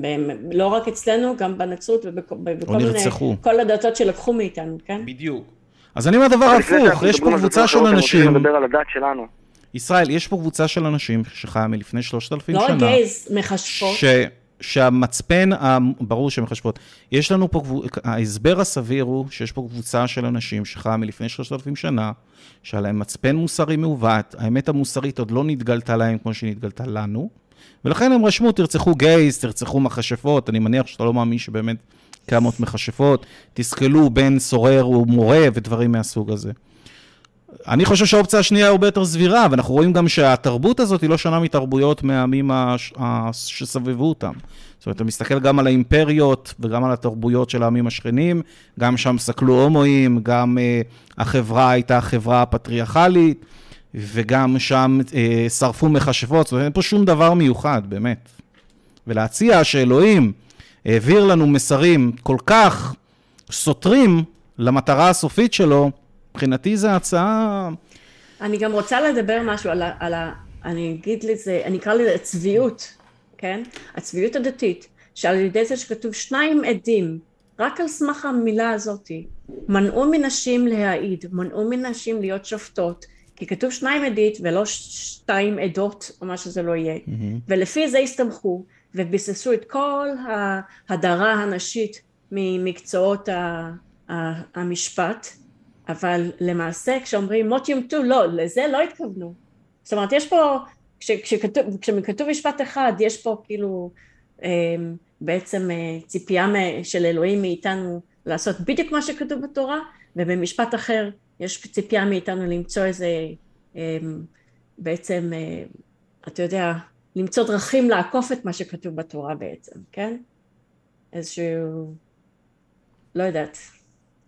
ב- לא רק אצלנו, גם בנצרות ובכל בכל או מיני, נרצחו. כל הדתות שלקחו מאיתנו, כן? בדיוק. אז אני אומר דבר הפוך, יש פה קבוצה של אנשים, לדבר על הדת שלנו. ישראל, יש פה קבוצה של אנשים שחיה מלפני 3,000 לא רק שנה, גייז, מכשפות. ש... שהמצפן, ברור שהן מחשבות, יש לנו פה, ההסבר הסביר הוא שיש פה קבוצה של אנשים שחיה מלפני 3,000 שנה, שהיה להם מצפן מוסרי מעוות, האמת המוסרית עוד לא נתגלתה להם כמו שהיא נתגלתה לנו, ולכן הם רשמו, תרצחו גייז, תרצחו מכשפות, אני מניח שאתה לא מאמין שבאמת קיימות מכשפות, תסכלו בין סורר ומורה ודברים מהסוג הזה. אני חושב שהאופציה השנייה הרבה יותר סבירה, ואנחנו רואים גם שהתרבות הזאת היא לא שונה מתרבויות מהעמים הש... שסבבו אותם. זאת אומרת, אתה מסתכל גם על האימפריות וגם על התרבויות של העמים השכנים, גם שם סקלו הומואים, גם uh, החברה הייתה חברה פטריארכלית, וגם שם uh, שרפו מכשפות, זאת אומרת, אין פה שום דבר מיוחד, באמת. ולהציע שאלוהים העביר לנו מסרים כל כך סותרים למטרה הסופית שלו, מבחינתי זו הצעה... אני גם רוצה לדבר משהו על ה... על ה אני אגיד לזה, אני אקרא לזה צביעות, כן? הצביעות הדתית, שעל ידי זה שכתוב שניים עדים, רק על סמך המילה הזאתי, מנעו מנשים להעיד, מנעו מנשים להיות שופטות, כי כתוב שניים עדית ולא שתיים עדות, או מה שזה לא יהיה, mm-hmm. ולפי זה הסתמכו, וביססו את כל ההדרה הנשית ממקצועות המשפט, אבל למעשה כשאומרים מות יומתו, לא, לזה לא התכוונו. זאת אומרת, יש פה, כש, כשכתוב, כשכתוב משפט אחד, יש פה כאילו אמ, בעצם אה, ציפייה של אלוהים מאיתנו לעשות בדיוק מה שכתוב בתורה, ובמשפט אחר יש ציפייה מאיתנו למצוא איזה, אמ, בעצם, אה, אתה יודע, למצוא דרכים לעקוף את מה שכתוב בתורה בעצם, כן? איזשהו, לא יודעת,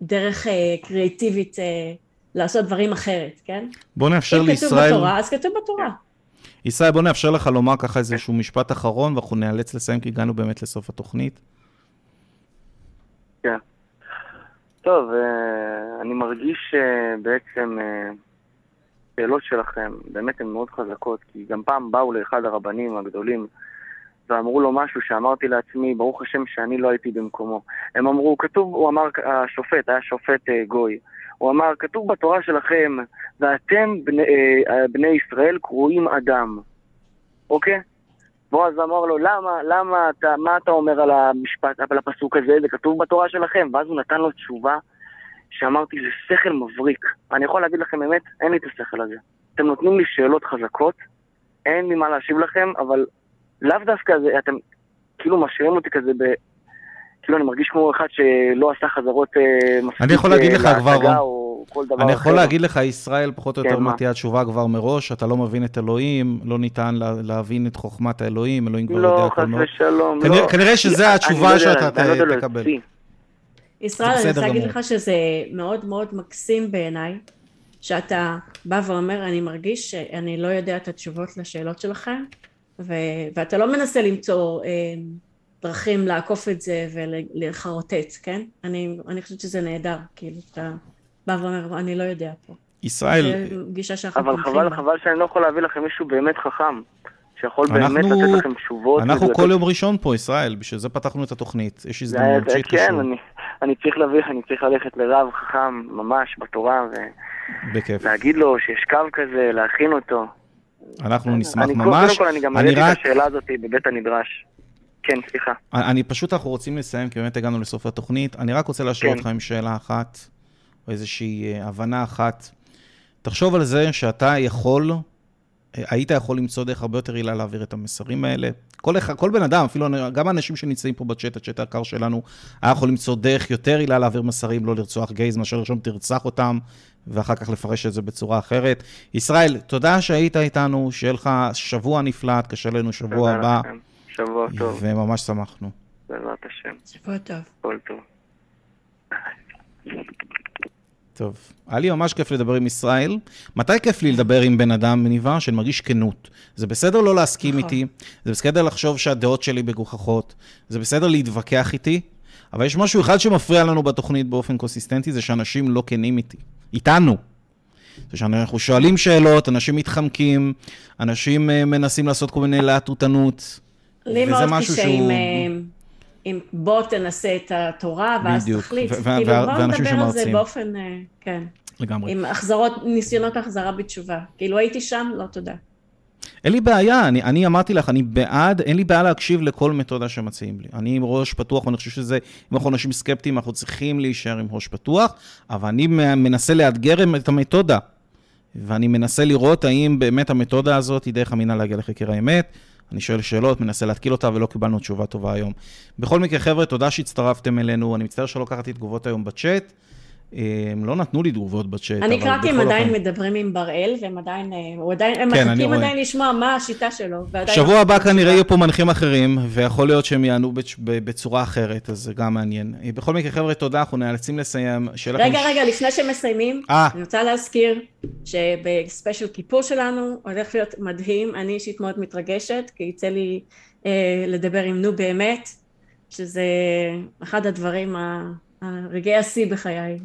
דרך אה, קריאטיבית אה, לעשות דברים אחרת, כן? בוא נאפשר לישראל... אם כתוב בתורה, אז כתוב בתורה. ישראל, בוא נאפשר לך לומר ככה איזשהו משפט אחרון, ואנחנו נאלץ לסיים, כי הגענו באמת לסוף התוכנית. כן. טוב, אה, אני מרגיש שבעצם השאלות שלכם באמת הן מאוד חזקות, כי גם פעם באו לאחד הרבנים הגדולים ואמרו לו משהו שאמרתי לעצמי, ברוך השם שאני לא הייתי במקומו. הם אמרו, כתוב, הוא אמר, השופט, היה שופט אה, גוי, הוא אמר, כתוב בתורה שלכם, ואתם בני, אה, בני ישראל קרואים אדם, אוקיי? בועז אמר לו, למה, למה אתה, מה אתה אומר על המשפט, על הפסוק הזה, זה כתוב בתורה שלכם, ואז הוא נתן לו תשובה שאמרתי, זה שכל מבריק. אני יכול להגיד לכם אמת, אין לי את השכל הזה. אתם נותנים לי שאלות חזקות, אין לי מה להשיב לכם, אבל לאו דווקא זה, אתם כאילו משאירים אותי כזה ב... כאילו אני מרגיש כמו אחד שלא עשה חזרות אה, מספיק אני יכול אה, לך כבר, אני יכול להגיד לך, ישראל, פחות או יותר כן, מה תהיה התשובה כבר מראש, אתה לא מבין את אלוהים, לא ניתן להבין את חוכמת האלוהים, אלוהים כבר לא, יודע הכל מאוד. לא, חס ושלום, לא. כנראה שזו התשובה שאתה תקבל. ישראל, אני רוצה להגיד לך שזה מאוד מאוד מקסים בעיניי, שאתה בא ואומר, אני מרגיש שאני לא יודע את התשובות לשאלות שלכם, ו- ואתה לא מנסה למצוא אה, דרכים לעקוף את זה ולחרטט, כן? אני, אני חושבת שזה נהדר, כאילו, אתה בא ואומר, אני לא יודע פה. ישראל... זו גישה שאנחנו אבל חבל. חבל שאני לא יכול להביא לכם מישהו באמת חכם. שיכול אנחנו, באמת לתת לכם תשובות. אנחנו כל יום ראשון פה, ישראל, בשביל זה פתחנו את התוכנית. יש הזדמנות שיתקשרו. כן, אני, אני צריך להביא, אני צריך ללכת לרב חכם ממש בתורה, ולהגיד לו שיש קו כזה, להכין אותו. אנחנו נשמח ממש. קודם כל אני גם מעלה את השאלה הזאת בבית הנדרש. כן, סליחה. אני פשוט, אנחנו רוצים לסיים, כי באמת הגענו לסוף התוכנית. אני רק רוצה להשאיר כן. אותך עם שאלה אחת, או איזושהי אה, הבנה אחת. תחשוב על זה שאתה יכול, אה, היית יכול למצוא דרך הרבה יותר עילה להעביר את המסרים האלה. כל, אחד, כל בן אדם, אפילו גם האנשים שנמצאים פה בצ'אט, הצ'אט היקר שלנו, היה יכול למצוא דרך יותר עילה להעביר מסרים, לא לרצוח גייז, מאשר לרשום תרצח אותם, ואחר כך לפרש את זה בצורה אחרת. ישראל, תודה שהיית איתנו, שיהיה לך שבוע נפלא, תקשר לנו שבוע הבא. לכם. שבוע טוב. וממש שמחנו. בעזרת השם. שבוע טוב. כל טוב. טוב, היה לי ממש כיף לדבר עם ישראל. מתי כיף לי לדבר עם בן אדם מניבה שאני מרגיש כנות? זה בסדר לא להסכים נכון. איתי, זה בסדר לחשוב שהדעות שלי מגוחכות, זה בסדר להתווכח איתי, אבל יש משהו אחד שמפריע לנו בתוכנית באופן קונסיסטנטי, זה שאנשים לא כנים איתי. איתנו. זה שאנחנו שואלים שאלות, אנשים מתחמקים, אנשים uh, מנסים לעשות כל מיני להטוטנות. לי מאוד קשה עם, אה, עם בוא תנסה את התורה, ואז בדיוק. תחליט. ו- כאילו, בוא נדבר על זה באופן, uh, כן. לגמרי. עם החזרות, ניסיונות החזרה בתשובה. כאילו הייתי שם, לא תודה. אין לי בעיה, אני, אני אמרתי לך, אני בעד, אין לי בעיה להקשיב לכל מתודה שמציעים לי. אני עם ראש פתוח, ואני חושב שזה, אם אנחנו אנשים סקפטיים, אנחנו צריכים להישאר עם ראש פתוח, אבל אני מנסה לאתגר את המתודה. ואני מנסה לראות האם באמת המתודה הזאת היא דרך אמינה להגיע לחקר האמת. אני שואל שאלות, מנסה להתקיל אותה, ולא קיבלנו תשובה טובה היום. בכל מקרה, חבר'ה, תודה שהצטרפתם אלינו. אני מצטער שלא קראתי תגובות היום בצ'אט. הם לא נתנו לי תגובות בצ'אט, אני קראתי, הם עדיין מדברים עם בראל, והם עדיין, אה, עדיין, הם כן, מחכים עדיין לשמוע מה השיטה שלו. שבוע הבא כנראה יהיו פה מנחים אחרים, ויכול להיות שהם יענו בצורה אחרת, אז זה גם מעניין. בכל מקרה, חבר'ה, תודה, אנחנו נאלצים לסיים. רגע, רגע, לפני שמסיימים, אה. אני רוצה להזכיר שבספיישל כיפור שלנו הולך להיות מדהים, אני אישית מאוד מתרגשת, כי יצא לי אה, לדבר עם נו באמת, שזה אחד הדברים, הרגעי השיא בחיי.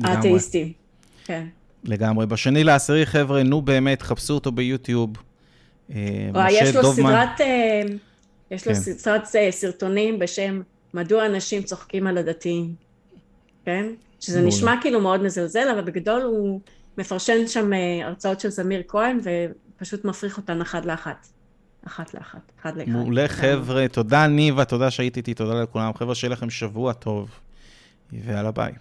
האתאיסטים, כן. לגמרי. בשני לעשירי, חבר'ה, נו באמת, חפשו אותו ביוטיוב. אה, יש לו סדרת, אה, יש לו כן. סדרת אה, סרטונים בשם מדוע אנשים צוחקים על הדתיים, כן? שזה נשמע כאילו מאוד מזלזל, אבל בגדול הוא מפרשן שם הרצאות של זמיר כהן, ופשוט מפריך אותן אחת לאחת. אחת לאחת, אחד לאחד. מעולה, חבר'ה. תודה, ניבה, תודה שהיית איתי, תודה לכולם. חבר'ה, שיהיה לכם שבוע טוב, ויאללה ביי.